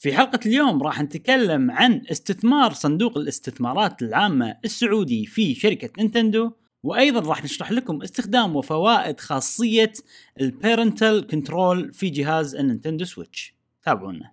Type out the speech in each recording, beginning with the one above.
في حلقة اليوم راح نتكلم عن استثمار صندوق الاستثمارات العامة السعودي في شركة نينتندو وأيضا راح نشرح لكم استخدام وفوائد خاصية ال parental control في جهاز النينتندو سويتش. تابعونا.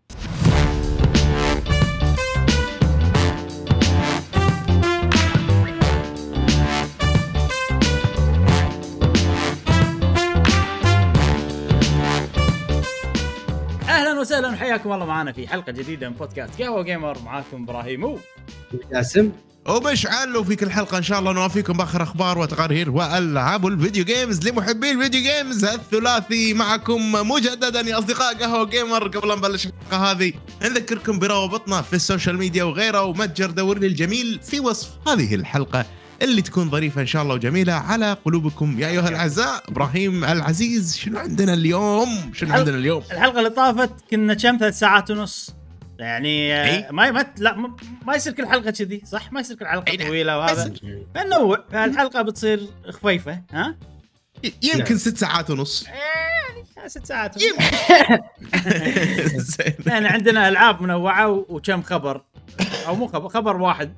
وسهلا وحياكم الله معنا في حلقة جديدة من بودكاست قهوة جيمر معاكم إبراهيم. و جاسم ومشعل وفي كل حلقة إن شاء الله نوافيكم بآخر أخبار وتقارير وألعاب ال video games لمحبي ال video games الثلاثي معكم مجددا يا أصدقاء قهوة جيمر. قبل أن نبلش الحلقة هذه نذكركم بروابطنا في ال social media وغيره ومتجر دورني الجميل في وصف هذه الحلقة. اللي تكون ظريفة إن شاء الله وجميلة على قلوبكم. يا أيها الأعزاء إبراهيم العزيز شنو عندنا اليوم؟ شنو حلقة- عندنا اليوم؟ الحلقة اللي طافت كنا كم؟ ثلاث ساعات ونص. يعني آه، إي. ما ما لا ما- يصير كل حلقة كذي صح؟ ما يصير كل حلقة إي نعم. طويلة وهذا. فننوع. فالحلقه بتصير خفيفة ها؟ يمكن ست ساعات ونص. يعني ست ساعات زين. يعني عندنا ألعاب منوعة وكم خبر؟ أو مو خبر خبر واحد.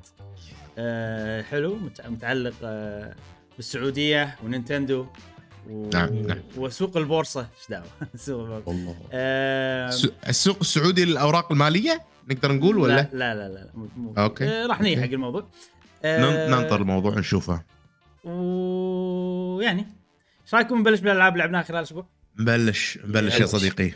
حلو مت- متعلق آه بالسعودية ونينتندو و... نعم، نعم. وسوق البورصة إيش دعوة سوق البورصة آه الس- السوق السعودي للأوراق المالية نقدر نقول ولا لا لا لا, لا. مو- مو- أوكي. آه راح نيجي. حق الموضوع آه ننطر الموضوع نشوفه ويعني إيش رأيكم نبلش بالألعاب اللي لعبناها خلال الأسبوع؟ نبلش نبلش يا. صديقي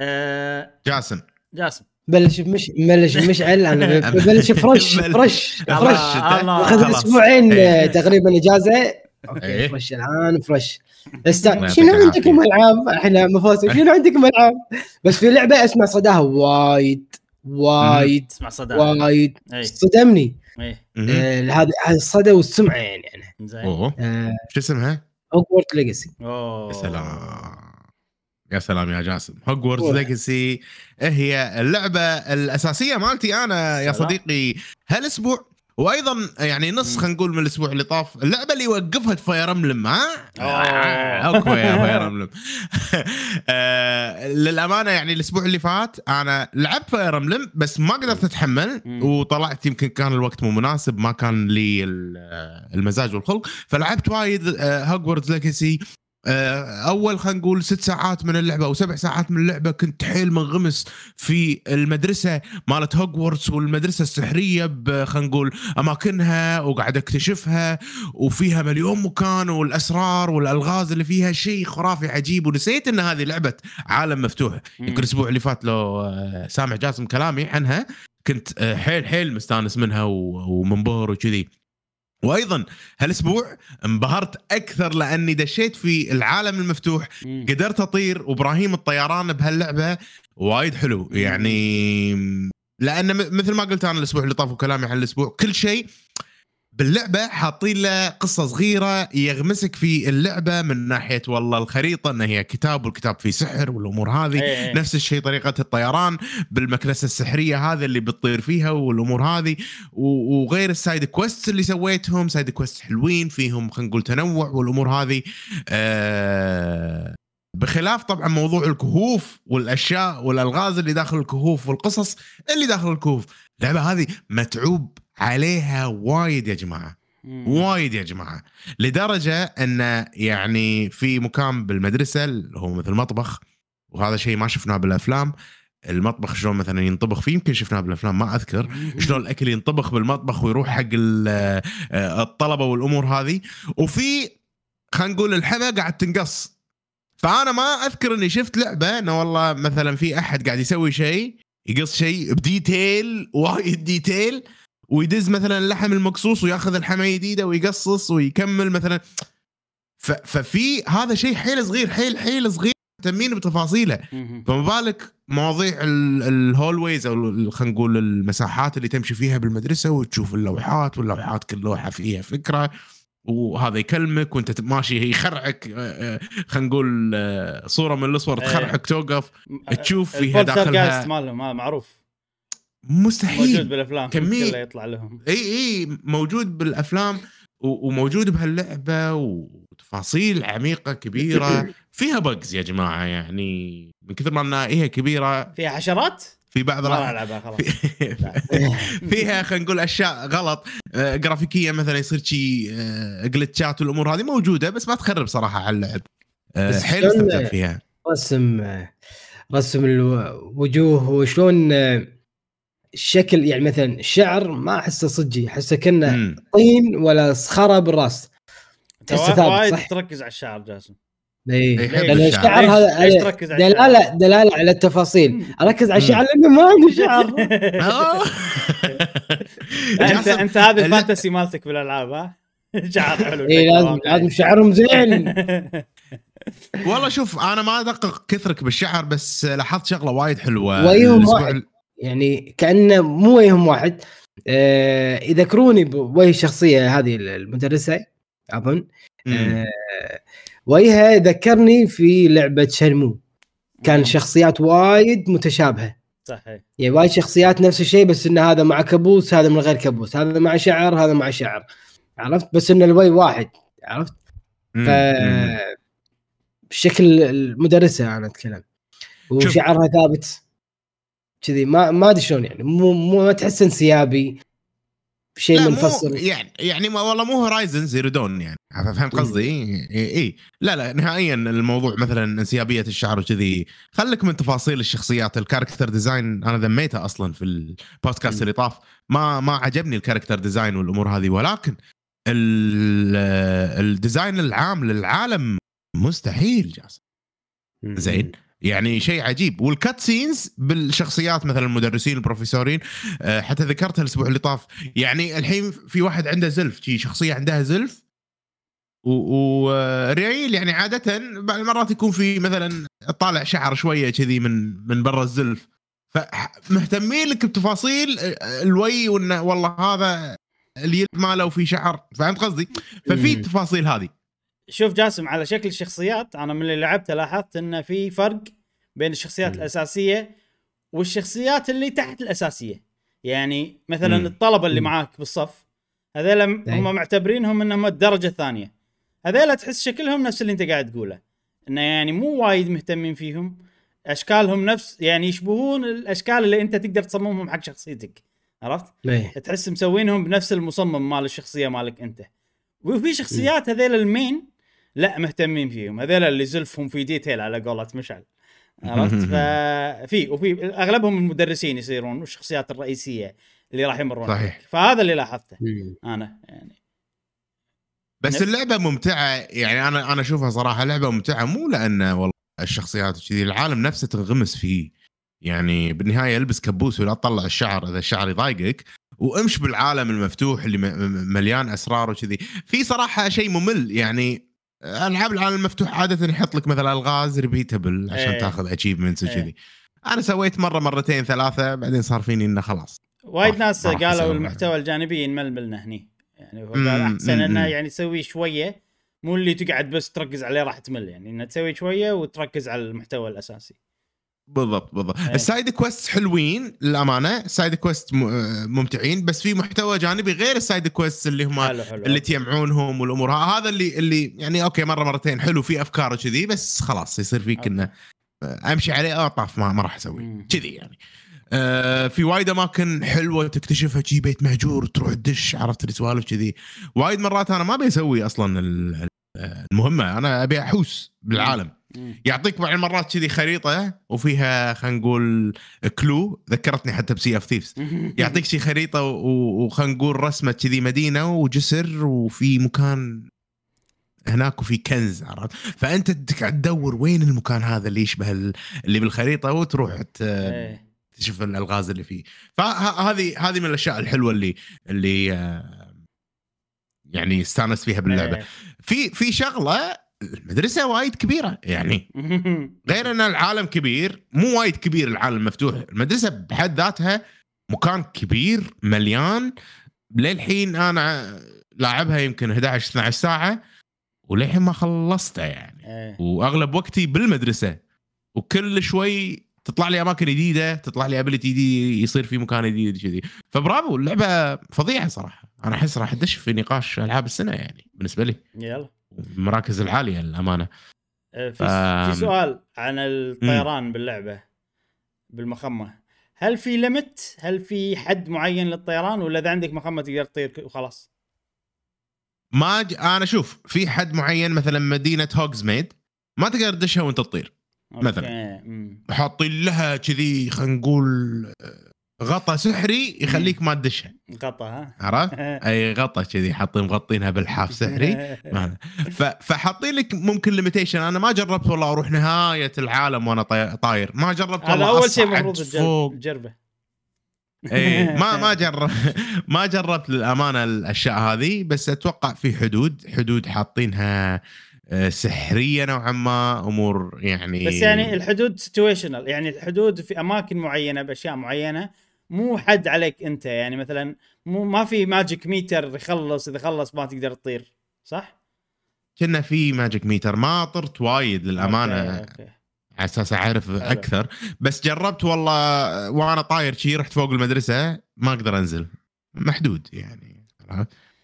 آه جاسم جاسم بلش بمش بلش بمشعل أنا ببلش فرش بلش. فرش الله. فرش. الله الله. أخذ خلاص. أسبوعين إيه. آه، تقريبا إجازة. إيه. okay fresh الآن fresh. شنو عندكم ألعاب؟ إحنا مفاسد شنو عندكم ألعاب؟ بس في لعبة اسمع صداها. وايد وايد اسمع صدى وايد. اي صدمني. آه، هذا هذا الصدى والسمعة يعني. أنا زين شو اسمها؟ Hogwarts Legacy أوه. يا سلام. يا سلام يا جاسم Hogwarts. Legacy هي اللعبة الأساسية مالتي أنا يا سلام. صديقي هالأسبوع وأيضا يعني نص. خلينا نقول من الأسبوع اللي طاف اللعبة اللي وقفها Fire Emblem ها أوه. اكو يا Fire Emblem آه، للأمانة يعني الأسبوع اللي فات أنا لعبت Fire Emblem بس ما قدرت أتحمل. وطلعت يمكن كان الوقت مو مناسب ما كان لي ال- المزاج والخلق فلعبت وايد Hogwarts Legacy أول خلينا نقول ست ساعات من اللعبة أو سبع ساعات من اللعبة كنت حيل منغمس في المدرسة مالت هوجورتس والمدرسة السحرية ب- خلينا نقول أماكنها وقاعد أكتشفها وفيها مليون مكان والأسرار والألغاز اللي فيها شيء خرافي عجيب ونسيت إن هذه لعبة عالم مفتوح يمكن الأسبوع اللي فات لو آه، سامع جاسم كلامي عنها كنت آه، حيل حيل مستانس منها ومنبهر وكذي. وأيضا هالأسبوع انبهرت أكثر لأني دشيت في العالم المفتوح. قدرت أطير وإبراهيم الطيران بهاللعبة وايد حلو يعني لأن مثل ما قلت أنا الأسبوع اللي طاف وكلامي عن الأسبوع كل شيء باللعبة حاطين له قصة صغيرة يغمسك في اللعبة من ناحية والله الخريطة إن هي كتاب والكتاب فيه سحر والأمور هذه إيه. نفس الشيء طريقة الطيران بالمكنسة السحرية هذا اللي بتطير فيها والأمور هذه وغير ال side quest اللي سويتهم side quest حلوين فيهم خلينا نقول تنوع والأمور هذه آه بخلاف طبعا موضوع الكهوف والأشياء والألغاز اللي داخل الكهوف والقصص اللي داخل الكهوف اللعبة هذه متعوب عليها وايد يا جماعة. وايد يا جماعة. لدرجة أن يعني في مكان بالمدرسة اللي هو مثل مطبخ وهذا شيء ما شفناه بالأفلام. المطبخ شلون مثلا ينطبخ فيه؟ يمكن شفناه بالأفلام ما أذكر. شلون الأكل ينطبخ بالمطبخ ويروح حق آه، الطلبة والأمور هذه. وفي خلينا نقول اللحمة قاعد تنقص. فأنا ما أذكر إني شفت لعبة إنه والله مثلا في أحد قاعد يسوي شيء يقص شيء ب detail وايد detail. ويدز مثلا اللحم المقصوص وياخذ اللحمة جديده ويقصص ويكمل مثلا. ففي هذا شيء حيل صغير حيل حيل صغير مهتمين بتفاصيله. فما بالك مواضيع ال- ال hallways أو خلينا نقول المساحات اللي تمشي فيها بالمدرسة وتشوف اللوحات واللوحات كل لوحة فيها فكرة. وهذا يكلمك وأنت ماشي يخرعك آه، آه، خلينا نقول آه، صورة من الصور إيه. تخرعك توقف تشوف فيها داخلها. مالهم هذا معروف موجود مستحيل بالافلام كمية- كله يطلع لهم. إي إي موجود بالأفلام و- وموجود بهاللعبة وتفاصيل عميقة كبيرة. فيها بجز يا جماعة يعني من كثر ما إنها هي كبيرة. فيها حشرات؟ في بعض ما ألعبها خلاص. في- فيها خلينا نقول أشياء غلط. آه، جرافيكيا مثلا يصير شي آه، جلتشات والأمور هذه موجودة بس ما تخرب صراحة على اللعب. آه، بس حيل استمتعت فيها. رسم رسم الوجوه وشلون الشكل يعني مثلا الشعر ما أحسه صجي أحسه كأنه. طين ولا صخرة بالراس. تحسه ثابت، وايد صح؟ تركز على الشعر جاسم. اي يحب لأن الشعر. ليش- هذا هذا دلاله دلالة على التفاصيل. أركز على الشعر لأنه ما عندي شعر. آه. انت أنت هذه لا- الفانتسي مالتك بالألعاب ها؟ شعر حلو اي إيه، لازم لازم شعرهم زين. والله شوف أنا ما أدقق كثرك بالشعر بس لاحظت شغلة وايد حلوة ويهم يعني كأنه مو وجههم واحد. آه يذكروني بوجه الشخصيه هذه المدرسة أظن. آه وجهها ذكرني في لعبة شنمو كان شخصيات وايد متشابهة. صحيح. يعني وايد شخصيات نفس الشيء بس إن هذا مع كابوس هذا من غير كابوس. هذا مع شعر هذا مع شعر. عرفت؟ بس إن الويه واحد. عرفت. ف. بشكل المدرسة أنا أتكلم. وشعرها ثابت. كذي ما ما أدري شلون يعني مو مو ما تحس انسيابي شيء منفصل. يعني يعني ما والله مو Horizon Zero Dawn يعني فهمت. قصدي؟ إي إي. لا لا نهائيا الموضوع مثلا انسيابيه الشعر وكذي. خليك من تفاصيل الشخصيات ال character design أنا ذميته أصلا في البودكاست. اللي طاف. ما ما عجبني ال character design والأمور هذه ولكن ال- ال design العام للعالم مستحيل جاسم. زين. يعني شيء عجيب. وال cutscenes بالشخصيات مثلا المدرسين البروفيسورين آه، حتى ذكرتها الأسبوع اللي طاف. يعني الحين في واحد عنده زلف شي شخصية عندها زلف وريايل يعني عادة بعض المرات يكون في مثلا طالع شعر شوية كذي من من برا الزلف. فمهتمين لك بتفاصيل آه، الوي وإنه والله هذا اليد ماله وفي شعر. فهمت قصدي؟ ففي. التفاصيل هذه. شوف جاسم على شكل الشخصيات أنا من اللي لعبته لاحظت انه في فرق بين الشخصيات مم. الأساسية والشخصيات اللي تحت الأساسية يعني مثلا مم. الطلبة اللي مم. معاك بالصف هذول أي. هم معتبرينهم إنهم الدرجة الثانية هذول تحس شكلهم نفس اللي أنت قاعد تقوله إنه يعني مو وايد مهتمين فيهم أشكالهم نفس يعني يشبهون الأشكال اللي أنت تقدر تصممهم حق شخصيتك عرفت؟ إيه. تحس مسوينهم بنفس المصمم مال الشخصية مالك أنت وفي شخصيات هذيل المين لا مهتمين فيهم. هذيل اللي زلفهم في ديتيل على قولة مشعل. عرفت؟ ففي وفي أغلبهم المدرسين يصيرون والشخصيات الرئيسية اللي راح يمرون صحيح. فهذا اللي لاحظته مم. أنا يعني. بس اللعبة ممتعة يعني أنا أنا أشوفها صراحة لعبة ممتعة مو لأن والله الشخصيات وكذي العالم نفسه تنغمس فيه. يعني بالنهاية البس كبوس ولا تطلع الشعر إذا الشعر يضايقك وامش بالعالم المفتوح اللي مليان أسرار وكذي. في صراحة شيء ممل يعني ألعاب العالم المفتوح عادة يحط لك مثلا ألغاز repeatable عشان إيه. تاخذ achievements. وكذي أنا سويت مرة مرتين ثلاثة بعدين صار فيني إنه خلاص وايد ناس قالوا. المحتوى الجانبي ينمل لنا هني يعني هو قال أحسن إنه. يعني تسوي شوية مو اللي تقعد بس تركز عليه راح تمل يعني إنه تسوي شوية وتركز على المحتوى الأساسي بالضبط بالضبط إيه. ال side quest حلوين للأمانة ال side quest ممتعين بس في محتوى جانبي غير ال side quest اللي هم حلو حلو اللي تجمعونهم والأمور هذا اللي اللي يعني okay مرة مرتين حلو في أفكار وكذي بس خلاص يصير فيك. إنه أمشي عليه آه طاف ما, ما راح أسوي. كذي يعني آه في وايد أماكن حلوة تكتشفها شي بيت مهجور تروح تدش عرفت السوالف كذي وايد مرات أنا ما أبي أسوي أصلا ال- المهمة أنا أبي أحوس بالعالم. يعطيك بعض المرات كذي خريطة وفيها خلينا نقول كلو ذكرتني حتى Sea of Thieves يعطيك شي خريطة وخلينا نقول رسمة كذي مدينة وجسر وفي مكان هناك وفي كنز عرفت؟ فأنت تقعد تدور وين المكان هذا اللي يشبه ال- اللي بالخريطة وتروح إيه. تشوف الألغاز اللي فيه. فهذه هذه من الأشياء الحلوة اللي اللي آه، يعني استانس فيها باللعبة. إيه. في في شغلة المدرسة وايد كبيرة يعني. غير إن العالم كبير مو وايد كبير العالم مفتوح. المدرسة بحد ذاتها مكان كبير مليان. للحين أنا لاعبها يمكن 11 12 ساعة وللحين ما خلصتها يعني. إيه. وأغلب وقتي بالمدرسة. وكل شوي تطلع لي أماكن جديدة تطلع لي ابيلتي جديد يصير في مكان جديد كذي فبرافو اللعبة فظيعة صراحة. أنا أحس راح أدش في نقاش ألعاب السنة يعني بالنسبة لي. يلا. المراكز العالية للأمانة. آه، في فا- في سؤال عن الطيران باللعبة بالمخمة. هل في limit هل في حد معين للطيران ولا إذا عندك مخمة تقدر تطير وخلاص؟ ما ج... أنا شوف في حد معين مثلا مدينة هوجزميد ما تقدر تدشها وأنت تطير مثلاً. حاطين لها كذي خلينا نقول آه، غطا سحري يخليك ما تدشها غطا ها؟ عرفت؟ أي غطا كذي حاطين مغطينها بالحاف سحري. فحاطين لك ممكن limitation أنا ما جربت والله أروح نهاية العالم وأنا طاير. ما جربت والله أول شيء المفروض تجربه. اي ما ما جرب ما جربت للأمانة الأشياء هذه بس أتوقع في حدود حدود حاطينها آه، سحرية نوعا ما. أمور يعني بس يعني الحدود situational يعني الحدود في أماكن معينة بأشياء معينة مو حد عليك انت يعني مثلا مو ما في magic meter يخلص إذا خلص ما تقدر تطير صح؟ كنا في magic meter ما طرت وايد للأمانة okay، okay. على أساس أعرف أكثر بس جربت والله وأنا طاير شي رحت فوق المدرسة ما أقدر أنزل محدود يعني؟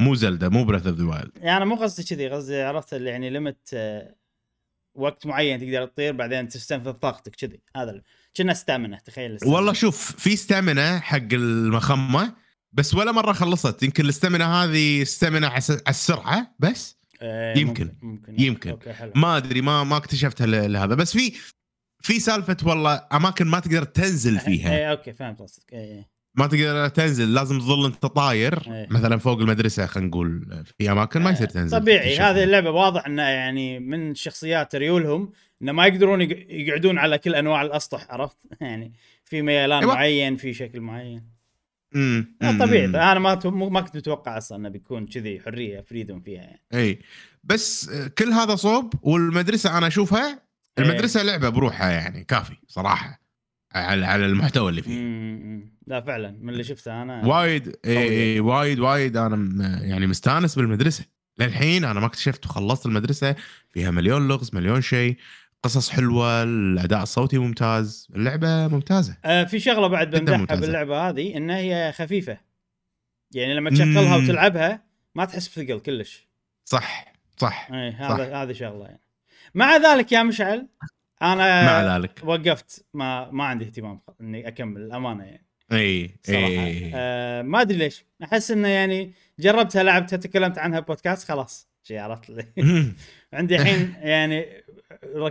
مو زلده مو Breath of the Wild يعني مو قصدي كذي قصدي عرفت اللي يعني limit وقت معين تقدر تطير بعدين تستنفذ طاقتك كذي. هذا كنا stamina تخيل ال stamina. والله شوف في stamina حق المخمة بس ولا مرة خلصت. يمكن ال stamina هذه stamina على السرعه بس؟ إيه، يمكن. ممكن. يمكن. okay حلو. ما أدري ما ما اكتشفتها ل- لهذا. بس في في سالفة والله أماكن ما تقدر تنزل فيها. إيه okay فهمت قصدك. إيه. ما تقدر تنزل لازم تظل أنت طاير إيه. مثلا فوق المدرسة خلينا نقول في أماكن ما يصير تنزل. طبيعي. هذه اللعبة واضح انه يعني من شخصيات ريولهم انه ما يقدرون يق- يقعدون على كل أنواع الأسطح عرفت؟ يعني في ميلان أيوة. معين في شكل معين. امم آه، طبيعي. أنا ما ما كنت متوقع أصلا إنه بيكون كذي حرية freedom فيها يعني. إي. بس آه، كل هذا صوب والمدرسة أنا أشوفها إيه. المدرسة لعبة بروحها يعني كافي صراحة. على على المحتوى اللي فيه مم. لا فعلا من اللي شفته أنا وايد اي قوية. اي وايد وايد أنا م- يعني مستانس بالمدرسة للحين أنا ما اكتشفت وخلصت المدرسة فيها مليون لغز مليون شيء قصص حلوة الأداء الصوتي ممتاز اللعبة ممتازة آه في شغلة بعد بمدحها. باللعبة هذه انها هي خفيفة يعني لما تشغلها. وتلعبها ما تحس بثقل كلش صح صح اي هذا هذه شغلة يعني مع ذلك يا مشعل أنا مع ذلك. وقفت ما ما عندي اهتمام إني أكمل الامانه يعني. إي صراحة. إي آه ما أدري ليش. أحس إنه يعني جربتها لعبتها تكلمت عنها بودكاست خلاص. شي عرفت لي. عندي الحين يعني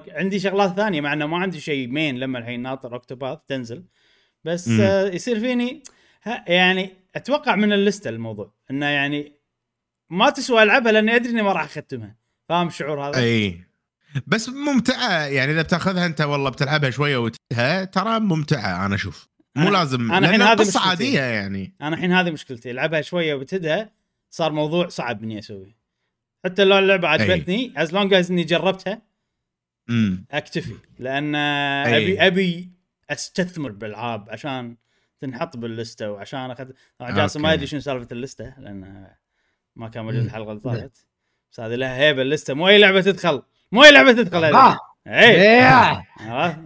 عندي شغلات ثانية مع إنه ما عندي شيء مين لما الحين ناطر اوكتوباث تنزل. بس. آه يصير فيني ها- يعني أتوقع من اللسته الموضوع. إنه يعني ما تسوى العبها لأني أدري إني ما راح أختمها. فاهم الشعور هذا؟ إي. بس ممتعة يعني إذا بتأخذها أنت والله بتلعبها شوية وتنتهى ترى ممتعة أنا أشوف مو أنا- لازم أنا الحين هذه مشكلتي. عادية يعني أنا الحين هذه مشكلتي ألعبها شوية وبتدها صار موضوع صعب إني أسويه حتى لو اللعبة عجبتني as long as إني جربتها امم أكتفي لأن أي. أبي أبي أستثمر بالألعاب عشان تنحط باللستة وعشان أخذ طبعا جاسم ما. يدري شنو سالفة اللستة لأن ما كان موجود مم. الحلقة اللي طافت بس هذه لها هيبة اللستة مو أي لعبة تدخل مو لعبة تدخل آه. اي إيه. عرفت؟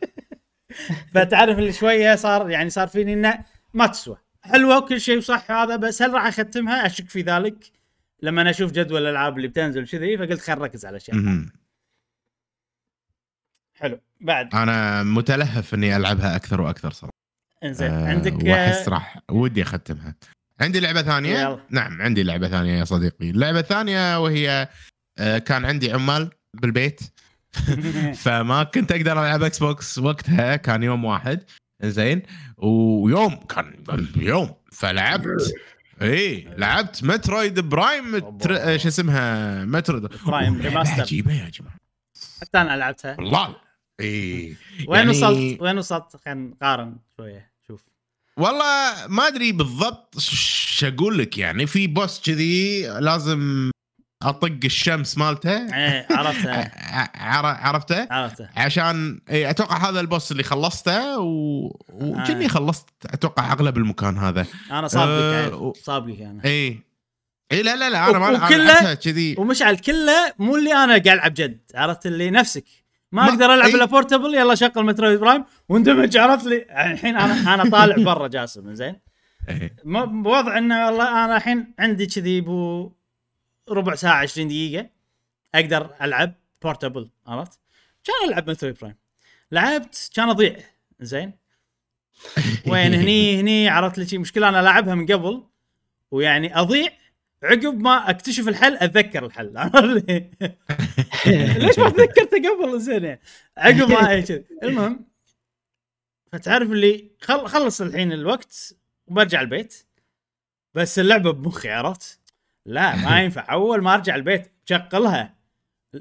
فتعرف اللي شوية صار يعني صار فيني إنه ما تسوى. حلوة وكل شيء صح هذا بس هل راح أختمها؟ أشك في ذلك. لما أنا أشوف جدول الألعاب اللي بتنزل كذي فقلت خل نركز على مهم. حلو. بعد. أنا متلهف إني ألعبها أكثر وأكثر صراحة. إنزين. آه، عندك وأحس راح ودي أختمها. عندي لعبة ثانية. يلا. نعم عندي لعبة ثانية يا صديقي. اللعبة الثانية وهي آه، كان عندي عمال بالبيت. فما كنت أقدر ألعب إكس بوكس وقتها كان يوم واحد. زين. ويوم كان يوم. فلعبت. إي لعبت Metroid Prime تر... أوبا. شو اسمها؟ Metroid Prime Remaster. عجيبة يا جماعة حتى أنا لعبتها. والله. إي. وين يعني- وصلت؟ وين وصلت؟ خلينا نقارن شوية. شوف. والله ما أدري بالضبط ش أقول لك يعني. في boss كذي لازم أطق الشمس مالته. إيه عرفتها ع- عر- عرفته؟ عرفتها عشان إيه أتوقع هذا ال boss اللي خلصته و... وكني آه. خلصت أتوقع أغلب المكان هذا. أنا سابقك آه، عيل. و- سابقك أنا اي اي لا لا لا أنا ما وكله- لعبتها كذي. ومشعل كله مو اللي أنا قاعد ألعب جد عرفت اللي نفسك. ما ما- أقدر ألعب أي. إلا portable يلا شغل Metroid Prime واندمج عرفت لي؟ الحين أنا أنا طالع برا جاسم زين. إيه. بوضع إنه والله أنا الحين عندي كذي بو ربع ساعة 20 دقيقة أقدر ألعب بورتبل عرفت؟ كان ألعب مترويد برايم لعبت كان أضيع. زين؟ وين؟ هني هني عرفت لي مشكلة أنا لاعبها من قبل ويعني أضيع عقب ما أكتشف الحل أتذكر الحل؟ ليش ما تذكرته قبل؟ زين يعني. عقب ما. المهم فتعرف اللي خل خلص الحين الوقت وبرجع البيت. بس اللعبة بمخي عرفت؟ لا ما ينفع. أول ما أرجع البيت شغلها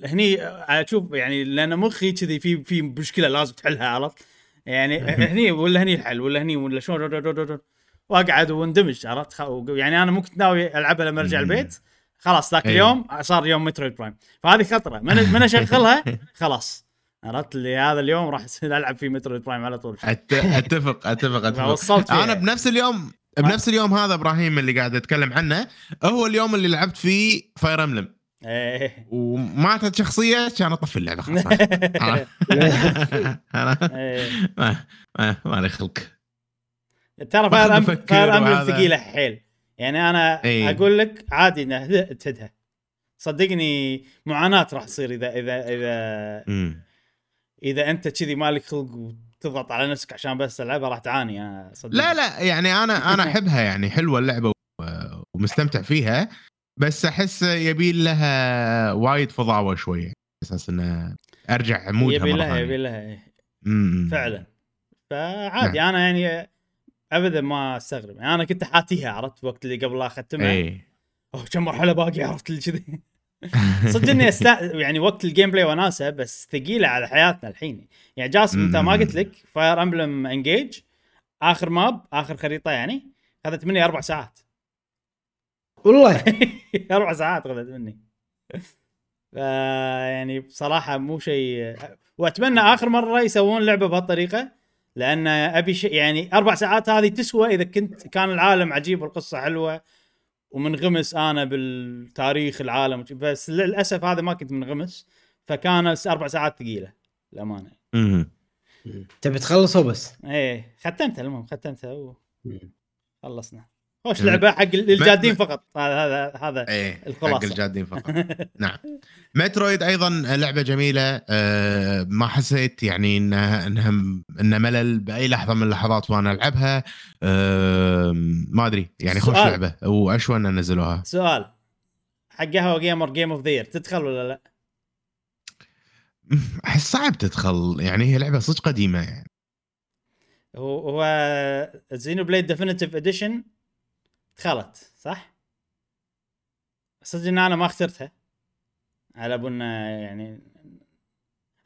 هني أشوف يعني لأن مخي كذي في في مشكلة لازم تحلها عرفت؟ يعني هني ولا هني الحل ولا هني ولا شلون وأقعد وأندمج عرفت؟ يعني أنا مو كنت ناوي ألعبها لما أرجع. البيت. خلاص ذاك أيوه. اليوم صار يوم Metroid Prime. فهذه خطرة. من من أشغلها؟ خلاص. عرفت؟ لي هذا اليوم راح ألعب في Metroid Prime على طول. أت- أتفق أتفق أتفق. أنا بنفس اليوم بنفس اليوم هذا إبراهيم اللي قاعد اتكلم عنه هو اليوم اللي لعبت فيه فاير املم إيه وماتت شخصية كان اطفي اللعبة خلاص أنا إيه. ما لي خلق ترى فاير وهذا. ثقيلة حيل يعني أنا إيه. أقول لك عادي إنه تهدها صدقني معاناة راح تصير اذا اذا اذا. إذا أنت كذي مالك خلق وتضغط على نفسك عشان بس تلعبها راح تعاني صدقني لا لا يعني أنا أنا أحبها يعني حلوة اللعبة ومستمتع فيها بس أحس يبي لها وايد فضاوه شوية أساس إنه أرجع مودها يبي لها. يبي لها إيه. فعلا. فعادي أنا يعني ابدا ما أستغرب يعني أنا كنت حاتيها عرفت وقت اللي قبل لا اختمها اي أوه كم مرحلة باقي عرفت اللي كذي. صدق إني استا... يعني وقت ال gameplay وناسة بس ثقيلة على حياتنا الحين. يعني جاسم أنت ما. قلت لك Fire Emblem Engage آخر map آخر خريطة يعني اخذت مني أربع ساعات. والله؟ أربع ساعات اخذت مني. ف يعني بصراحة مو شيء وأتمنى آخر مرة يسوون لعبة بهالطريقة لأن أبي شيء يعني أربع ساعات هذه تسوى إذا كنت كان العالم عجيب والقصة حلوة ومنغمس أنا بالتاريخ العالم بس للأسف هذا ما كنت منغمس فكان أربع ساعات ثقيلة للأمانة. تبي تخلصه بس إيه ختمتها المهم ختمتها مم. وخلصنا خوش. لعبة حق الجادين فقط. هذا هذا هذا إيه حق الخلاصة. الجادين فقط. نعم. مترويد أيضا لعبة جميلة. أه ما حسيت يعني انها انها إنها ملل بأي لحظة من اللحظات وأنا ألعبها. أه ما أدري. يعني خوش سؤال. لعبة. واشوى ان نزلوها سؤال. حق قهوة جيمر game of the تدخل ولا لا؟ أحس صعب تدخل. يعني هي لعبة صدق قديمة يعني. هو هو Xenoblade Definitive Edition دخلت صح؟ صدق إن أنا ما اخترتها على بنا يعني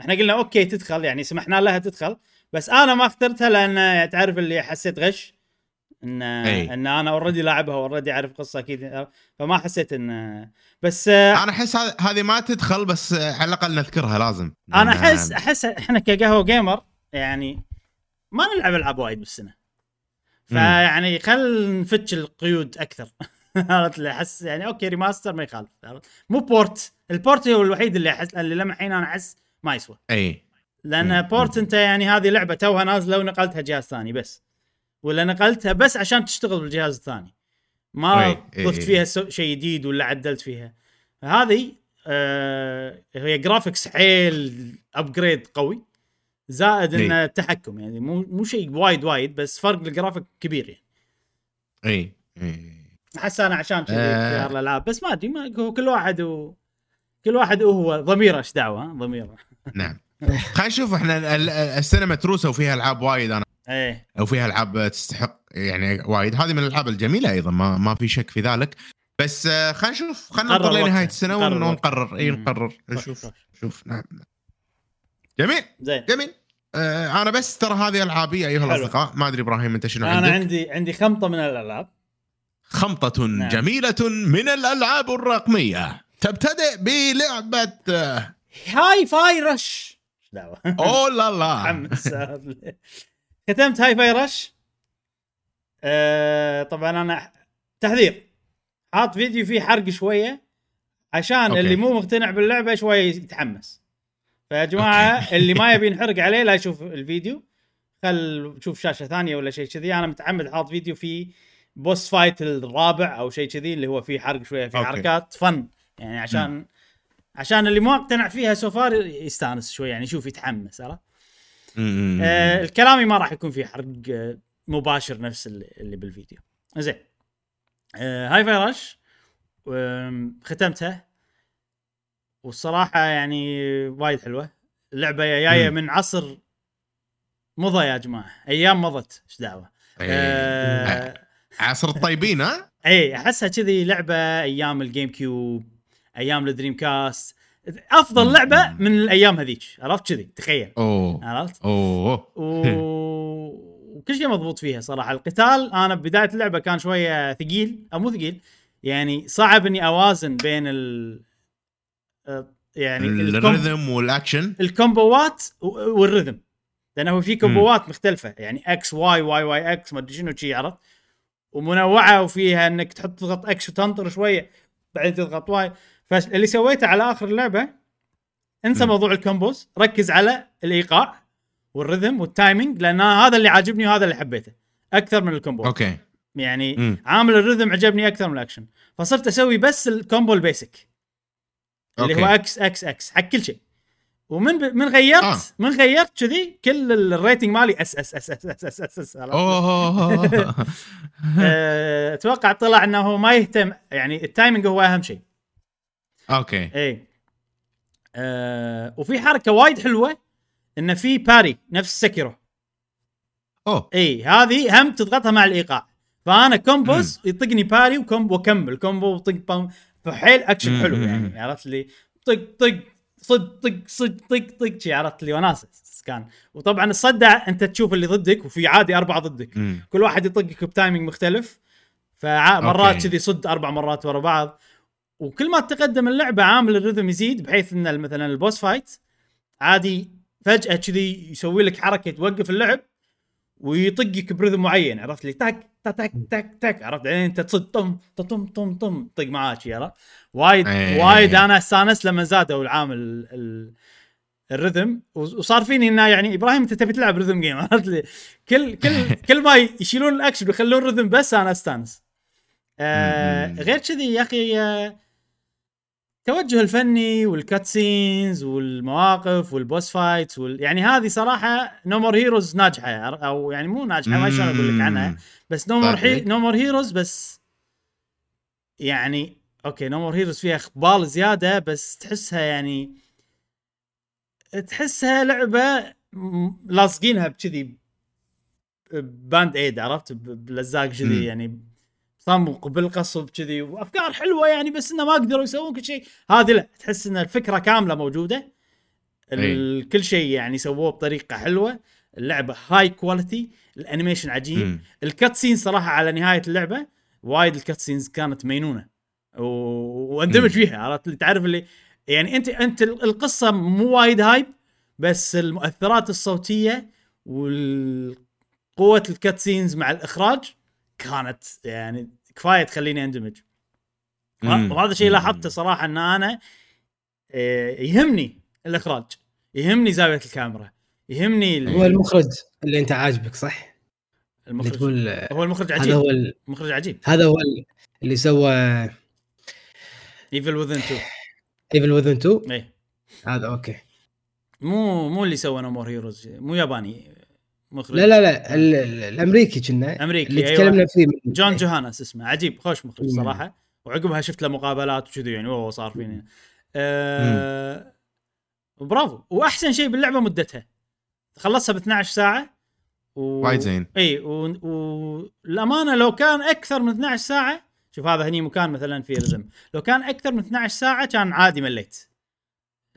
إحنا قلنا okay تدخل يعني سمحنا لها تدخل بس أنا ما اخترتها لأن تعرف اللي حسيت غش إن أي. إن أنا already لاعبها already أعرف قصة أكيد فما حسيت إن بس أنا أحس هذه ما تدخل بس على الأقل نذكرها لازم أنا أحس أحس إحنا كقهوة جيمر يعني ما نلعب ألعاب وايد بالسنة فيعني خل نفتش القيود أكثر. عرفت اللي أحس يعني okay remaster ما يخالف؟ مو port ال port هو الوحيد اللي أحس اللي لما الحين أنا أحس ما يسوى. أي. لأن مم. بورت أنت يعني هذه لعبة توها نازلة ونقلتها جهاز ثاني بس. ولا نقلتها بس عشان تشتغل بالجهاز الثاني. ما ضفت. فيها شيء جديد ولا عدلت فيها. هذه آه هي graphics حيل upgrade قوي. زائد أي. إنه تحكم يعني مو مو شيء وايد وايد بس فرق الجرافيك كبير يعني اي اي أحس أنا عشان كذي آه. اختيار الألعاب بس ما أدري ما هو كل واحد و... كل واحد وهو ضميره إيش دعوة ضميره نعم خلينا نشوف إحنا ال- ال- السينما متروسه وفيها ألعاب وايد أنا إيه أو فيها ألعاب تستحق يعني وايد هذه من الألعاب الجميلة أيضا ما ما في شك في ذلك بس آه، خلينا نشوف خلينا نقرر لنهاية. السنة. ونقرر اي. نقرر نشوف خوش. شوف نعم جميل. زين. جميل. آه أنا بس ترى هذه العابي أيها. الأصدقاء ما أدري إبراهيم أنت شنو أنا عندك. عندي عندي خمطة من الألعاب. خمطة نعم. جميلة من الألعاب الرقمية. تبتدئ بلعبة آه، Hi-Fi Rush. دعوة؟ أوه لا لا. ختمت Hi-Fi Rush. آه طبعا أنا تحذير. حاط فيديو فيه حرق شوية عشان okay. اللي مو مقتنع باللعبة شوية يتحمس. فيا جماعة اللي ما يبي ينحرق عليه لا يشوف الفيديو. خل شوف شاشة ثانية ولا شيء كذي. أنا متعمد حاط فيديو فيه boss fight الرابع أو شيء كذي اللي هو فيه حرق شوية okay. حركات فن يعني عشان عشان اللي ما اقتنع فيها so far يستانس شوي يعني يشوف يتحمس عرفت. آه الكلامي ما راح يكون فيه حرق آه مباشر نفس اللي, بالفيديو. زين. آه Hi-Fi Rush ختمتها. والصراحة يعني وايد حلوة. اللعبة جاية. من عصر مضى يا جماعة. أيام مضت. إيش دعوة؟ إيه. آه. عصر الطيبين ها؟ اي أحسها كذي لعبة أيام ال GameCube أيام ال Dreamcast. أفضل. لعبة من الأيام هذيك. عرفت كذي؟ تخيل. أوه. عرفت؟ أوه. و... وكل شيء مضبوط فيها صراحة. القتال أنا ببدايه اللعبة كان شوية ثقيل أو مو ثقيل يعني صعب إني أوازن بين ال يعني. ال rhythm وال action الكومبوات و- وال rhythm. لأنه هو في كومبوات مختلفة. يعني إكس واي واي واي إكس ما أدري شنو شي عرفت؟ ومنوعة وفيها إنك تحط تضغط X وتنطر شوية بعدين تضغط Y فاللي سويته على آخر اللعبه انسى مم. موضوع ال combos. ركز على الإيقاع وال rhythm وال timing لأن هذا اللي عاجبني وهذا اللي حبيته. أكثر من ال combo okay. يعني مم. عامل ال rhythm عجبني أكثر من الاكشن فصرت أسوي بس ال combo ال basic. اللي okay. هو X X X حق كل شيء. ومن ب... من غيرت آه. من غيرت كذي كل ال rating مالي S S S S S S S, S أوه. أتوقع طلع إنه هو ما يهتم يعني ال timing هو أهم شيء. okay. اي آه وفي حركة وايد حلوة انه في parry نفس Sekiro أوه. اي هذه هم تضغطها مع الإيقاع. فأنا combos يطقني parry و combo واكمل combo وطق فحيل اكشن حلو يعني. عرفت لي طق طق صد طق صد طق طق شي عرفت لي وناسه كان وطبعا الصدع أنت تشوف اللي ضدك وفي عادي أربعة ضدك مم. كل واحد يطقك ب timing مختلف فمرات. كذي صد أربع مرات ورا بعض وكل ما تقدم اللعبة عامل ال rhythm يزيد بحيث إن مثلا ال boss fight عادي فجأة كذي يسوي لك حركة توقف اللعب ويطقك ب rhythm معين عرفت لي تك تك تك تك تك عرفت؟ بعدين انت تصد طم طم طم طم طق معاك عرفت وايد إيه. وايد أنا استانست لما زادوا العامل ال- ال- ال rhythm وصار فيني إنه يعني إبراهيم أنت تبي تلعب rhythm game عرفت لي كل كل كل ما يشيلون الأكشن ويخلون rhythm بس أنا أستانس. آه. غير كذي يا أخي آه التوجه الفني وال cutscenes والمواقف وال boss fights وال... يعني هذه صراحة No More Heroes ناجحة أو يعني مو ناجحة ما شلون أقول لك عنها بس No More طيب. No More Heroes بس يعني okay No More Heroes فيها اخبال زيادة بس تحسها يعني تحسها لعبة لاصقينها بكذي Band-Aid عرفت بلزاق. كذي يعني صمغ بالقصب كذي وأفكار حلوة يعني بس إنه ما قدروا يسوون كل شيء. هذه لا تحس إن الفكرة كاملة موجودة. كل شيء يعني سووه بطريقة حلوة. اللعبة هاي quality ال animation عجيب. مم. ال cutscene صراحة على نهاية اللعبة وايد ال cutscenes كانت مجنونة. و... واندمج. فيها عرفت؟ اللي تعرف اللي يعني أنت أنت القصة مو وايد hype بس المؤثرات الصوتية والقوه ال cutscenes مع الإخراج كانت يعني كفاية تخليني اندمج. وهذا شيء مم. لاحظته صراحة إن أنا آه، يهمني الإخراج يهمني زاوية الكاميرا يهمني ال- هو المخرج اللي أنت عاجبك صح؟ اللي المخرج. تقول هو المخرج هذا عجيب. هو ال... مخرج عجيب. هذا هو ال- اللي سوى Evil Within 2 Evil Within 2 إيه. هذا أوكي. مو مو اللي سوى No More Heroes مو ياباني. مخرج. لا لا لا ال- ال- الأمريكي كنا أمريكي، اللي أيوة. تكلمنا فيه من جون جوهاناس اسمه عجيب خوش مخرج. صراحة. وعقبها شفت له مقابلات وكذي يعني أوه صار فيني. آه برافو. وأحسن شيء باللعبة مدتها. خلصها ب 12 ساعة و... وايد زين. إي والامانه و... لو كان أكثر من 12 ساعة شوف هذا هني مكان مثلا في رزم لو كان أكثر من 12 ساعة كان عادي مليت.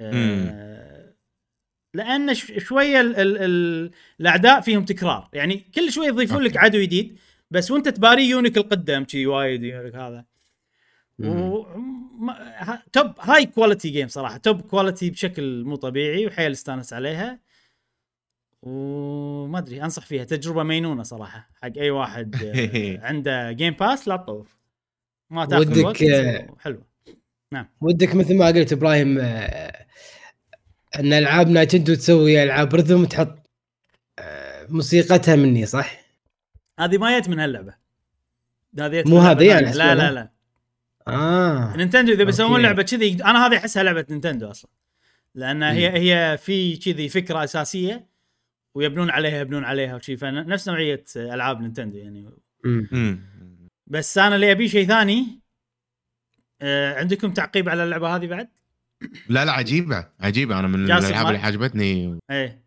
آه لأن. شوية ال... ال... ال... الأعداء فيهم تكرار. يعني كل شوية يضيفون لك. عدو جديد بس وأنت تباري يونك القدم شي وايد يونك هذا. و... ما- توب هاي كواليتي جيم صراحة. توب كواليتي بشكل مو طبيعي وحيل استانس عليها. وما أدري أنصح فيها. تجربة مينونة صراحة. حق أي واحد آه، عنده جيم باس لا تطوف. ما تأخذ ودك، وقت آه، حلو ودك مثل ما قلت إبراهيم آه، أن ألعاب نايتندو تسوي ألعاب رذم تحط آه، موسيقتها مني صح؟ هذه ما جت من هاللعبة هذه جت مو هذه يعني. لا لا؟ لا آه نينتندو إذا بيسوون. لعبة كذي أنا هذه أحسها لعبة نينتندو أصلا لأن هي. هي في كذي فكرة أساسية ويبنون عليها يبنون عليها وشي فنفس نوعية ألعاب نينتندو يعني مم. مم. بس أنا اللي أبي شيء ثاني آه عندكم تعقيب على اللعبة هذه بعد؟ لا لا عجيبة عجيبة. أنا من الألعاب ما- اللي عجبتني. إيه.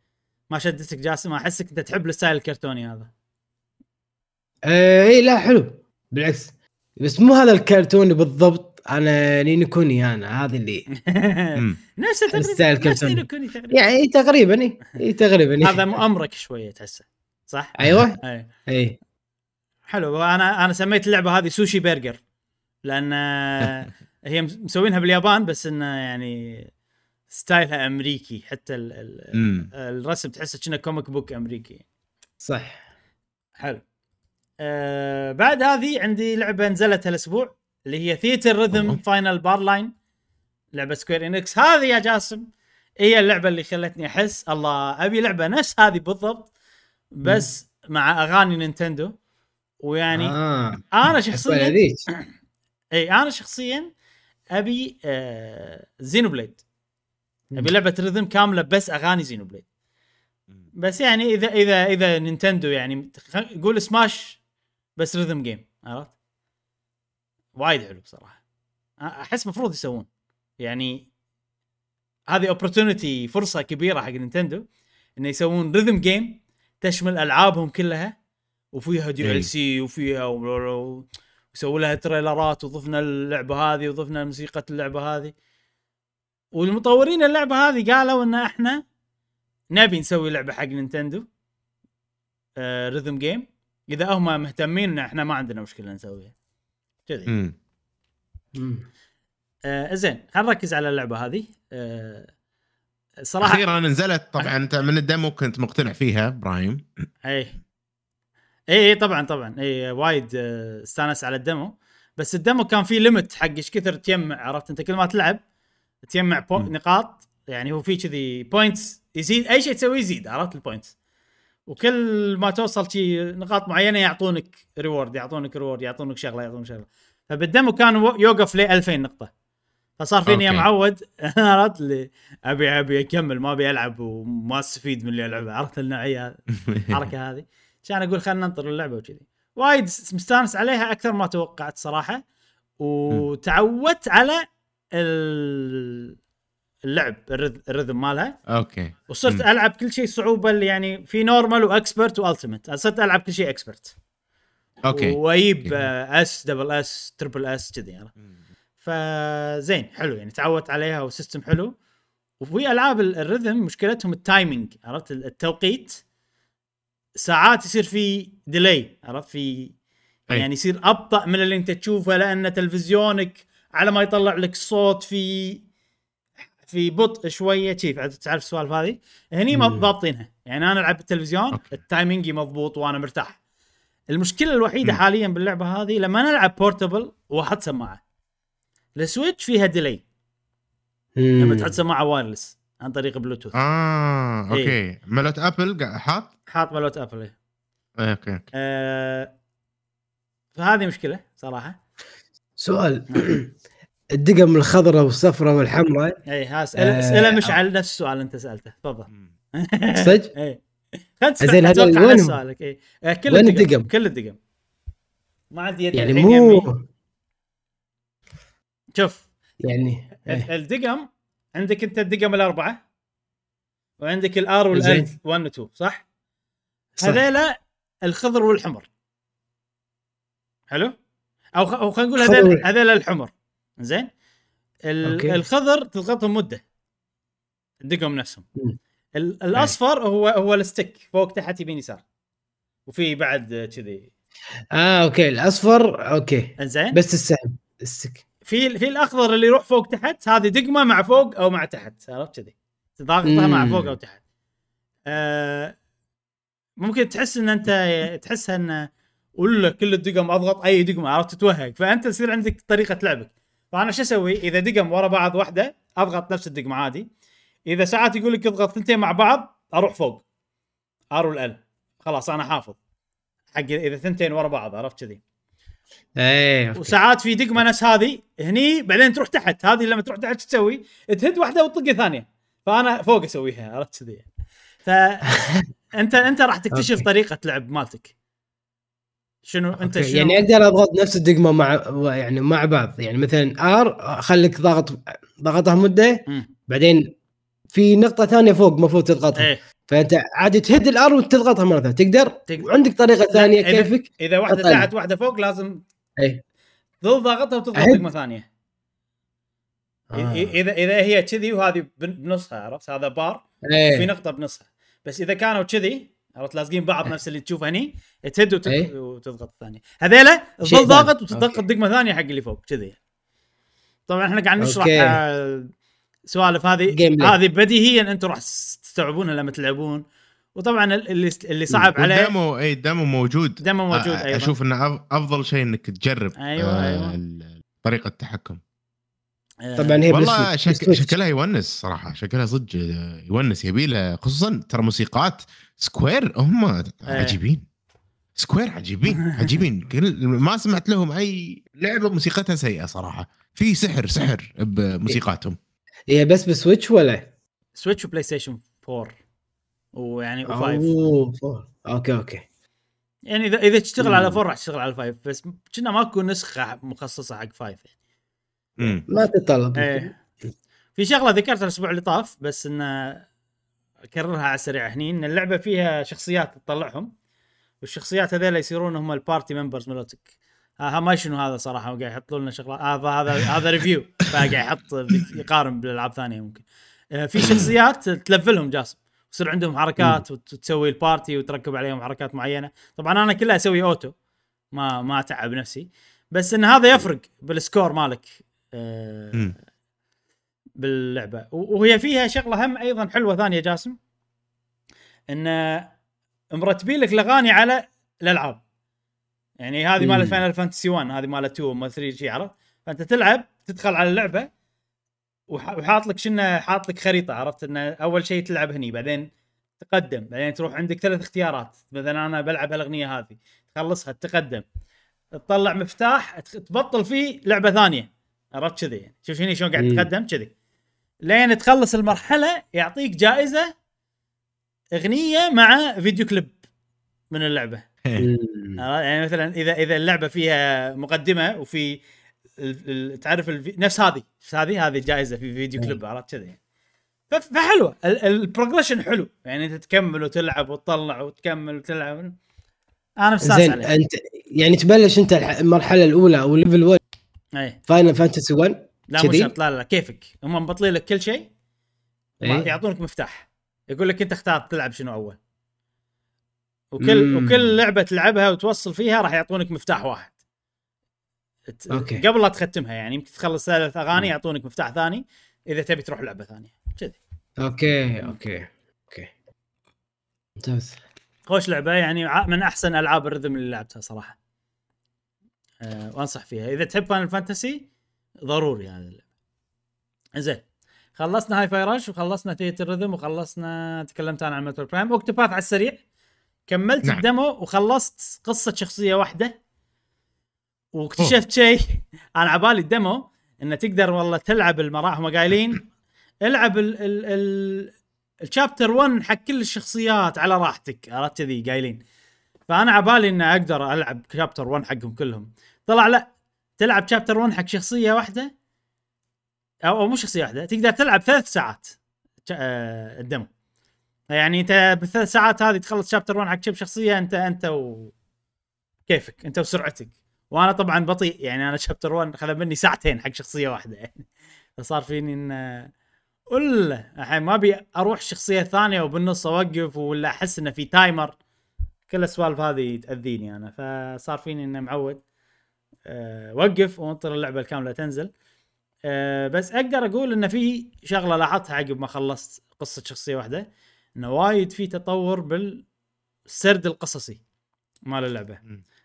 ما شدتك جاسم؟ أحسك أنت تحب ال style الكرتوني هذا. آه اي لا حلو. بالعكس. بس مو هذا الكرتوني بالضبط. أنا Ni no Kuni أنا هذا اللي. مم. نفسه ال style تقريبا نفس كرتوني. Ni no Kuni تقريبا. يعني إيه تقريبا اي إيه تقريبا هذا مؤامرك شوية تحسه. صح؟ أيوه. اي حلو. أنا أنا سميت اللعبة هذه سوشي برجر. لأن هي مس- مسوينها باليابان بس إنه يعني style ها أمريكي حتى ال ال مم. الرسم تحسه كأنه comic book أمريكي صح حلو آه بعد هذه عندي لعبة نزلت هالأسبوع اللي هي Theatrhythm. Final Bar Line لعبة Square Enix هذه يا جاسم هي اللعبة اللي خلتني أحس الله أبي لعبة نفس هذه بالضبط بس مع أغاني نينتندو ويعني آه. أنا شخصيا. إي أنا شخصيا أبي آه Xenoblade أبي لعبة rhythm كاملة بس أغاني Xenoblade بس يعني إذا إذا إذا نينتندو يعني قول سماش بس rhythm game عرفت؟ وايد حلو بصراحة. أحس مفروض يسوون. يعني هذه opportunity فرصة كبيرة حق نينتندو إنه يسوون rhythm game تشمل ألعابهم كلها وفيها DLC وفيها و- وسووا لها trailer ات وضفنا اللعبة هذه وضفنا موسيقى اللعبة هذه. والمطورين اللعبة هذه قالوا إن إحنا نبي نسوي لعبة حق نينتندو آه rhythm game إذا هم مهتمين إن إحنا ما عندنا مشكلة نسويها. كذي. آه زين خلينا نركز على اللعبة هذه. آه صراحة أخيرا نزلت طبعا أنت من ال demo كنت مقتنع فيها إبراهيم. اي اي اي طبعا طبعا. اي وايد آه، استانس على ال demo بس ال demo كان فيه limit حق إيش كثر تجمع عرفت؟ أنت كل ما تلعب تجمع. نقاط يعني هو في كذي points يزيد أي شيء تسويه يزيد عرفت ال points وكل ما توصل شي نقاط معينة يعطونك reward يعطونك reward يعطونك شغلة يعطونك شغلة. فبال demo كان يوقف ل 2000 نقطة. فصار فيني أوكي. معود عرفت؟ اللي أبي أبي أكمل ما أبي ألعب وما أستفيد من اللي ألعبه عرفت النوعية هذه الحركة هذه. عشان أقول خلينا ننطر اللعبة وكذي. وايد مستانس عليها أكثر ما توقعت صراحة. وتعودت على ال- اللعب ال rhy- ال rhythm مالها. أوكي. وصرت مم. ألعب كل شيء صعوبة اللي يعني في normal و expert و ultimate صرت ألعب كل شيء expert أوكي. واجيب S double S triple S كذي عرفت؟ فزين حلو يعني تعودت عليها و system حلو. وفي ألعاب ال- ال rhythm مشكلتهم ال timing عرفت؟ ال- التوقيت. ساعات يصير في delay عرفت؟ في. يعني يصير أبطأ من اللي أنت تشوفه لأن تلفزيونك على ما يطلع لك الصوت في في بطء شوية. كيف تعرف السوالف هذه؟ هني ما. ضابطينها يعني أنا ألعب بالتلفزيون أوكي. ال timing مضبوط وأنا مرتاح. المشكلة الوحيدة مم. حاليا باللعبة هذه لما نلعب بورتبل واحط سماعة. السويتش فيها ديلي لما تحط سماعة وايرلس عن طريق بلوتوث آه إيه. أوكي ملوت ابل قا- حاط حاط ملوت ابل إيه. إيه، أوكي أوكي آه فهذه مشكلة صراحة سؤال الدقم الخضراء والصفراء والحمراء اي ها اسئله آه، اسئله مشعل نفس السؤال اللي أنت سألته تفضل. صدق؟ اي خلنا زين، وينهم؟ نفس سؤالك اي آه، كل وين الدقم؟ كل الدقم ما عندي يد يعني مو يمي. شوف يعني إيه. الدقم عندك انت الدقم الأربعة وعندك الآر والال زين. 1 و 2 صح؟ صح. هذيلا الخضر والحمر حلو؟ أو خ... أو خلينا نقول خضر هذيل وال- هذيل الحمر زين؟ ال... أوكي. الخضر تضغطهم مدة الدقم نفسهم. ال... الأصفر هو هو ال stick فوق تحت يمين يسار وفي بعد كذي آه أوكي الأصفر أوكي زين بس السهم ال stick في في الأخضر اللي يروح فوق تحت هذه دقمة مع فوق أو مع تحت عرفت كذي؟ تضغطها مع. فوق أو تحت. آه ممكن تحس إن أنت تحسها إن ولا كل الدقم أضغط أي دقمة عرفت؟ تتوهق. فأنت يصير عندك طريقة لعبك. فأنا شو أسوي؟ إذا دقم ورا بعض واحدة أضغط نفس الدقمة عادي. إذا ساعات يقول لك اضغط ثنتين مع بعض أروح فوق. R وال L خلاص أنا حافظ. حق إذا ثنتين ورا بعض عرفت كذي؟ إيه okay. وساعات في دقمة نفس هذه هني بعدين تروح تحت هذه لما تروح تحت تسوي؟ تهد واحدة وتطق ثانية فأنا فوق أسويها عرفت كذي فانت أنت راح تكتشف okay. طريقة لعب مالتك شنو أنت okay، شنو يعني أقدر أضغط نفس الدقمة مع يعني مع بعض يعني مثلا R اخليك ضاغط ضغطها مدة مم. بعدين في نقطة ثانية فوق المفروض تضغطها إيه فأنت عادي تهد ال R وتضغطها مرة ثانية تقدر تقدر. وعندك طريقة ثانية إذا- كيفك إذا واحدة. تحت واحدة فوق لازم إي تظل ضاغطها وتضغط. دقمه ثانية آه. اذا إذا هي كذي وهذه بن- بنصها عرفت هذا بار في إيه نقطة بنصها بس إذا كانوا كذي عرفت لازقين بعض نفس اللي تشوفه هني تهد وت- إيه. وتضغط الثانية هذيلا تظل ضاغط ثاني. وتضغط. دقمه ثانية حق اللي فوق كذي طبعا إحنا قاعد نشرح. آه، سوالف هذه. هذه بديهيا أنتم راح تستوعبونها لما تلعبون. وطبعا اللي اللي صعب عليه وال demo إي ال demo موجود. demo موجود آه، أيضا أشوف إنه أف- أفضل شيء إنك تجرب أيوة، أيوة. ال- طريقة التحكم. آه، طبعا هي والله بس- شك... شكلها يونس صراحة شكلها صدق آه، يونس يبي له خصوصا ترى موسيقات سكوير هم عجيبين. سكوير عجيبين عجيبين. كل ما سمعت لهم أي لعبة موسيقتها سيئة صراحة. في سحر سحر بموسيقاتهم. هي بس بسويتش ولا؟ سويتش وبلاي ستيشن 4 ويعني و5 اوه four. okay okay. يعني اذا إذا تشتغل على. 4 راح تشتغل على 5 بس كنا ماكو نسخة مخصصة حق 5 مم. ما تتطلب إيه. في شغلة ذكرتها الأسبوع اللي طاف بس إنه أكررها على السريع هني إن اللعبة فيها شخصيات تطلعهم والشخصيات هذيلا يصيرون هم ال party members مالتك ها ما شنو هذا صراحة قاعد يحط لنا شغلات هذا هذا هذا review فقاعد يحط يقارن بالألعاب ثانية ممكن. آه، في شخصيات تلفلهم جاسم. يصير عندهم حركات وت- وتسوي ال party وتركب عليهم حركات معينة. طبعا أنا كلها أسوي auto ما ما أتعب نفسي. بس إن هذا يفرق بال score مالك آه،. باللعبة. وهي فيها شغلة هم أيضا حلوة ثانية جاسم إن مرتبين لك الأغاني على الألعاب. يعني هذه مالت مم. فاينل فانتسي 1 هذه مالت 2 مال 3 شي عرفت؟ فأنت تلعب تدخل على اللعبة وحاط لك شنو حاط لك خريطة عرفت؟ إنه أول شيء تلعب هني بعدين تقدم بعدين تروح عندك ثلاث اختيارات. مثلا أنا بلعب هالأغنية هذه تخلصها تقدم. تطلع مفتاح تبطل فيه لعبة ثانية. عرفت؟ كذي يعني. شوف هني شلون قاعد. تقدم كذي. لين تخلص المرحلة يعطيك جائزة أغنية مع video clip من اللعبة؟ يعني مثلا إذا إذا اللعبة فيها مقدمة وفي تعرف الفي... نفس هذه نفس هذه؟ هذه جائزة في video clip عرفت كذا فحلوة. ال- ال progression حلو. يعني انت تكمل وتلعب وتطلع وتكمل وتلعب. أنا مستانس زين عليه. أنت يعني تبلش أنت المرحلة الأولى أو level 1 إي. فاينل فانتسي 1 لا مو؟ شرط. لا لا كيفك؟ هم مبطلين لك كل شيء إيه. يعطونك مفتاح. يقول لك أنت اختار تلعب شنو أول. وكل مم. وكل لعبة تلعبها وتوصل فيها راح يعطونك مفتاح واحد. أوكي. قبل لا تختمها يعني يمكن تخلص ثلاث أغاني يعطونك مفتاح ثاني. إذا تبي تروح لعبة ثانية. كذي. okay okay okay. ممتاز. خوش لعبة يعني من أحسن ألعاب ال rhythm اللي لعبتها صراحة. أه وأنصح فيها. إذا تحب فاينل فانتسي ضروري هذه اللعبة. زين. خلصنا Hi-Fi Rush وخلصنا Theatrhythm وخلصنا تكلمت أنا عن Metroid Prime Octopath على السريع. كملت نعم. ال demo وخلصت قصة شخصية واحدة. واكتشفت شيء. أنا عبالي الدمو انه تقدر والله تلعب المراحل هم قايلين العب ال ال ال الشابتر 1 حق كل الشخصيات على راحتك. عرفت كذي؟ قايلين. فأنا عبالي ان أقدر ألعب شابتر 1 حقهم كلهم. طلع لا تلعب شابتر 1 حق شخصية واحدة؟ أو, مو شخصية واحدة تقدر تلعب ثلاث ساعات آه، الدمو يعني أنت بالثلاث ساعات هذه تخلص شابتر 1 حق كم شخصية؟ انت أنت و كيفك؟ أنت وسرعتك. وأنا طبعا بطيء يعني أنا شابتر 1 خذ مني ساعتين حق شخصية واحدة. يعني فصار فيني إن ولا الحين ما أبي أروح الشخصيه الثانية وبالنص أوقف ولا أحس انه في تايمر كل السوالف هذه تأذيني أنا. فصار فيني انه معود أه وقف وأنطر اللعبة الكاملة تنزل. أه بس أقدر أقول انه في شغلة لاحظتها عقب ما خلصت قصة شخصية واحدة انه وايد في تطور بالسرد القصصي مال اللعبة.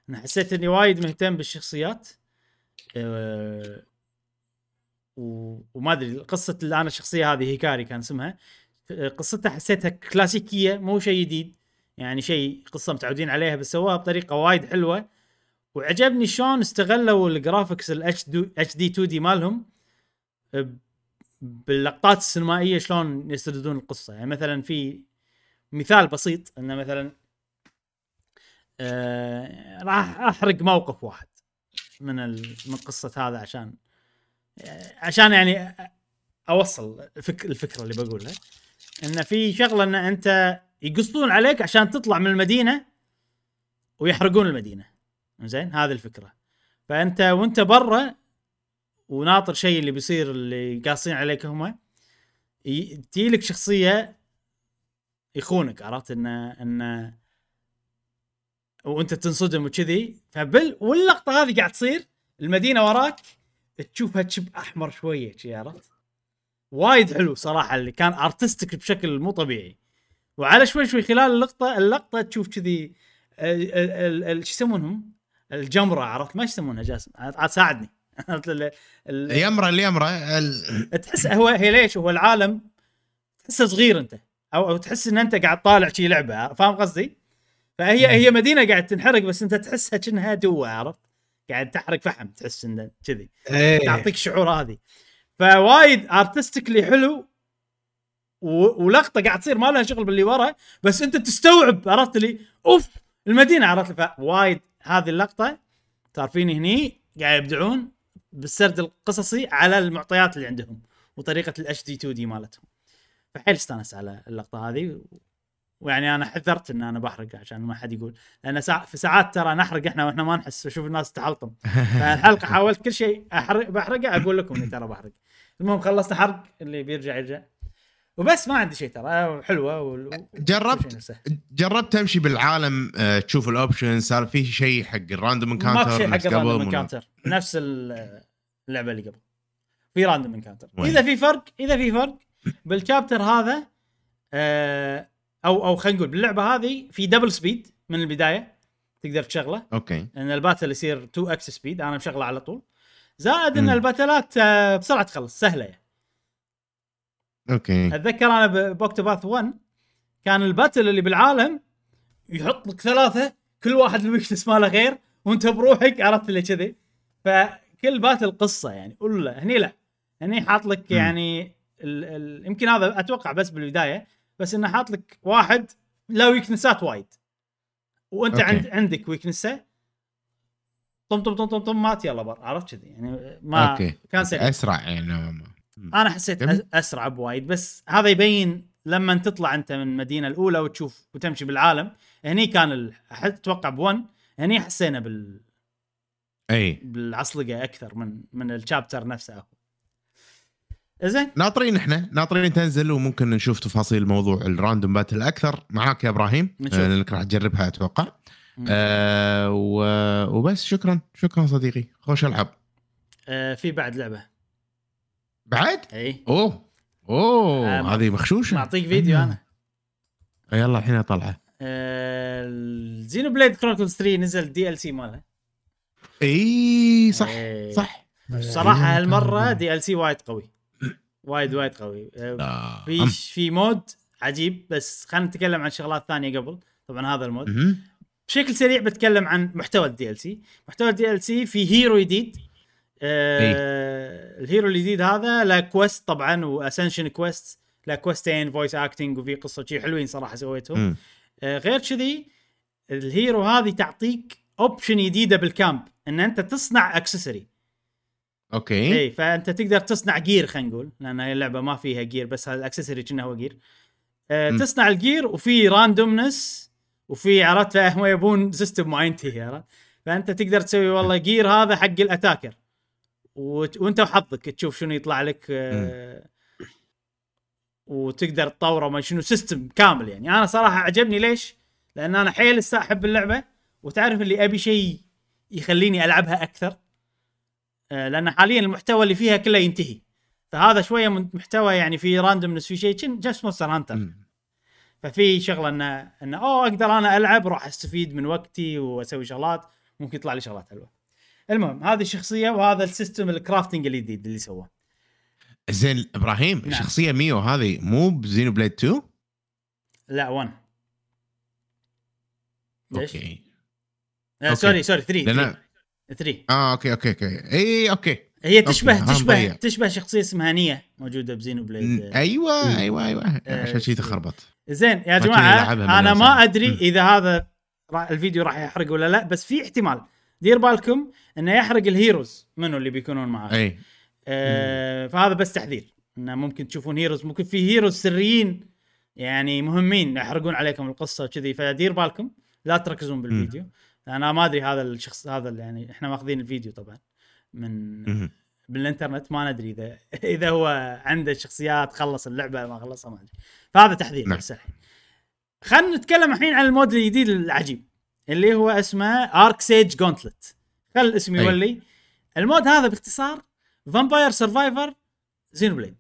أنا حسيت إني وايد مهتم بالشخصيات و... وما أدري قصة اللي أنا الشخصية هذه هيكاري كان اسمها قصتها حسيتها كلاسيكية مو شيء جديد يعني شيء قصة متعودين عليها بس سواها بطريقة وايد حلوة. وعجبني شلون استغلوا ال graphics ال HD 2D مالهم ب- باللقطات السينمائية شلون يسردون القصة. يعني مثلا في مثال بسيط إنه مثلا آه راح احرق موقف واحد من ال... من قصة هذا عشان عشان يعني أوصل الفك... الفكرة اللي بقولها. إن في شغلة إن أنت يقصدون عليك عشان تطلع من المدينة ويحرقون المدينة. زين هذه الفكرة. فأنت وأنت برا وناطر شيء اللي بيصير اللي قاصين عليك هم تجي لك شخصية يخونك عرفت؟ انه انه وانت تنصدم وكذي فبال واللقطة هذه قاعد تصير المدينة وراك تشوفها تشب أحمر شوية شي عرفت؟ وايد حلو صراحة اللي كان ارتستيك بشكل مو طبيعي. وعلى شوي شوي خلال اللقطة اللقطة تشوف كذي شو يسمونهم؟ الجمرة عرفت؟ ما يسمونها جاسم؟ عاد ساعدني. اليمرة اليمرة تحس هو هي ليش؟ هو العالم تحسه صغير انت. أو أو تحس إن أنت قاعد طالع شي لعبة فاهم قصدي؟ فهي هي مدينة قاعد تنحرق بس أنت تحسها كأنها دوا عرفت؟ قاعد تحرق فحم تحس إنه كذي. إيه. تعطيك الشعور هذه. فوايد artistically حلو و... ولقطة قاعد تصير ما لها شغل باللي ورا بس أنت تستوعب عرفت لي أوف! المدينة عرفت؟ فوايد هذه اللقطة. صار فيني هني؟ قاعد يبدعون بالسرد القصصي على المعطيات اللي عندهم وطريقة ال HD 2D مالتهم. فحيل استانس على اللقطة هذه ويعني أنا حذرت إن أنا بحرق عشان ما حد يقول. لأن سا... في ساعات ترى نحرق إحنا وإحنا ما نحس وشوف الناس تحلطم. فالحلقة حاولت كل شيء احرق بحرقه أقول لكم إني ترى بحرق. المهم خلصت حرق اللي بيرجع يرجع. وبس ما عندي شيء ترى حلوة و... جربت جربت تمشي بالعالم آه، تشوف ال option صار في شيء حق ال random encounter ما في شيء حق ال random encounter نفس اللعبة اللي قبل. في random encounter إذا في فرق إذا في فرق بال chapter هذا آه أو أو خلينا نقول باللعبة هذه في double speed من البداية تقدر تشغله. okay. ان ال battle يصير 2 x speed أنا مشغله على طول. زائد إن ال battleات آه، بسرعة تخلص سهلة يعني. okay. أتذكر أنا ب Octopath 1 كان ال battle اللي بالعالم يحط لك ثلاثة كل واحد ال weakness ماله غير وأنت بروحك عرفت اللي كذي. فكل battle قصة يعني ولا هني لا هني حاط لك يعني ال ال يمكن هذا أتوقع بس بالبداية. بس إنه حاط لك واحد له weaknessات وايد. وأنت okay. عند عندك weaknessه طم طم طم طم طم مات يلا بر عرفت كذي؟ يعني ما okay. كان سريع أسرع يعني. أنا حسيت. أسرع بوايد. بس هذا يبين لما تطلع أنت من المدينة الأولى وتشوف وتمشي بالعالم. هني كان أتوقع ب1 هني حسينا بال إي. بالعصلقة أكثر من من ال chapter نفسه زين. ناطرين إحنا ناطرين تنزل وممكن نشوف تفاصيل موضوع ال random battle أكثر معاك يا إبراهيم. آه لأنك راح تجربها أتوقع. آه وبس شكرا شكرا صديقي. خوش العب آه في بعد لعبة. بعد؟ إي. أوه. أوه آه هذه مخشوشة. معطيك فيديو أنا. يلا الحين طالعه ال Xenoblade Chronicles 3 نزل DLC ماله. اي صح أي. صح. صراحة هالمرة DLC وايد قوي. وايد وايد قوي. آه. في في mode عجيب بس خلينا نتكلم عن شغلات ثانية قبل. طبعا هذا ال mode. بشكل سريع بتكلم عن محتوى ال DLC محتوى ال DLC في hero جديد آه ال hero الجديد هذا له quest طبعا و ascension quest له questين voice acting وفي قصة شيء حلوين صراحة سويتهم. آه غير كذي ال hero هذه تعطيك option جديدة بال camp إن أنت تصنع accessory okay. إي فأنت تقدر تصنع gear خلينا نقول لأن هي اللعبة ما فيها gear بس هذا ال accessory كأنه هو gear آه تصنع ال gear وفي randomness وفي عرفت هم يبون system معين تهي عرفت؟ فأنت تقدر تسوي والله gear هذا حق ال attacker وت... وأنت وحظك تشوف شنو يطلع لك آه وتقدر تطوره ما شنو system كامل يعني. أنا صراحة عجبني ليش؟ لأن أنا حيل احب اللعبة وتعرف اللي أبي شيء يخليني ألعبها أكثر. لأن حاليا المحتوى اللي فيها كله ينتهي. فهذا شوية محتوى يعني في randomness في شيء just Monster Hunter ففي شغلة إنه إنه أوه أقدر أنا ألعب راح أستفيد من وقتي وأسوي شغلات ممكن يطلع لي شغلات حلوة. المهم هذه الشخصية وهذا ال system ال crafting الجديد اللي سواه. زين إبراهيم نعم. الشخصيه ميو هذه مو ب Xenoblade 2 لا 1 ليش؟ okay. آه sorry sorry 3 3 3 آه okay okay okay. اي okay. هي تشبه okay، تشبه مضيع. تشبه شخصية اسمها Nia موجودة ب Xenoblade. آه، أيوه أيوه أيوه. آه، عشان شي تخربط. زين يا ما جماعة أنا. ما أدري. إذا هذا الفيديو راح يحرق ولا لا بس في احتمال. دير بالكم إنه يحرق ال heroes منو اللي بيكونون معاه إي. آه فهذا بس تحذير. إنه ممكن تشوفون heroes ممكن في heroes سريين يعني مهمين يحرقون عليكم القصة وكذي. فدير بالكم لا تركزون بالفيديو. أنا ما أدري هذا الشخص هذا اللي يعني إحنا ماخذين الفيديو طبعا من. بالإنترنت ما ندري إذا إذا هو عنده شخصيات خلص اللعبة ما خلصها ما أدري فهذا تحذير نعم. بس الحين خلينا نتكلم الحين عن ال mode الجديد العجيب اللي هو اسمه Archsage's Gauntlet خل الاسم. يولي ال mode هذا باختصار Vampire Survivors Xenoblade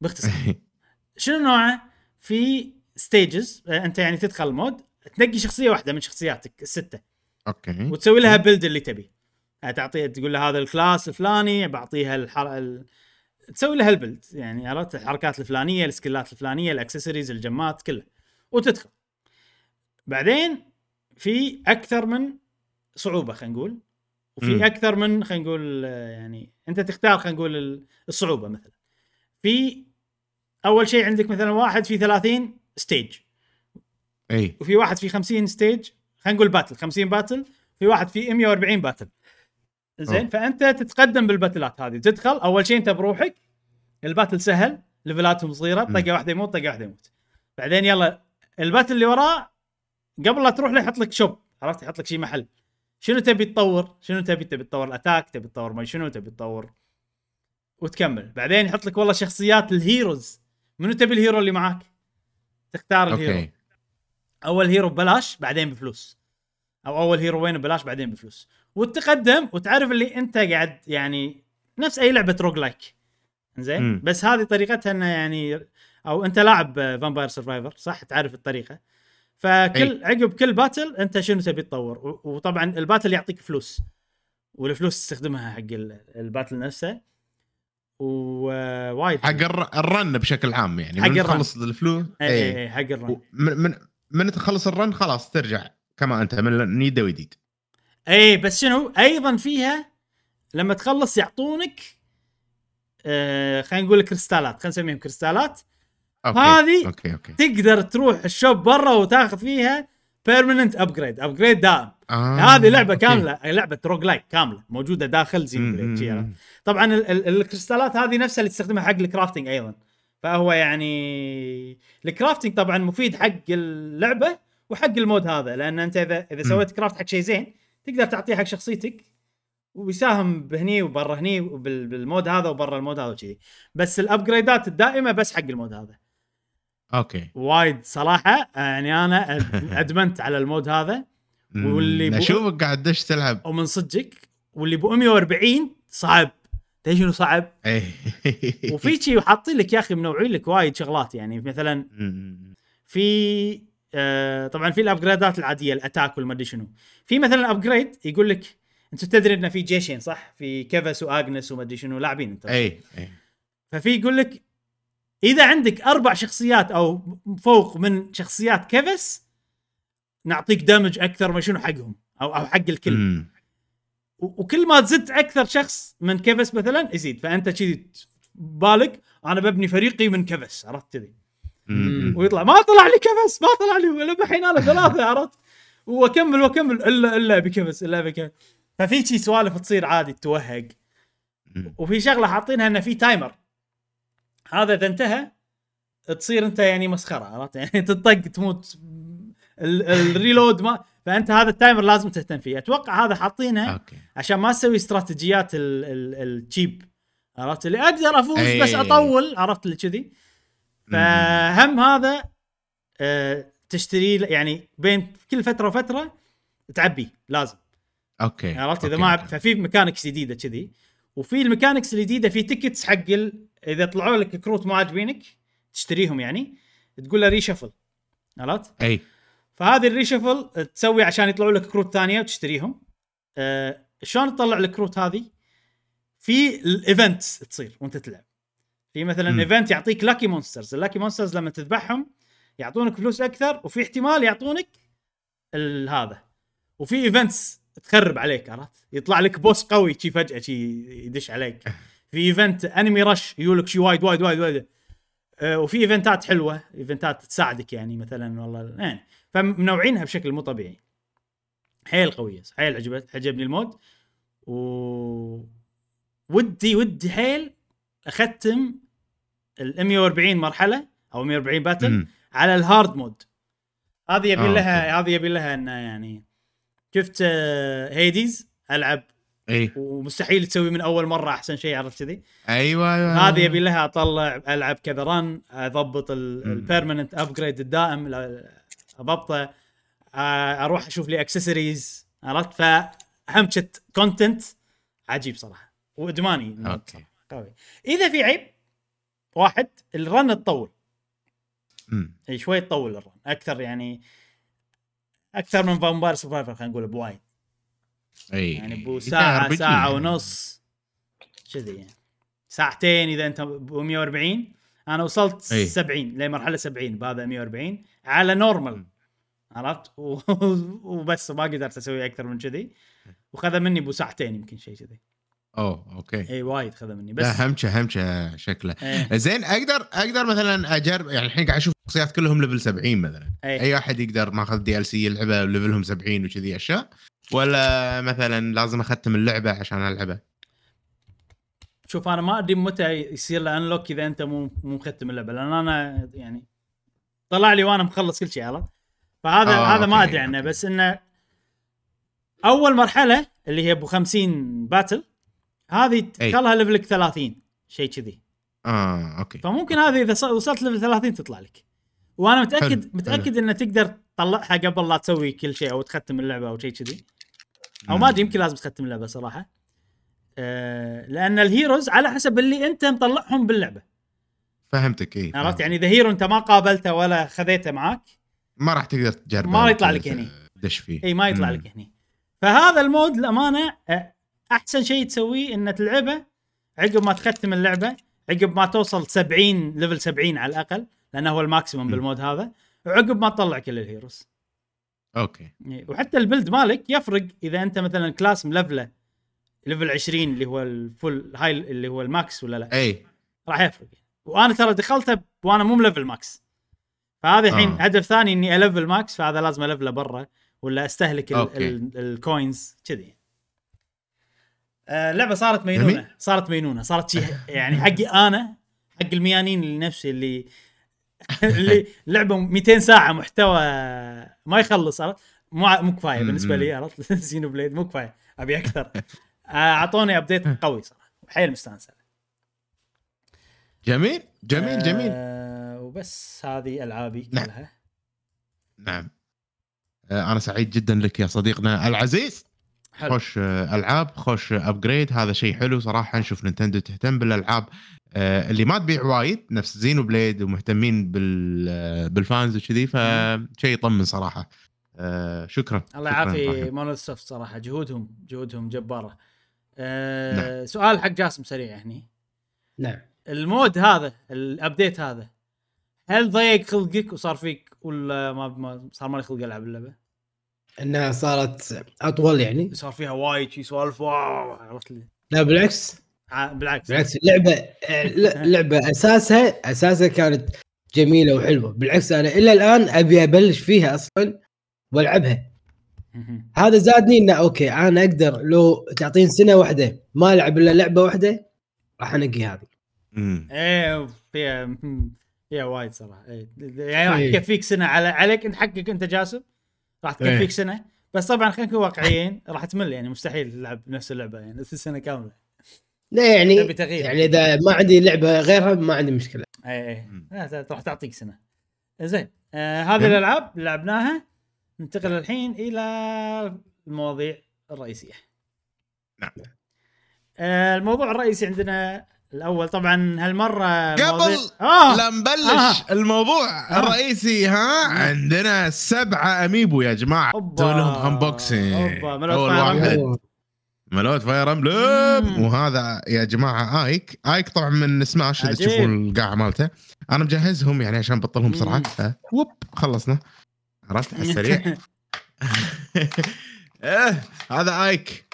باختصار شنو نوعه؟ في stages أنت يعني تدخل ال mode تنقي شخصية واحدة من شخصياتك الستة okay. وتسوي لها build اللي تبي. يعني تعطيها تقول لها هذا ال class الفلاني بعطيها الحر... ال... تسوي لها ال build يعني عرفت؟ الحركات الفلانية ال skillات الفلانية الأكسسوارز ال gemات كلها. وتدخل. بعدين في أكثر من صعوبة خلينا نقول. وفي مم. أكثر من خلينا نقول يعني أنت تختار خلينا نقول ال- الصعوبة مثلا. في أول شيء عندك مثلا واحد في 30 stage إي. وفي واحد في 50 ستيج خلينا نقول battle 50 battle في واحد في 140 battle. زين. فأنت تتقدم بال battleات هذه. تدخل أول شيء أنت بروحك ال battle سهل levelاتهم صغيرة. طقة واحدة يموت طقة واحدة يموت. بعدين يلا ال battle اللي وراه قبل لا تروح له يحط لك shop عرفت؟ يحط لك شيء محل. شنو تبي تطور؟ شنو تبي؟ تبي تطور ال attack تبي تطور ما شنو تبي تطور وتكمل. بعدين يحط لك والله شخصيات ال heroes. منو تبي ال hero اللي معاك؟ تختار ال hero. okay. أول hero ببلاش بعدين بفلوس. أو أول hero وين ببلاش بعدين بفلوس. وتقدم وتعرف اللي أنت قاعد يعني نفس أي لعبة roguelike زين. بس هذه طريقتها إنه يعني أو أنت لاعب Vampire Survivors صح؟ تعرف الطريقة. فكل عقب كل battle أنت شنو تبي تطور؟ وطبعا ال battle يعطيك فلوس. والفلوس تستخدمها حق ال- battle نفسه. ووايد حق ال- ال run بشكل عام يعني. حق ال run. تخلص الفلوس اي اي اي اي حق ال run. من من تخلص ال run خلاص ترجع. كما أنت من نيده وجديد اي بس شنو؟ أيضا فيها لما تخلص يعطونك آه خلينا نقول كريستالات. خلينا نسميهم كريستالات. okay هذه- okay okay. تقدر تروح ال shop برا وتاخذ فيها permanent upgrade upgrade دائم. آه. هذه لعبة okay. كاملة لعبة roguelike كاملة موجودة داخل زين عرفت؟ طبعا ال- ال- الكريستالات هذه نفسها اللي تستخدمها حق ال crafting أيضا. فهو يعني ال crafting طبعا مفيد حق اللعبة وحق ال mode هذا لأن أنت إذا إذا. سويت craft حق شيء زين تقدر تعطيه حق شخصيتك ويساهم بهني وبرا هني بال mode هذا وبرا ال mode هذا وكذي. بس ال upgradeات الدائمة بس حق ال mode هذا. Okay. وايد صراحة يعني أنا أدمنت على ال mode هذا. واللي أشوفك قاعد دش تلعب. ومن صدقك واللي ب 140 صعب. تدري شنو صعب؟ اي وفي شيء حاطين لك يا أخي منوعين لك وايد شغلات. يعني مثلا. في آه طبعا في ال upgradeات العادية ال attack والمدري شنو. في مثلا upgrade يقول لك أنت تدري انه في جيشين صح؟ في caves و agents ومدري شنو لاعبين أنت. اي اي ففي يقول لك إذا عندك أربع شخصيات أو فوق من شخصيات كيفس نعطيك دمج أكثر ما شنو حقهم أو أو حق الكل. وكل ما زدت أكثر شخص من كيفس مثلا يزيد. فأنت كذي بالك أنا ببني فريقي من كيفس عرفت كذي. ويطلع ما طلع لي كيفس ما طلع لي ولا الحين أنا ثلاثة عرفت؟ وأكمل وأكمل الا إلا بكيفس إلا بكيفس. ففي شي سوالف تصير عادي توهق. وفي شغلة حاطينها إنه في timer هذا إذا انتهى تصير أنت يعني مسخرة عرفت؟ يعني تطق تموت ال reload ما فأنت هذا ال timer لازم تهتم فيه. أتوقع هذا حاطينه عشان ما تسوي استراتيجيات ال- ال- cheap عرفت اللي أقدر أفوز أي. بس أطول عرفت اللي كذي. فهم هذا آه، تشتري يعني بين كل فترة وفترة تعبي لازم. okay. عرفت؟ إذا ما. ففي mechanics جديدة كذي. وفي ال mechanics الجديدة في tickets حق ال... إذا طلعوا لك كروت مو عاجبينك تشتريهم يعني. تقول له reshuffle عرفت؟ إي. فهذه ال reshuffle تسوي عشان يطلعوا لك كروت ثانية وتشتريهم. آه شلون تطلع الكروت هذه؟ في ال events تصير وانت تلعب. في مثلا. event يعطيك lucky monsters ال lucky monsters لما تذبحهم يعطونك فلوس أكثر وفي احتمال يعطونك هذا. وفي events تخرب عليك عرفت؟ يطلع لك boss قوي شي فجأة شي يدش عليك. في event enemy rush يقول لك شي وايد وايد وايد وايد. آه، وفي eventات حلوة eventات تساعدك يعني مثلا والله. يعني فمنوعينها بشكل مو طبيعي. حيل قوية حيل عجبت عجبني ال mode. و ودي ودي حيل أختم ال 140 مرحلة أو 140 battle مم. على ال hard mode هذه يبي آه، لها هذه يبي لها إنه يعني شفت آه، هيديز ألعب. اي ومستحيل تسوي من أول مرة أحسن شيء عرفت كذي؟ أيوه أيوه هذه يبي لها أطلع ألعب كذا run أضبط. ال permanent upgrade الدائم اضبطه آه، أروح أشوف لي اكسسوارز عرفت؟ فهمشة content عجيب صراحة. وإدماني okay. قوي. إذا في عيب واحد ال run تطول. اي شوي تطول ال run أكثر يعني أكثر من فامباير سرفايفر خلينا نقول بوايد. إي. يعني بو ساعة ساعة يعني. ونص كذي يعني. ساعتين إذا أنت ب 140 أنا وصلت أي. 70 لمرحله 70 بهذا 140 على normal عرفت؟ و- وبس ما قدرت أسوي أكثر من كذي. وخذ مني بو ساعتين يمكن شيء كذي. أوه okay. إي وايد خذ مني. بس لا همشة همشة شكله. إيه. زين أقدر أقدر مثلا أجرب يعني الحين قاعد أشوف شخصيات كلهم level 70 مثلا. إيه. أي أحد يقدر ماخذ DLC يلعبه levelهم 70 وكذي أشياء؟ ولا مثلا لازم أختم اللعبة عشان العبها شوف أنا ما أدري متى يصير له unlock إذا أنت مو مو مختم اللعبة لأن أنا يعني طلع لي وأنا مخلص كل شيء عرفت؟ فهذا آه، هذا ما أدري عنه. بس إنه أول مرحلة اللي هي أبو 50 battle هذه. تخلها levelك 30 شيء كذي. آه okay. فممكن هذه إذا وصلت level 30 تطلع لك. وأنا متأكد حلو، متأكد إنه تقدر تطلعها قبل لا تسوي كل شيء أو تختم اللعبة أو شيء كذي. أو. ما أدري يمكن لازم تختم اللعبة صراحة. لأن ال heroes على حسب اللي أنت مطلعهم باللعبة. فهمتك اي عرفت؟ يعني إذا hero أنت ما قابلته ولا خذيته معاك ما راح تقدر تجربه ما يطلع لك هني. دش فيه. إي ما يطلع مم. لك هني. فهذا ال mode للأمانة آه، أحسن شيء تسويه ان تلعبه عقب ما تختم اللعبة عقب ما توصل 70 level 70 على الأقل لأنه هو ال maximum. بال mode هذا وعقب ما تطلع كل ال heroes okay. وحتى ال build مالك يفرق إذا أنت مثلا class ملفلة level 20 اللي هو ال full high اللي هو ال max ولا لا؟ إي. راح يفرق. وأنا ترى دخلته وأنا مو ملفل max فهذا الحين آه. هدف ثاني إني الفل max فهذا لازم الفله برا ولا أستهلك ال coins كذي. آه، اللعبه صارت مينونة. صارت مينونة. صارت شيء يعني حقي أنا حق الميانين اللي نفسي اللي اللي لعبة 200 ساعة محتوى ما يخلص عرفت؟ مو مو كفاية بالنسبة لي عرفت؟ Xenoblade مو كفاية أبي أكثر. آه، أعطوني update قوي صراحة. حيل مستانس جميل جميل جميل. آه وبس هذه ألعابي نعم. كلها. نعم. آه، أنا سعيد جدا لك يا صديقنا العزيز. حلو. خوش آه، ألعاب خوش upgrade هذا شيء حلو صراحة. نشوف نينتندو تهتم بالألعاب آه، اللي ما تبيع وايد نفس زينوبليد ومهتمين بال آه، بال fans وكذي فشيء يطمن صراحة. آه، شكرا. الله يعافي إبراهيم. مونوليث سوفت صراحة. جهودهم جهودهم جبارة. آه سؤال حق جاسم سريع هني نعم. المود هذا ال update هذا هل ضيق خلقك وصار فيك ولا ما, ما صار مالي خلق العب اللعبة؟ إنها صارت أطول يعني. صار فيها وايد شي سوالف wow عرفت لي؟ لا بالعكس. بالعكس. بالعكس اللعبة آه، ل- لعبة أساسها أساسها كانت جميلة وحلوة. بالعكس أنا إلى الآن أبي أبلش فيها أصلا وألعبها. هذا زادني إنه okay أنا أقدر لو تعطيني سنة واحدة ما ألعب إلا لعبة واحدة راح أنقي هذه. إيه فيها. فيها وايد صراحة إيه. يعني راح إيه. تكفيك سنة على عليك انت حقك أنت جاسم راح تكفيك إيه. سنة بس طبعا خلينا نكون واقعيين راح تمل يعني مستحيل تلعب نفس اللعبة يعني نفس السنة كاملة لا يعني يعني إذا ما عندي لعبة غيرها ما عندي مشكلة اي اي راح تعطيك سنة زين آه هذه. الألعاب لعبناها ننتقل الحين إلى المواضيع الرئيسية نعم. آه الموضوع الرئيسي عندنا الأول طبعا هالمرة قبل. آه لا نبلش آه. الموضوع آه. الرئيسي ها عندنا سبعة أميبو يا جماعة. سوي لهم unboxing أول واحد. مالوت فاير امبلم. وهذا يا جماعة آيك آيك طبعا من سماش إذا. تشوفون القاعدة مالته أنا مجهزهم يعني عشان بطلهم بسرعة مم. ف hop خلصنا عرفت؟ على السريع. إيه هذا ايك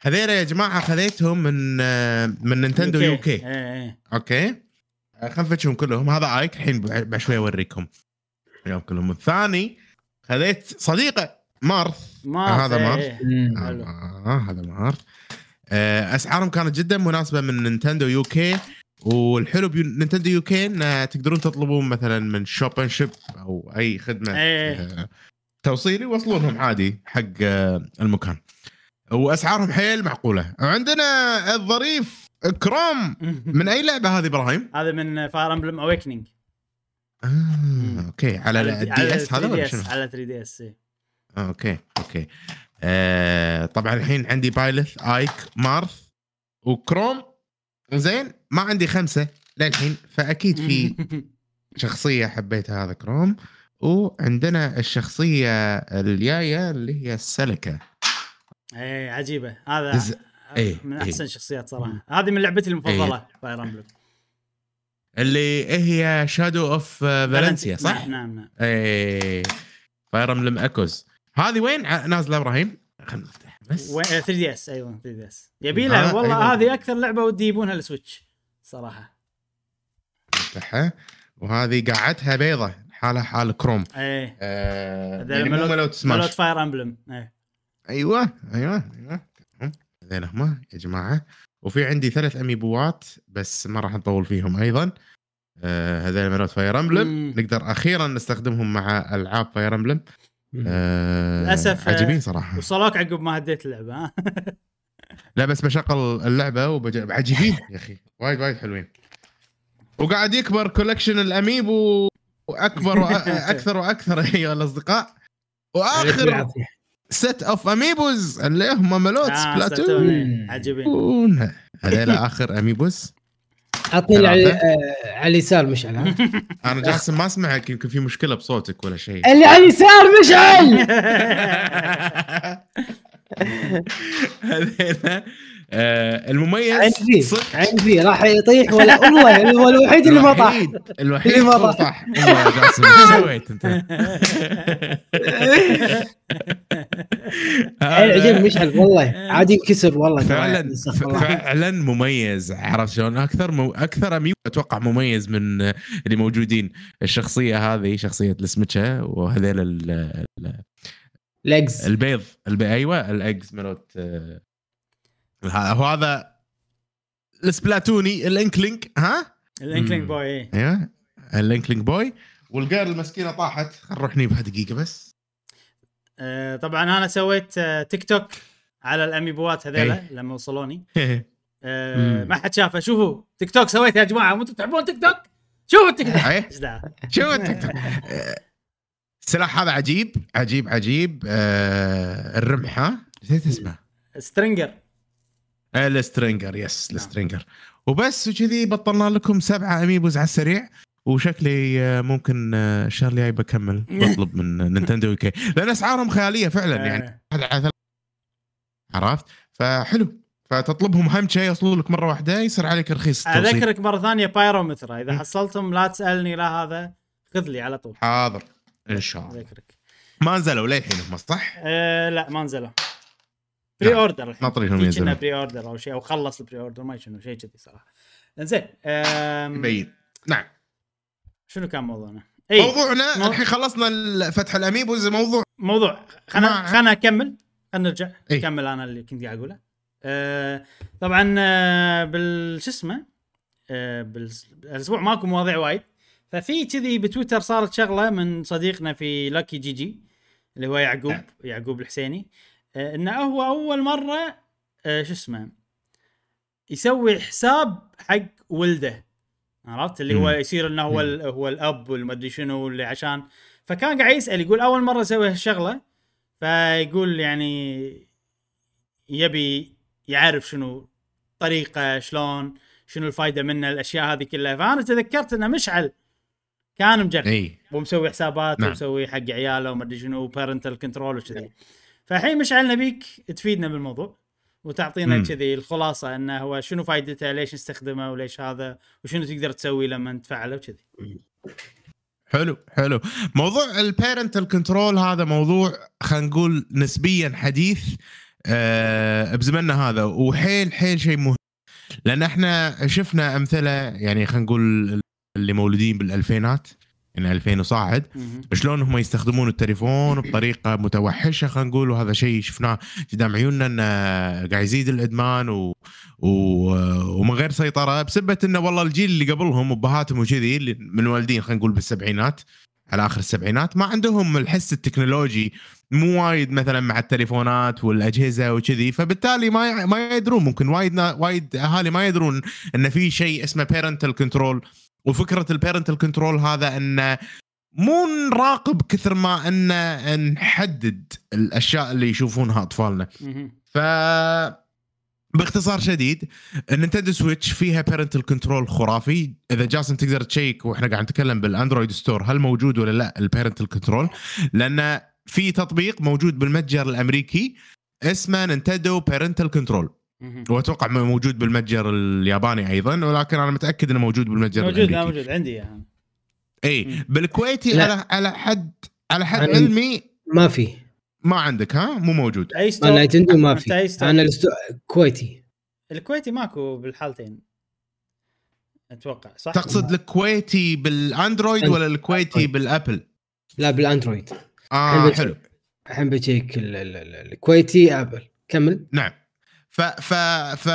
هذيلا يا جماعة خذيتهم من آه، من نينتندو يو كي. إيه إيه. okay. آه، نفتشهم كلهم. هذا ايك الحين بعد شوي أوريكم. اليوم كلهم. الثاني خذيت صديقه مارث. ما هذا مارث. إيه. حلو. آه هذا مارث. آه أسعارهم كانت جدا مناسبة من نينتندو يو كي. والحلو بنينتندو يو كي إن تقدرون تطلبون مثلا من Shop and Ship أو أي خدمة إيه. آه توصيل يوصلونهم عادي حق آه المكان. وأسعارهم حيل معقولة. وعندنا الظريف كروم من أي لعبة هذه إبراهيم؟ هذا من فاير امبلم اويكننج آه، okay. على الدي اس هذا ولا شنو؟ على 3 دي اس okay okay. آه طبعا الحين عندي بايلث ايك مارث وكروم زين ما عندي خمسة للحين فأكيد في شخصية حبيتها هذا كروم. وعندنا الشخصية الجاية اللي هي السلكه إيه عجيبة. هذا دز- إيه، من إيه. أحسن الشخصيات صراحة. هذه من لعبتي المفضلة فاير امبلم اللي هي شادو اوف فالنسيا صح؟ نعم نعم. إيه. فاير امبلم اكوز هذه وين؟ ع- نازلة إبراهيم؟ نفتح. بس. 3 دي اس أيضا 3 دي اس يبي آه، لها والله أيوة. هذه أكثر لعبة ودي يجيبونها السويتش صراحة. نفتحها وهذه قاعدتها بيضة حالها حال كروم. إيه. آه يعني مو مالوت- مالوت مالوت سماش فاير امبلم إيه. أيوه أيوه أيوه. تمام. هذين هم يا جماعة. وفي عندي ثلاث أميبوات بس ما راح نطول فيهم أيضا. آه هذول مالوت فاير امبلم. نقدر أخيرا نستخدمهم مع ألعاب فاير امبلم آه للأسف، آه، عجيبين صراحة. وصلوك عقب ما هديت اللعبة ها؟ لا بس بشغل اللعبة وبج... عجيبين يا أخي. وايد وايد حلوين. وقاعد يكبر collection الاميبو وأكبر وأكثر وأكثر ايها الأصدقاء. وآخر. set of amiibos اللي هم مالوت آه، سبلاتون سبلاتون، إيه، عجيبين. هذول آخر amiibos عطني على. آه، على اليسار مشعل ها؟ أنا جاسم ما أسمعك يمكن في مشكلة بصوتك ولا شيء اللي على اليسار مشعل آه، المميز عندي صدق عندي راح يطيح ولا والله هو الوحيد اللي ما طاح الوحيد اللي ما طاح. إيش سويت أنت؟ عجب مشعل والله. عادي ينكسر والله. فعلا. فعلا مميز. عرفت شلون؟ أكثر مو أكثر اميو أتوقع مميز من اللي موجودين. الشخصية هذه شخصية السمكة وهذيل ال- ال- legs البيض. البي أيوه الاجز مالوت آه، هذا وهذا السبلاتوني ال Inkling ها؟ ال Inkling. boy إيه. أيوه ال Inkling boy. وال girl المسكينة طاحت. خل نروح نجيبها دقيقه بس. آه، طبعا أنا سويت آه، تيك توك على الأميبوات هذيلا إيه. لما وصلوني. مم. آه، ما حد شافه. شوفوا تيك توك سويت يا جماعة. أنتم تحبون تيك توك؟ شوفوا التيك توك. إيه. إيش دعوة؟ شو التيك توك. السلاح هذا عجيب عجيب عجيب. آه ها؟ نسيت اسمه. سترينجر. السترينجر yes السترينجر. وبس وكذي بطلنا لكم سبعة amiibos على السريع. وشكلي آه، ممكن آه، الشهر الجاي بكمل. بطلب من نينتندو يو كي لأن أسعارهم خيالية فعلا يعني. آه، ثلاث عرفت؟ فحلو. فتطلبهم اهم شيء يوصلوا لك مرة واحدة يصير عليك رخيص التوصيل. أذكرك مرة ثانية بايرا ومثرا إذا. حصلتهم لا تسألني لا هذا. خذ لي على طول. حاضر. إن شاء الله. أذكرك. ما نزلوا للحين هم صح؟ آه لا ما نزلوا. pre نعم. order الحين. ناطرينهم ينزلون بري اوردر أو شيء أو خلص ال pre-order ما شنو شيء كذي صراحة. زين يبين نعم. شنو كان موضوعنا؟ إي موضوعنا مو- الحين خلصنا فتح ال amiibos موضوع موضوع. خلنا ما- خلنا اكمل خلنا نرجع. اكمل أنا اللي كنت قاعد أقوله. آه طبعا آه بال شو اسمه؟ آه بالاسبوع ماكو مواضيع وايد. ففي كذي بتويتر صارت شغلة من صديقنا في لاكي جي جي اللي هو يعقوب نعم. يعقوب الحسيني. آه إنه هو أول مرة آه شو اسمه؟ يسوي حساب حق ولده. عرفت؟ اللي هو. يصير إنه هو هو الأب والمدري شنو اللي عشان. فكان قاعد يسأل يقول أول مرة أسوي هالشغلة فيقول يعني يبي يعرف شنو طريقة شلون شنو الفائده منه الأشياء هذه كلها. فأنا تذكرت إنه مشعل. كان مجرب. إي. ومسوي حسابات نعم. ومسوي حق عياله ومدري شنو parental control وكذي. فالحين مشعل نبيك تفيدنا بالموضوع. وتعطينا. كذي الخلاصة إنه هو شنو فائدته ليش نستخدمه وليش هذا وشنو تقدر تسوي لما تفعله وكذي. حلو حلو. موضوع ال parental control هذا موضوع خلينا نقول نسبيا حديث آه بزمننا هذا وحيل حيل شيء مهم. لأن إحنا شفنا أمثلة يعني خلينا نقول اللي مولودين بالألفينات يعني 2000 وصاعد. شلون هم يستخدمون التليفون بطريقة متوحشة خلينا نقول وهذا شيء شفناه قدام عيوننا إنه قاعد يزيد الإدمان و... و... ومن غير سيطرة بسبه إنه والله الجيل اللي قبلهم وابهاتهم وكذي اللي من والدين خلينا نقول بالسبعينات على آخر السبعينات ما عندهم الحس التكنولوجي مو وايد مثلا مع التليفونات والأجهزة وكذي فبالتالي ما. ما يدرون ممكن وايد نا... وايد أهالي ما يدرون إن في شيء اسمه parental control وفكرة ال parental control هذا إنه مو نراقب كثر ما ان نحدد الأشياء اللي يشوفونها أطفالنا. ف باختصار شديد ال Nintendo Switch فيها parental control خرافي إذا جاسم تقدر تشيك وإحنا قاعد نتكلم بال Android store هل موجود ولا لا ال parental control لأن في تطبيق موجود بالمتجر الأمريكي اسمه Nintendo parental control. وأتوقع موجود بالمتجر الياباني أيضا ولكن أنا متأكد إنه موجود بالمتجر موجود لا الامريكي موجود عندي يعني. اي. بالكويتي لا. على على حد على حد أنا- علمي ما في. ما عندك ها؟ مو موجود. أي store؟ أنا Nintendo ما في؟ أنا الستو... كويتي. الكويتي ماكو بالحالتين. أتوقع صح؟ تقصد الكويتي بالأندرويد ولا الكويتي أندرويد. بالأبل؟ لا بالأندرويد. آه حلو. الحين بتشيك ال- ال- ال- الكويتي أبل. كمل. نعم. ف ف ف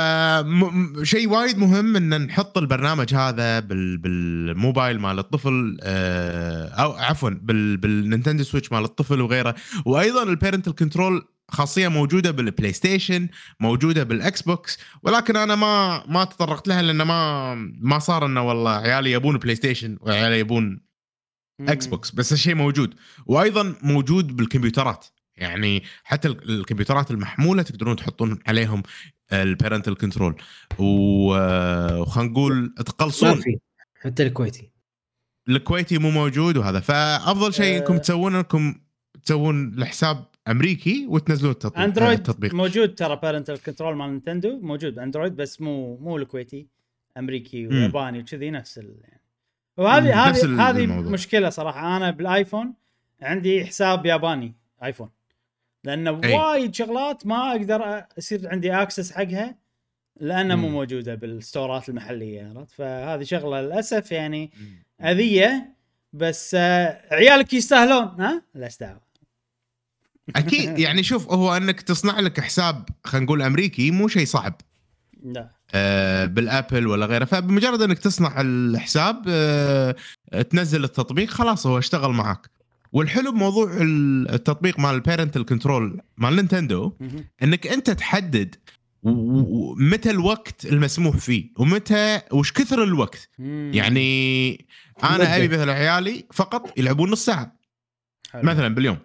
م... شيء وايد مهم إن نحط البرنامج هذا بال... بالموبايل مال الطفل آه، أو عفوا بال... بال Nintendo Switch مال الطفل وغيره. وأيضا ال parental control خاصية موجودة بال PlayStation موجودة بال Xbox ولكن أنا ما ما تطرقت لها لأن ما ما صار إنه والله عيالي يبون PlayStation وعيالي يبون. Xbox بس الشيء موجود. وأيضا موجود بالكمبيوترات. يعني حتى ال- الكمبيوترات المحمولة تقدرون تحطون عليهم ال parental control وخلينا نقول تقلصون. حتى الكويتي. الكويتي مو موجود وهذا. فأفضل شيء إنكم أه. تسوونه إنكم تسوون الحساب أمريكي وتنزلون التطبيق اندرويد التطبيق. موجود ترى parental control مال Nintendo موجود اندرويد بس مو مو الكويتي أمريكي. وياباني وكذي نفس ال... يعني وهذه هذه هذه. مشكلة صراحة. أنا بالآيفون عندي حساب ياباني آيفون. لأنه أي. وايد شغلات ما أقدر يصير عندي access حقها لأنها مو. موجودة بالستورات المحلية عرفت؟ فهذه شغلة للأسف يعني أذية بس آه، عيالك يستاهلون ها؟ لا دعوه أكيد. يعني شوف هو أنك تصنع لك حساب خلينا نقول أمريكي مو شيء صعب. لا. آه، بالآبل ولا غيره. فبمجرد أنك تصنع الحساب آه، تنزل التطبيق خلاص هو اشتغل معك والحلو بموضوع التطبيق مال ال parental control مال Nintendo. إنك أنت تحدد ومتى الوقت المسموح فيه ومتى وش كثر الوقت مم. يعني أنا. أبي مثلا عيالي فقط يلعبون نص ساعة حلو. مثلا باليوم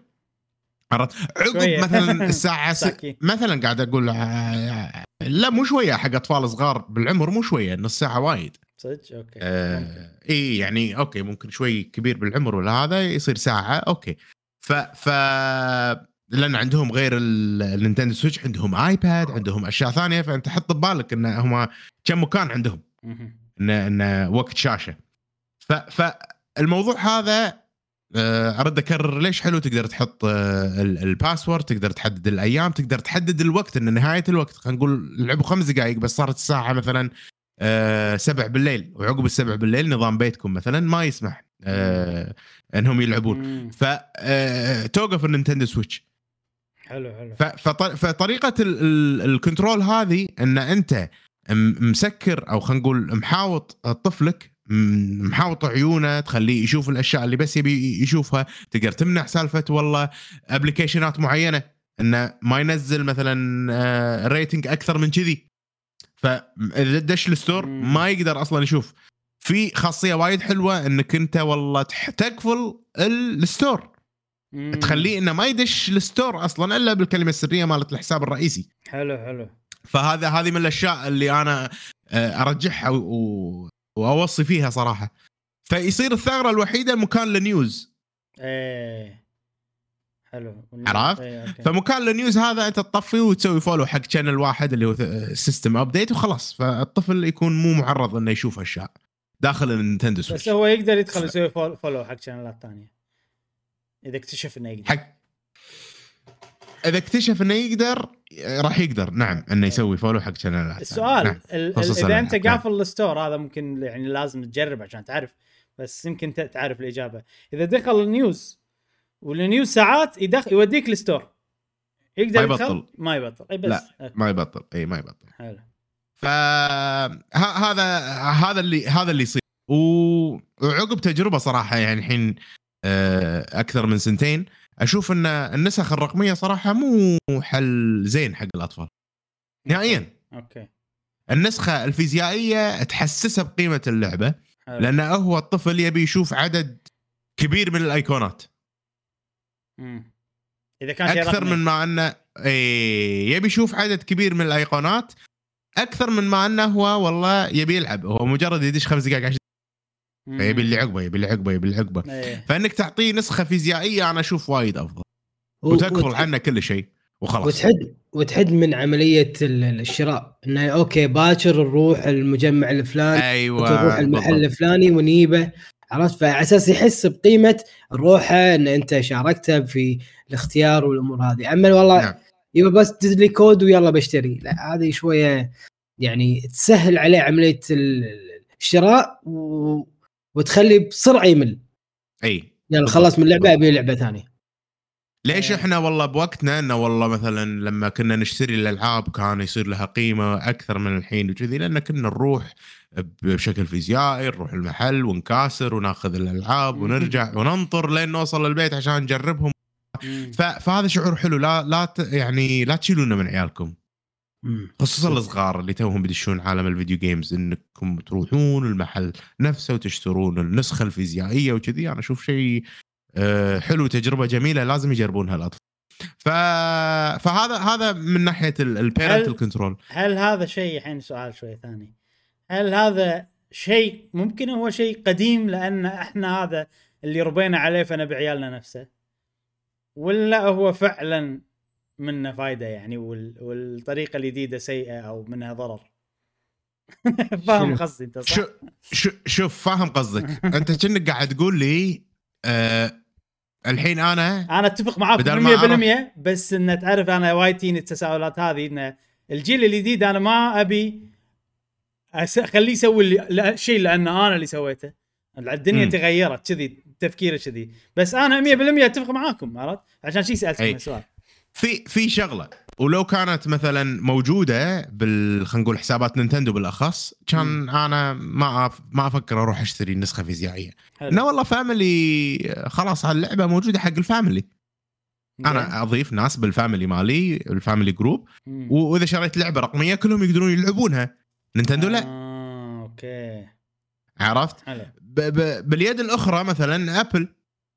عرفت عقب. مثلا الساعة س... مثلا قاعد أقول آه، لا مو شوية حق أطفال صغار بالعمر مو شوية نص ساعة وايد صدق أوكي. آه إي يعني أوكي ممكن شوي كبير بالعمر ولا هذا يصير ساعة أوكي ف ف لأن عندهم غير ال- ال Nintendo Switch عندهم آيباد عندهم أشياء ثانية فأنت حط ببالك إن هم كم مكان عندهم. إن إن وقت شاشة ف فالموضوع هذا آه، أرد أكرر ليش حلو تقدر تحط آه، ال- ال password تقدر تحدد الأيام تقدر تحدد الوقت إن نهاية الوقت خلينا نقول لعبوا خمس دقائق بس صارت الساعة مثلا آه، سبع بالليل. وعقب السبع بالليل نظام بيتكم مثلا ما يسمح آه، إنهم يلعبون. فتوقف ال Nintendo Switch. حلو حلو. فطريقة ال- ال- ال control هذه إن أنت مسكر أو خلينا نقول محاوط طفلك محاوط عيونه تخليه يشوف الأشياء اللي بس يبي يشوفها. تقدر تمنع سالفة والله أبلكيشنات معينة. إنه ما ينزل مثلا آه، rating أكثر من كذي. فاذا دش ال store. ما يقدر أصلا يشوف. في خاصية وايد حلوة إنك أنت والله تقفل ال store. تخليه إنه ما يدش ال store أصلا إلا بالكلمة السرية مالت الحساب الرئيسي. حلو حلو. فهذا هذه من الأشياء اللي أنا آه، ارجحها و- وأوصي فيها صراحة. فيصير الثغرة الوحيدة مكان ال news. إيه. حلو. عرفت؟ إيه،. فمكان ال news هذا انت تطفيه وتسوي follow حق channel واحد اللي هو system update وخلاص. فالطفل يكون مو معرض إنه يشوف أشياء داخل النينتندو بس سويتش هو يقدر يدخل يسوي fol- follow حق channel ات ثانية. إذا اكتشف إنه يقدر. حق إذا اكتشف إنه يقدر راح يقدر. نعم إنه يسوي follow حق channel ات السؤال نعم. ال- إذا أنت الألعاب. قافل ال store هذا ممكن يعني لازم تجرب عشان تعرف. بس يمكن تعرف الإجابة. إذا دخل ال news وال news ساعات يدخل يوديك ال store يقدر ما يبطل. ما يبطل. اي بس. لا. ما يبطل. اي ما يبطل. حلو. فهذا هذا اللي هذا اللي يصير. وعقب تجربة صراحة يعني الحين آه، أكثر من سنتين أشوف إن النسخ الرقمية صراحة مو حل زين حق الأطفال. نهائيا. okay. النسخة الفيزيائية تحسسه بقيمة اللعبة حلو. لأنه هو الطفل يبي يشوف عدد كبير من الايقونات مم. إذا كان شيء أكثر رقمي. من ما انه إيه يبي يشوف عدد كبير من الأيقونات أكثر من ما أنه هو والله يبي يلعب هو مجرد يدش خمس دقائق عشر. يبي اللي عقبه يبي اللي عقبه يبي اللي عقبه إيه. فإنك تعطيه نسخة فيزيائية أنا أشوف وايد أفضل و- وتكفل وت- عنه كل شيء وخلاص وتحد وتحد من عملية ال- الشراء إنه أوكي باكر نروح المجمع الفلاني أيوه تروح المحل. الفلاني ونجيبه عرفت؟ فعلى أساس يحس بقيمة روحه إن أنت شاركته في الاختيار والأمور هذه. أما والله نعم. يبقى بس دز لي كود ويلا بشتري. لا هذه شوية يعني تسهل عليه عملية ال- الشراء و... وتخلي بسرعة يمل. إي. يلا بالضبط. خلص من لعبه أبي لعبة ثانية. ليش إيه. إحنا والله بوقتنا إنه والله مثلا لما كنا نشتري الألعاب كان يصير لها قيمة أكثر من الحين وكذي لأن كنا نروح بشكل فيزيائي نروح المحل ونكاسر وناخذ الألعاب ونرجع وننطر لين نوصل البيت عشان نجربهم. فهذا شعور حلو. لا لا ت- يعني لا تشيلونه من عيالكم. خصوصا الصغار اللي توهم بيدشون عالم ال video games إنكم تروحون المحل نفسه وتشترون النسخة الفيزيائية وكذي. أنا أشوف شيء حلو تجربة جميلة لازم يجربونها الأطفال. ف... فهذا هذا من ناحية ال parental control هل هذا شيء الحين سؤال شوي ثاني. هل هذا شيء ممكن هو شيء قديم لأن إحنا هذا اللي ربينا عليه فنبي عيالنا نفسه؟ ولا هو فعلا منه فايدة يعني وال... والطريقة الجديده سيئة أو منها ضرر؟ فاهم؟ قصدي أنت صح؟ شو شو شوف فاهم قصدك. أنت كأنك قاعد تقول لي آه الحين أنا أنا أتفق معاك بدل ما 100% بس إن تعرف أنا وايد تجيني التساؤلات هذه إن الجيل الجديد أنا ما أبي أخليه يسوي اللي- لا- شيء لأن أنا اللي سويته. الدنيا مم. تغيرت كذي تفكيره كذي. بس أنا 100% أتفق معاكم عرفت؟ عشان شي سألتكم أي. السؤال. في في شغلة. ولو كانت مثلا موجودة بال خلينا نقول حسابات نينتندو بالأخص كان. أنا ما أف... ما أفكر أروح أشتري نسخة فيزيائية. لا والله family خلاص اللعبه موجودة حق ال family. أنا أضيف ناس بال family مالي ال family group وإذا شريت لعبة رقمية كلهم يقدرون يلعبونها. نينتندو لا. آه okay. عرفت؟ ب... ب... باليد الأخرى مثلا ابل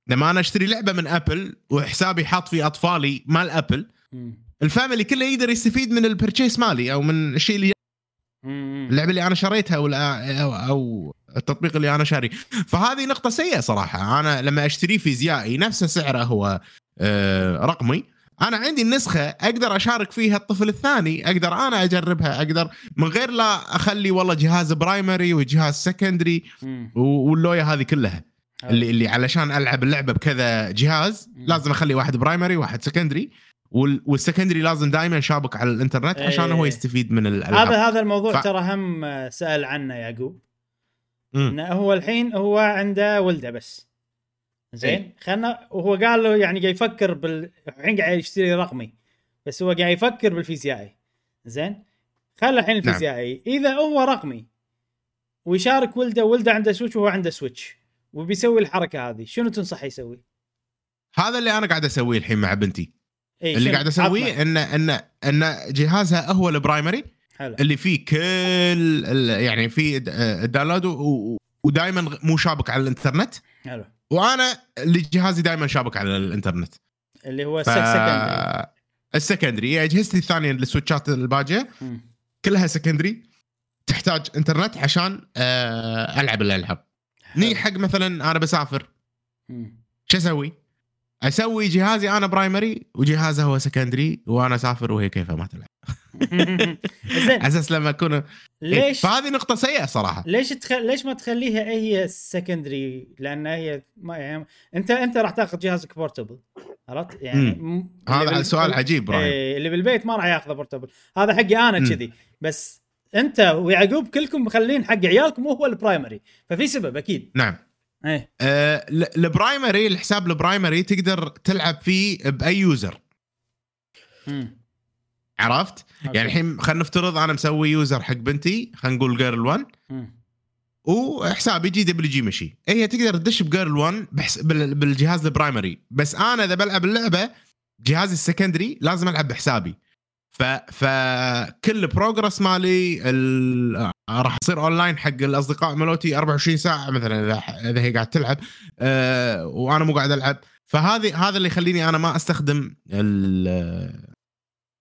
لما أنا أشتري لعبة من ابل وحسابي حاط فيه أطفالي مال ابل. ال family كله يقدر يستفيد من ال purchase مالي أو من الشيء اللي. اللعبة اللي أنا شريتها أو أو, التطبيق اللي أنا شاري فهذه نقطة سيئة صراحة أنا لما أشتري فيزيائي نفسه سعره هو آه، رقمي أنا عندي النسخة أقدر أشارك فيها الطفل الثاني أقدر أنا أجربها أقدر من غير لا أخلي والله جهاز primary وجهاز secondary. واللوية هذه كلها. اللي اللي علشان ألعب اللعبة بكذا جهاز. لازم أخلي واحد primary واحد secondary وال secondary لازم دائما شابك على الإنترنت عشان هو. يستفيد من الألعاب. هذا هذا الموضوع ف- ترى هم سأل عنه يعقوب. إنه هو الحين هو عنده ولده بس. زين؟ إيه. خلنا وهو قال له يعني قاعد يفكر بال الحين قاعد يشتري رقمي. بس هو قاعد يفكر بالفيزيائي. زين؟ خلى الحين نعم. الفيزيائي. إذا هو رقمي ويشارك ولده ولده عنده سويتش وهو عنده سويتش. وبيسوي الحركة هذه. شنو تنصح يسوي؟ هذا اللي أنا قاعد أسويه الحين مع بنتي. إيه اللي؟ قاعد أسويه. ان ان إن جهازها هو ال primary حلو. اللي فيه كل يعني فيه ال download ودائما مو شابك على الإنترنت. حلو. وأنا اللي جهازي دائما شابك على الإنترنت. اللي هو ف... secondary ال secondary اجهزتي الثانية ال Switch ات الباجية. كلها secondary تحتاج إنترنت عشان آه، ألعب الألعاب. ني حق مثلا أنا بسافر. شو أسوي؟ أسوي جهازي أنا primary وجهازها هو secondary وأنا اسافر وهي كيفها ما تلعب. زين. أساس لما اكون ليش فهذه نقطة سيئة صراحة. ليش تخل... ليش ما تخليها هي ال secondary لأن هي ما يعني انت أنت راح تاخذ جهازك portable عرفت؟ يعني م... هذا بال- سؤال عجيب إيه اللي بالبيت ما راح ياخذه portable هذا حقي أنا. كذي. بس أنت ويعقوب كلكم مخلين حق عيالكم هو ال primary ففي سبب أكيد. نعم. إيه آه، ال- ال primary الحساب ال primary تقدر تلعب فيه بأي user مم. عرفت؟ okay. يعني الحين خلينا نفترض أنا مسوي user حق بنتي خلينا نقول girl 1 مم. وحسابي GWG مشي هي تقدر تدش ب girl 1 بحس بال- بالجهاز ال primary بس أنا إذا بلعب اللعبة جهازي ال secondary لازم ألعب بحسابي ف فكل progress مالي ال... راح يصير اونلاين حق الأصدقاء ملوتي 24 ساعة مثلا إذا إذا هي قاعد تلعب أه وأنا مو قاعد ألعب. فهذه هذا اللي يخليني أنا ما أستخدم ال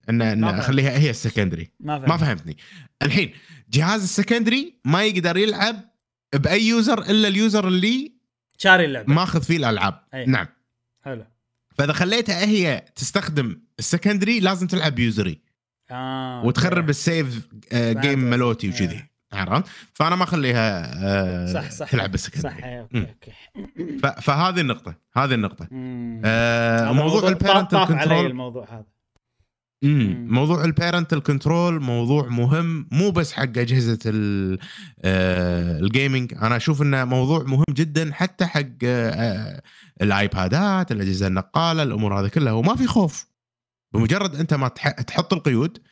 ان إن. أخليها هي ال secondary ما فهمت. ما فهمتني. الحين جهاز ال secondary ما يقدر يلعب بأي user إلا ال user اللي شاري اللعبة. ماخذ فيه الألعاب. أي. نعم. حلو. فإذا خليتها هي تستخدم ال secondary لازم تلعب ب user ي آه وتخرب okay. ال save آه، game. ملوتي إيه. وكذي عرفت فأنا ما أخليها آه، صح صح تلعب صح بال secondary مم. okay okay فهذه النقطة هذه النقطة مم. آه، موضوع ال parental control الموضوع هذا مم. مم. موضوع ال parental control موضوع مهم مو بس حق أجهزة ال- آه، ال gaming أنا أشوف إنه موضوع مهم جدا حتى حق آه، آه، ال iPad ات الأجهزة النقالة الأمور هذه كلها وما في خوف بمجرد أنت ما تح- تحط القيود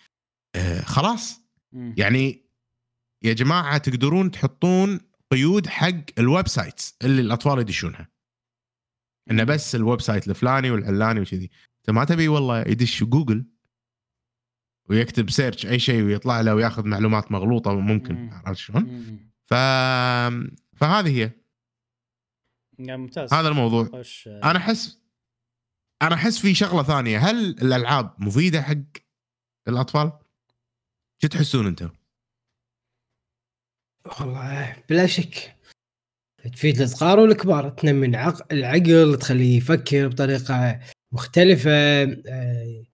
آه، خلاص. يعني يا جماعة تقدرون تحطون قيود حق ال websites اللي الأطفال يدشونها. إنه بس ال website الفلاني والعلاني وكذي. أنت ما تبي والله يدش جوجل ويكتب search أي شيء ويطلع له وياخذ معلومات مغلوطة ممكن مم. عرفت شلون؟ ف فهذه هي. يا ممتاز. هذا الموضوع. خش أنا أحس أنا أحس في شغلة ثانية. هل الألعاب مفيدة حق الأطفال؟ شو تحسون أنتم؟ والله بلا شك. تفيد الصغار والكبار. تنمي العق- العقل تخليه يفكر بطريقة مختلفة. آه،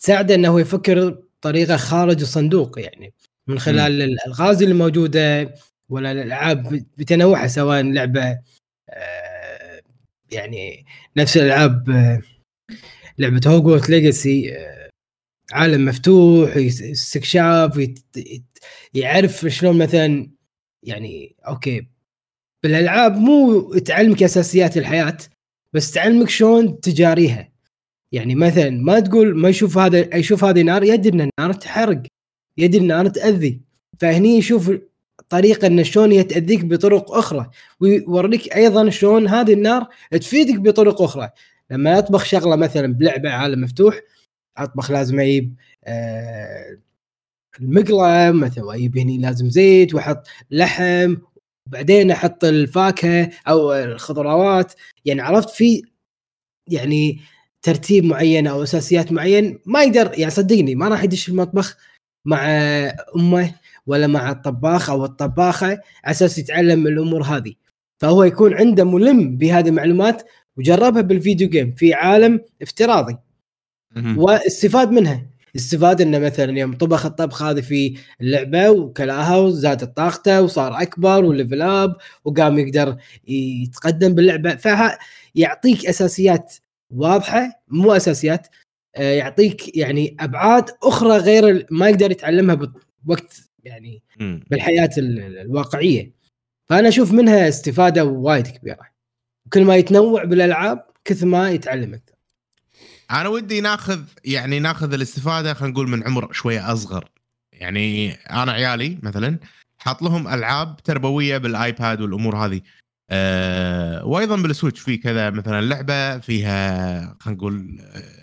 تساعده إنه يفكر بطريقة خارج الصندوق يعني. من خلال الألغاز اللي موجودة ولا الألعاب بتنوعها سواء لعبة آه، يعني نفس الألعاب آه، لعبة Hogwarts Legacy عالم مفتوح استكشاف يعرف شلون مثلا يعني okay بالألعاب مو تعلمك أساسيات الحياة بس تعلمك شلون تجاريها. يعني مثلا ما تقول ما يشوف هذا يشوف هذه نار يدري إن النار تحرق يدري إن النار تأذي فهني يشوف طريقة إن شلون هي تاذيك بطرق أخرى ويوريك أيضا شلون هذه النار تفيدك بطرق أخرى. لما اطبخ شغلة مثلا بلعبة عالم مفتوح أطبخ لازم أجيب آه المقلة مثلا أجيب هني لازم زيت وأحط لحم وبعدين أحط الفاكهة أو الخضروات. يعني عرفت في يعني ترتيب معين أو أساسيات معين ما يقدر يعني صدقني ما راح يدش المطبخ مع أمه ولا مع الطباخ أو الطباخة على أساس يتعلم الأمور هذه. فهو يكون عنده ملم بهذه المعلومات وجربها بال video game في عالم افتراضي. واستفاد منها. إستفاد إنه مثلا يوم طبخ الطبخه هذه في اللعبة وكلاها وزادت طاقته وصار أكبر و level up وقام يقدر يتقدم باللعبة. فيعطيك أساسيات واضحة مو أساسيات آه، يعطيك يعني أبعاد أخرى غير ما يقدر يتعلمها بوقت يعني. بالحياة ال- ال- الواقعية. فأنا أشوف منها استفادة وايد كبيرة. كل ما يتنوع بالألعاب كثر ما يتعلم أكثر. أنا ودي ناخذ يعني ناخذ الاستفادة خلينا نقول من عمر شوية أصغر. يعني أنا عيالي مثلا حاط لهم ألعاب تربوية بالآيباد والأمور هذه. أه وأيضا بالسويتش. في كذا مثلا لعبة فيها خلينا نقول آه،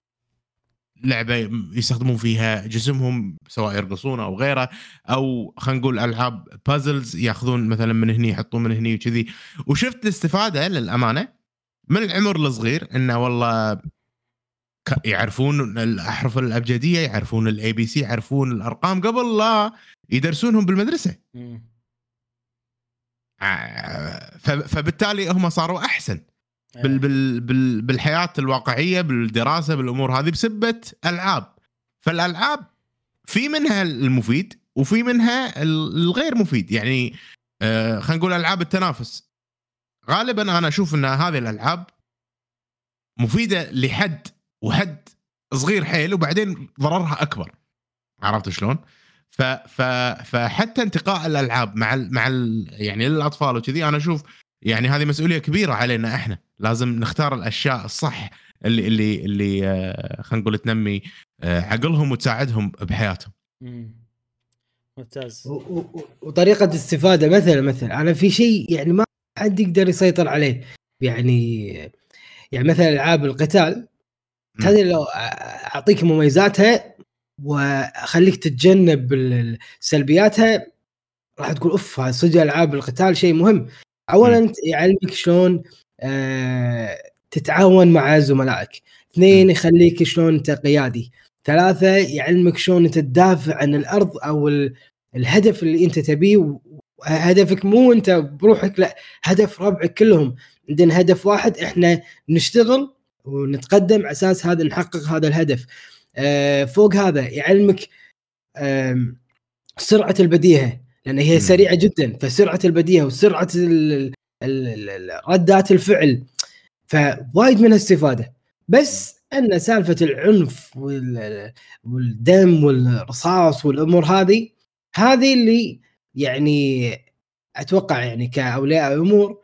لعبة يستخدمون فيها جسمهم سواء يرقصون أو غيره أو خلينا نقول ألعاب puzzles ياخذون مثلا من هني يحطون من هني وكذي. وشفت الاستفاده للأمانة من العمر الصغير إنه والله يعرفون الاحرف الأبجدية يعرفون ال ABC يعرفون الأرقام قبل لا يدرسونهم بالمدرسة. فبالتالي هم صاروا أحسن. بال إيه. بال بال بالحياة الواقعية بالدراسة بالأمور هذه بسبة ألعاب فالألعاب في منها المفيد وفي منها ال- الغير مفيد يعني آه خلينا نقول ألعاب التنافس غالبا أنا أشوف إن هذه الألعاب مفيدة لحد وحد صغير حيل وبعدين ضررها أكبر عرفت شلون؟ ف ف فحتى انتقاء الألعاب مع ال مع ال يعني للأطفال وكذي أنا أشوف يعني هذه مسؤولية كبيرة علينا إحنا. لازم نختار الأشياء الصح اللي اللي اللي آه، خلينا نقول تنمي آه، عقلهم وتساعدهم بحياتهم. مم. ممتاز. وطريقة الاستفاده مثلا مثلا أنا في شيء يعني ما حد يقدر يسيطر عليه. يعني يعني مثلا ألعاب القتال. هذه لو أعطيك مميزاتها وأخليك تتجنب سلبياتها راح تقول أوف هذا صدق ألعاب القتال شيء مهم. اولا يعلمك شلون آه، تتعاون مع زملائك. اثنين. يخليك شلون أنت قيادي. ثلاثة يعلمك شلون أنت تدافع عن الأرض أو ال- الهدف اللي أنت تبيه. هدفك مو أنت بروحك لا هدف ربعك كلهم. عندنا هدف واحد إحنا نشتغل ونتقدم على أساس هذا نحقق هذا الهدف. آه، فوق هذا يعلمك سرعة البديهة. لأن هي. سريعة جدا فسرعة البديهة وسرعة ردات الفعل فوايد منها استفادة بس أن سالفة العنف وال- والدم والرصاص والأمور هذه هذه اللي يعني أتوقع يعني كأولياء أمور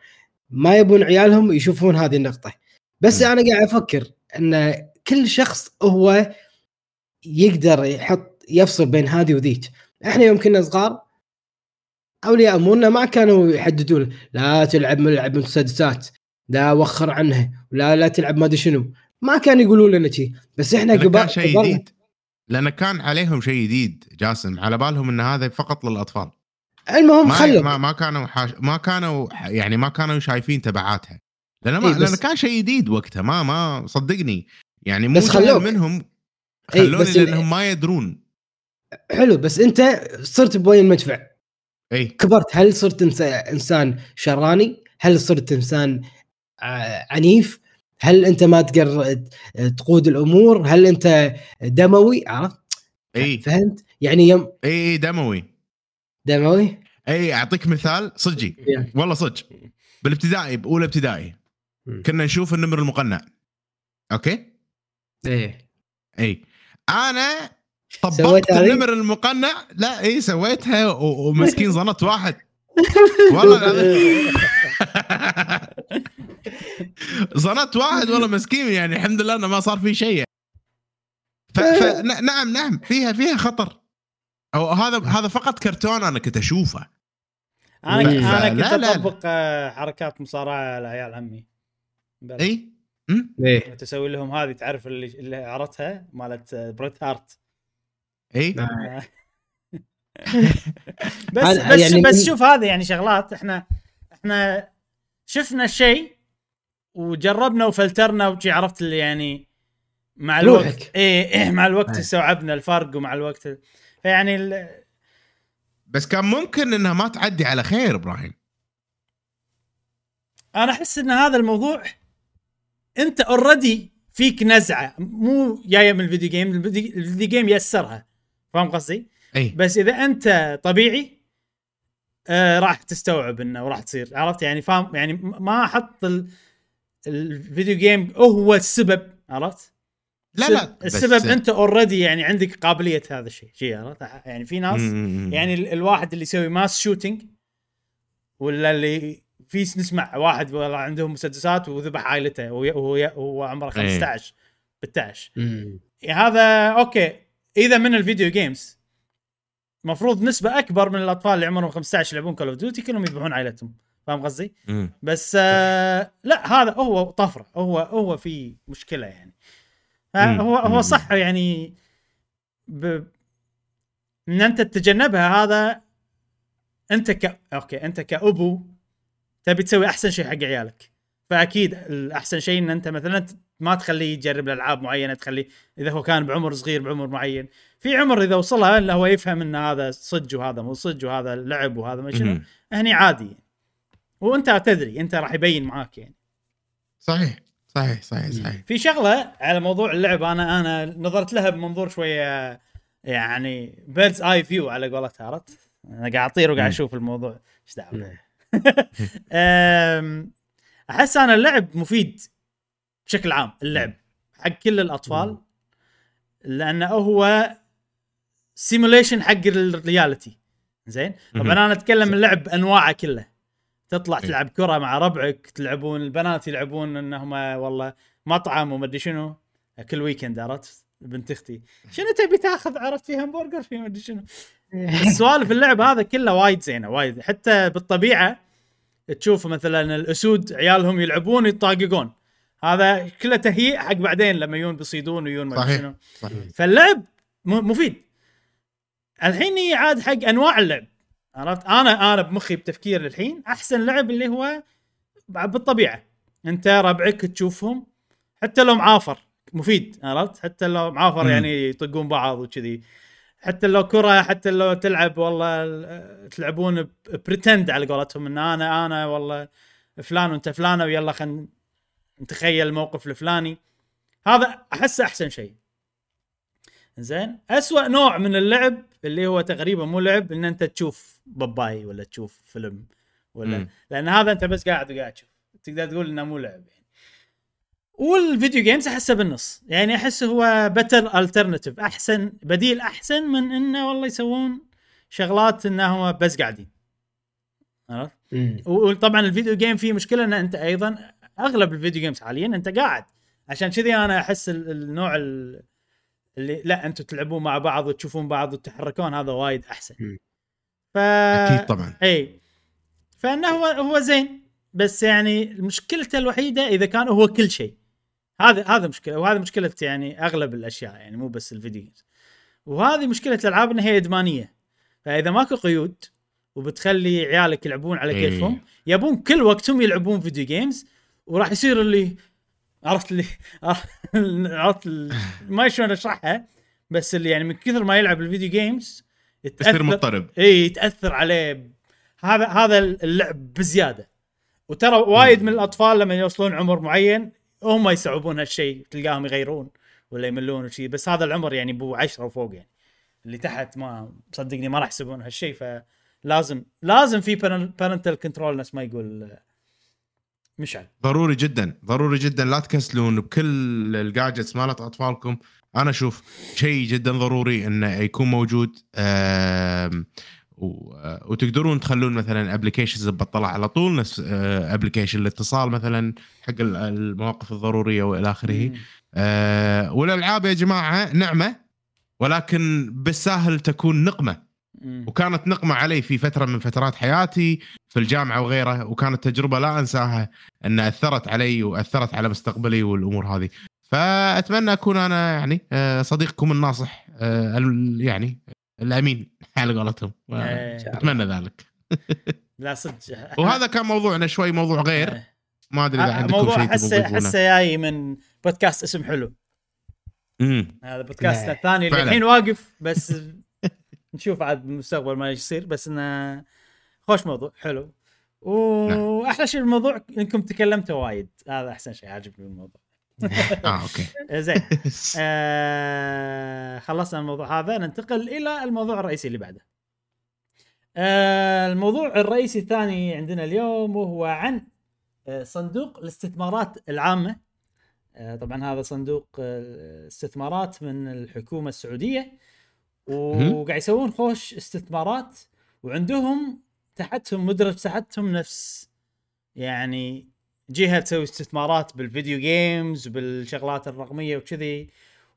ما يبون عيالهم يشوفون هذه النقطة بس م. أنا قاعد أفكر أن كل شخص هو يقدر يحط يفصل بين هذه وذيك إحنا يوم كنا صغار اولياء امورنا ما كانوا يحددوا له، لا تلعب ملعب مسدسات لا وخر عنها لا لا تلعب ما أدري شنو. ما كانوا يقولوا لنا شيء بس إحنا قبل كان شيء جديد. لأن كان عليهم شيء جديد جاسم. على بالهم إن هذا فقط للأطفال. المهم ما خلوا. ما, ما كانوا حاش ما كانوا يعني ما كانوا شايفين تبعاتها. لأن ما إيه، بس- لأن كان شيء جديد وقتها. ما ما صدقني. يعني مو بس خلوك. منهم إيه، خلوني بس ال- لأنهم ما يدرون. حلو بس أنت صرت بوين المدفع. إي كبرت هل صرت إنسان شراني؟ هل صرت إنسان ع- عنيف؟ هل أنت ما تقدر تقود الأمور؟ هل أنت دموي؟ عرفت؟ إي فهمت؟ يعني يوم إي دموي دموي؟ إي أعطيك مثال صجي Yeah. والله صدق بالابتدائي بأولى ابتدائي. كنا نشوف النمر المقنع okay إيه إي أنا طبقت؟ النمر المقنع لا اي سويتها ومسكين ظنت واحد والله. ظنت واحد والله مسكين يعني الحمد لله إنه ما صار فيه شيء ف... ف... ن- نعم نعم فيها فيها خطر أو هذا هذا فقط كرتون أنا كنت أشوفه أنا. أنا كنت. أطبق آه، حركات مصارعة على عيال عمي. اي؟ إيه تسوي لهم هذه تعرف اللي اللي عرفتها مالت آه، Bret Hart اي. بس بس يعني بس شوف هذه يعني شغلات إحنا إحنا شفنا الشيء وجربنا وفلترنا وشي عرفت اللي يعني مع الوقت روحك. إيه, إيه مع الوقت. استوعبنا الفرق ومع الوقت فيعني ال- بس كان ممكن إنها ما تعدي على خير إبراهيم أنا أحس إن هذا الموضوع أنت already فيك نزعة مو جاية من ال video game ال video game يسرها فاهم قصدي؟ إي بس إذا أنت طبيعي آه راح تستوعب إنه وراح تصير عرفت يعني فاهم يعني ما أحط ال- ال video game هو السبب عرفت؟ لا السبب- لا بس- السبب أنت already يعني عندك قابلية هذا الشيء شيء عرفت؟ يعني في ناس. يعني ال- الواحد اللي يسوي mass shooting ولا اللي في نسمع واحد والله عندهم مسدسات وذبح عائلته وهو عمره إيه. 15 16 مم. هذا okay إذا من ال video games مفروض نسبة أكبر من الأطفال اللي عمرهم 15 يلعبون Call of Duty كلهم يذبحون عائلتهم فاهم قصدي؟ بس آه لا هذا هو طفرة هو هو في مشكلة يعني. هو هو. صح يعني ب... إن أنت تتجنبها هذا أنت ك أوكي أنت كأبو تبي تسوي أحسن شيء حق عيالك فأكيد الأحسن شيء إن أنت مثلا ما تخليه يجرب الألعاب معينة تخليه إذا هو كان بعمر صغير بعمر معين. في عمر إذا وصلها انه هو يفهم إن هذا صج وهذا مو صج وهذا لعب وهذا ما شنو. هني عادي وأنت تدري أنت راح يبين معاك يعني. صحيح صحيح صحيح صحيح. في شغلة على موضوع اللعب أنا أنا نظرت لها بمنظور شوية يعني bird's eye view على قولتها عرفت؟ أنا قاعد أطير وقاعد. أشوف الموضوع إيش دعوة؟ أحس أنا اللعب مفيد. بشكل عام اللعب حق كل الأطفال. لأنه هو simulation حق ال reality زين؟ طبعا. أنا أتكلم اللعب انواعه كله. تطلع إيه. تلعب كرة مع ربعك تلعبون البنات يلعبون انهم والله مطعم ومدري شنو. كل weekend عرفت؟ بنت أختي. شنو تبي تاخذ؟ عرفت؟ في همبرجر في مدري شنو. السوالف اللعب هذا كله وايد زينة وايد. حتى بالطبيعة تشوف مثلا الأسود عيالهم يلعبون يطاققون هذا كله تهيئ حق بعدين لما يجون بيصيدون ويجون ما صحيح. شنو. فاللعب مفيد. الحين هي عاد حق أنواع اللعب. عرفت؟ أنا أنا بمخي بتفكير الحين أحسن لعب اللي هو بالطبيعة. أنت ربعك تشوفهم. حتى لو معافر مفيد. عرفت؟ حتى لو معافر. يعني يطقون بعض وكذي. حتى لو كرة حتى لو تلعب والله ال- تلعبون بريتند على قولتهم إن أنا أنا والله فلان وأنت فلانه ويلا خلينا نتخيل الموقف الفلاني. هذا احسه أحسن شيء. زين؟ أسوأ نوع من اللعب اللي هو تقريبا مو لعب إن أنت تشوف باباي ولا تشوف فيلم ولا مم. لأن هذا أنت بس قاعد وقاعد تشوف. تقدر تقول إنه مو لعب يعني. وال video games أحسه بالنص. يعني أحس هو better alternative أحسن بديل أحسن من إنه والله يسوون شغلات إنه بس قاعدين. عرفت. وطبعا ال video game فيه مشكلة إن أنت أيضا أغلب ال video games حاليا أنت قاعد. عشان كذي أنا أحس ال- النوع ال- اللي لا أنتم تلعبون مع بعض وتشوفون بعض وتتحركون هذا وايد أحسن. ف أكيد طبعا. إي. فإنه هو هو زين. بس يعني مشكلته الوحيدة إذا كان هو كل شيء. هذا هذا مشكلة وهذا مشكلة يعني أغلب الأشياء يعني مو بس ال video games وهذه مشكلة الألعاب إنها هي إدمانية. فإذا ماكو قيود وبتخلي عيالك يلعبون على. كيفهم يبون كل وقتهم يلعبون video games وراح يصير اللي عرفت اللي عرفت ال- ما شلون اشرحها بس اللي يعني من كثر ما يلعب ال video games يصير مضطرب. إي يتأثر عليه هذا هذا اللعب بزيادة. وترى وايد من الأطفال لما يوصلون عمر معين هم يصعبون هالشيء تلقاهم يغيرون ولا يملون وشي بس هذا العمر يعني بو 10 وفوق يعني. اللي تحت ما صدقني ما راح يحسبون هالشيء فلازم لازم في parental control نفس ما يقول مشعل ضروري جدا ضروري جدا لا تكسلون بكل ال gadgets مالت أطفالكم أنا أشوف شيء جدا ضروري إنه يكون موجود آه، وتقدرون تخلون مثلا applications تطلع على طول نفس application الاتصال مثلا حق ال- المواقف الضرورية وإلى آخره. آه، والألعاب يا جماعة نعمة ولكن بالساهل تكون نقمة. وكانت نقمة علي في فترة من فترات حياتي في الجامعة وغيره وكانت تجربة لا أنساها إن أثرت علي وأثرت على مستقبلي والأمور هذه فأتمنى أكون أنا يعني آه، صديقكم الناصح آه، ال- يعني الأمين على قولتهم. أتمنى ذلك لا صدق وهذا كان موضوعنا شوي موضوع غير إيه. ما أدري إذا عندكم موضوع تضيفونه احسه جاي من بودكاست اسم حلو أمم. هذا بودكاست. الثاني اللي. الحين واقف بس نشوف عاد بالمستقبل ما يصير بس إنه خوش موضوع حلو. وأحلى شيء بالموضوع إنكم تكلمتوا وايد هذا أحسن شيء عاجبني بالموضوع. آه أوكي. زين. آه خلصنا الموضوع هذا ننتقل إلى الموضوع الرئيسي اللي بعده. آه الموضوع الرئيسي الثاني عندنا اليوم وهو عن آه صندوق الاستثمارات العامة. آه طبعا هذا صندوق آه استثمارات من الحكومة السعودية. وقاعد يسوون خوش استثمارات وعندهم تحتهم مدرج تحتهم نفس يعني جهة تسوي استثمارات بالفيديو جيمز بالشغلات الرقمية وكذي.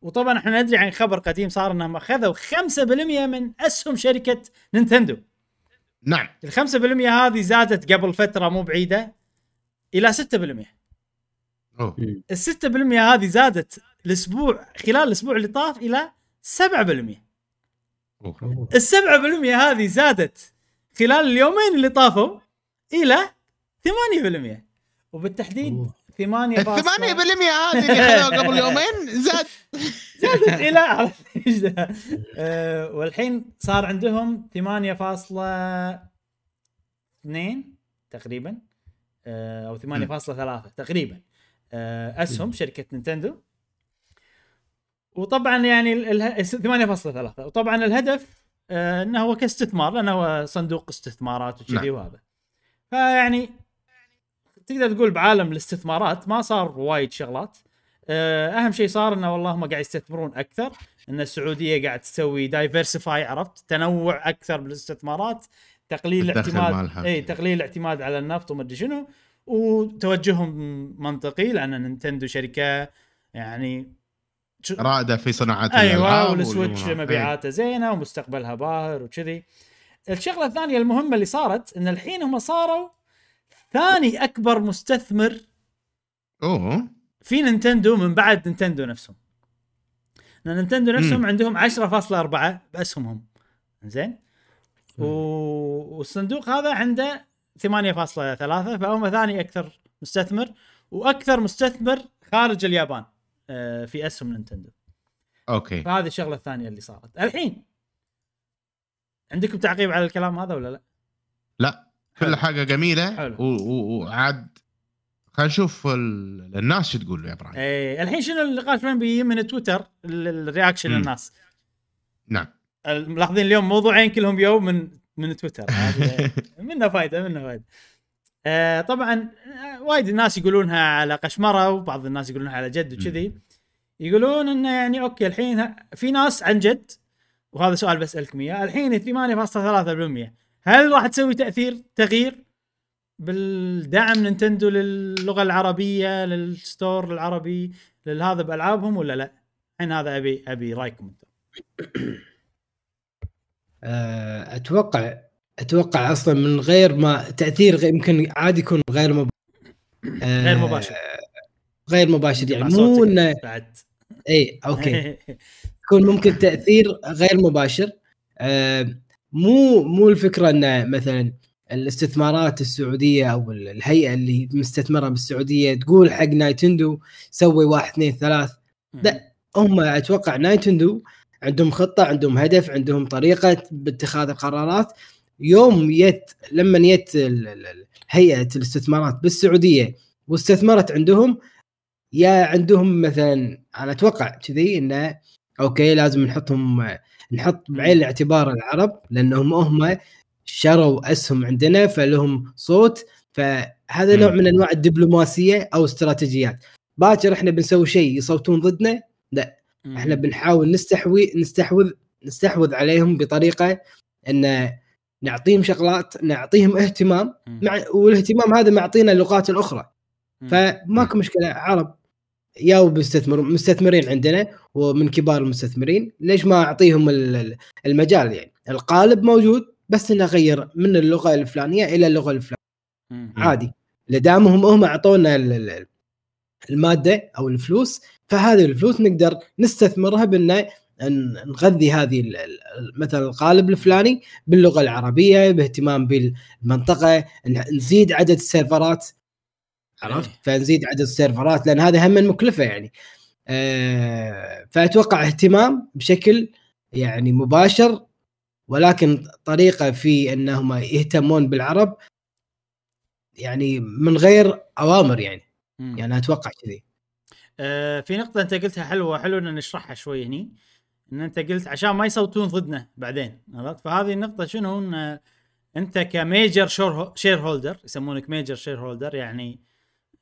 وطبعا إحنا ندري عن خبر قديم صار إنهم أخذوا 5% من أسهم شركة نينتندو. نعم. ال 5% هذه زادت قبل فترة مو بعيدة إلى 6% أوه. ال 6% هذه زادت الأسبوع خلال الأسبوع اللي طاف إلى 7% أوه. السبعة بالمية هذه زادت خلال اليومين اللي طافوا إلى ثمانية بالمية. وبالتحديد أوه. ثمانية ال 8% هذه اللي خذوها قبل يومين زاد. زادت إلى آه، والحين صار عندهم ثمانية فاصلة اثنين تقريبا. أو ثمانية فاصلة ثلاثة تقريبا. آه، أسهم شركة نينتندو. وطبعا يعني ال- اله- 8.3 وطبعا الهدف آه إنه هو كاستثمار لأنه هو صندوق استثمارات وكذي نعم. وهذا. فيعني تقدر تقول بعالم الاستثمارات ما صار وايد شغلات. آه أهم شيء صار إنه والله هم قاعد يستثمرون أكثر. إن السعودية قاعد تسوي diversify عرفت؟ تنوع أكثر بالاستثمارات تقليل الاعتماد. إي تقليل الاعتماد على النفط وما أدري شنو. وتوجههم منطقي لأن نينتندو شركة يعني رائدة في صناعه أيوه والسويتش. مبيعاته زينة ومستقبلها باهر وكذي. الشغلة الثانية المهمة اللي صارت إن الحين هم صاروا ثاني أكبر مستثمر إيه. أوه. في نينتندو من بعد نينتندو نفسهم. لأن نينتندو نفسهم مم. عندهم 10.4 بأسهمهم. زين و... والصندوق هذا عنده 8.3 فهم ثاني أكثر مستثمر وأكثر مستثمر خارج اليابان. في اسهم نينتندو. أوكي. فهذه الشغلة الثانية اللي صارت. الحين عندكم تعقيب على الكلام هذا ولا لا؟ لا. كل. حاجة جميلة حلو. و- و- وعاد خلينا نشوف ال- الناس شو تقول يا إبراهيم. إيه الحين شنو النقاش؟ وين بيجي؟ من تويتر ال- ال reaction مم. للناس. نعم. ملاحظين اليوم موضوعين كلهم يو من من تويتر. منه فايدة منه فايدة. آه طبعا آه، وايد الناس يقولونها على قشمرة وبعض الناس يقولونها على جد وكذي. يقولون إنه يعني أوكي الحين في ناس عن جد وهذا سؤال بسالكم إياه الحين 8.3% هل راح تسوي تأثير تغيير بالدعم نينتندو للغة العربية للستور العربي لهذا بألعابهم ولا لا؟ الحين هذا أبي أبي رأيكم أنتم. آه، أتوقع أتوقع أصلا من غير ما تأثير غير يمكن عادي يكون غير مباشر غير مباشر. غير مباشر يعني مو إنه بعد. إي أوكي. يكون ممكن تأثير غير مباشر. آه، مو مو الفكرة ان مثلا الاستثمارات السعودية أو ال- الهيئة اللي مستثمرة بالسعودية تقول حق نينتندو سوي واحد اثنين ثلاث. لا. هم أتوقع نينتندو عندهم خطة عندهم هدف عندهم طريقة باتخاذ القرارات. يوم يت لما يت هيئة الاستثمارات بالسعودية واستثمرت عندهم يا عندهم مثلا أنا أتوقع كذي انه أوكي لازم نحطهم نحط بعين الاعتبار العرب لأنهم هم شروا أسهم عندنا فلهم صوت فهذا. نوع من أنواع الدبلوماسية أو استراتيجيات باكر إحنا بنسوي شيء يصوتون ضدنا مم. إحنا بنحاول نستحوي نستحوذ نستحوذ عليهم بطريقة إن نعطيهم شغلات نعطيهم اهتمام. مع والاهتمام هذا معطينا اللغات الأخرى. فماكو مشكلة عرب يا بيستثمر مستثمرين عندنا ومن كبار المستثمرين ليش ما أعطيهم ال- ال- المجال يعني القالب موجود بس إنه اغير من اللغة الفلانية إلى اللغة الفلانية. عادي لدامهم هم أعطونا ال- ال- المادة أو الفلوس فهذه الفلوس نقدر نستثمرها بان ن- نغذي هذه مثلا القالب الفلاني باللغة العربية باهتمام بالمنطقة نزيد عدد السيرفرات. عرفت؟ إيه. فنزيد عدد السيرفرات لأن هذا هم مكلفه يعني. آه، فأتوقع اهتمام بشكل يعني مباشر ولكن طريقة في أنهم يهتمون بالعرب يعني من غير أوامر يعني. مم. يعني أتوقع كذي. آه في نقطة أنت قلتها حلوة حلو إن نشرحها شوي هني. إن أنت قلت عشان ما يصوتون ضدنا بعدين عرفت؟ فهذه النقطة شنو؟ إن أنت ك major shareholder يسمونك major shareholder يعني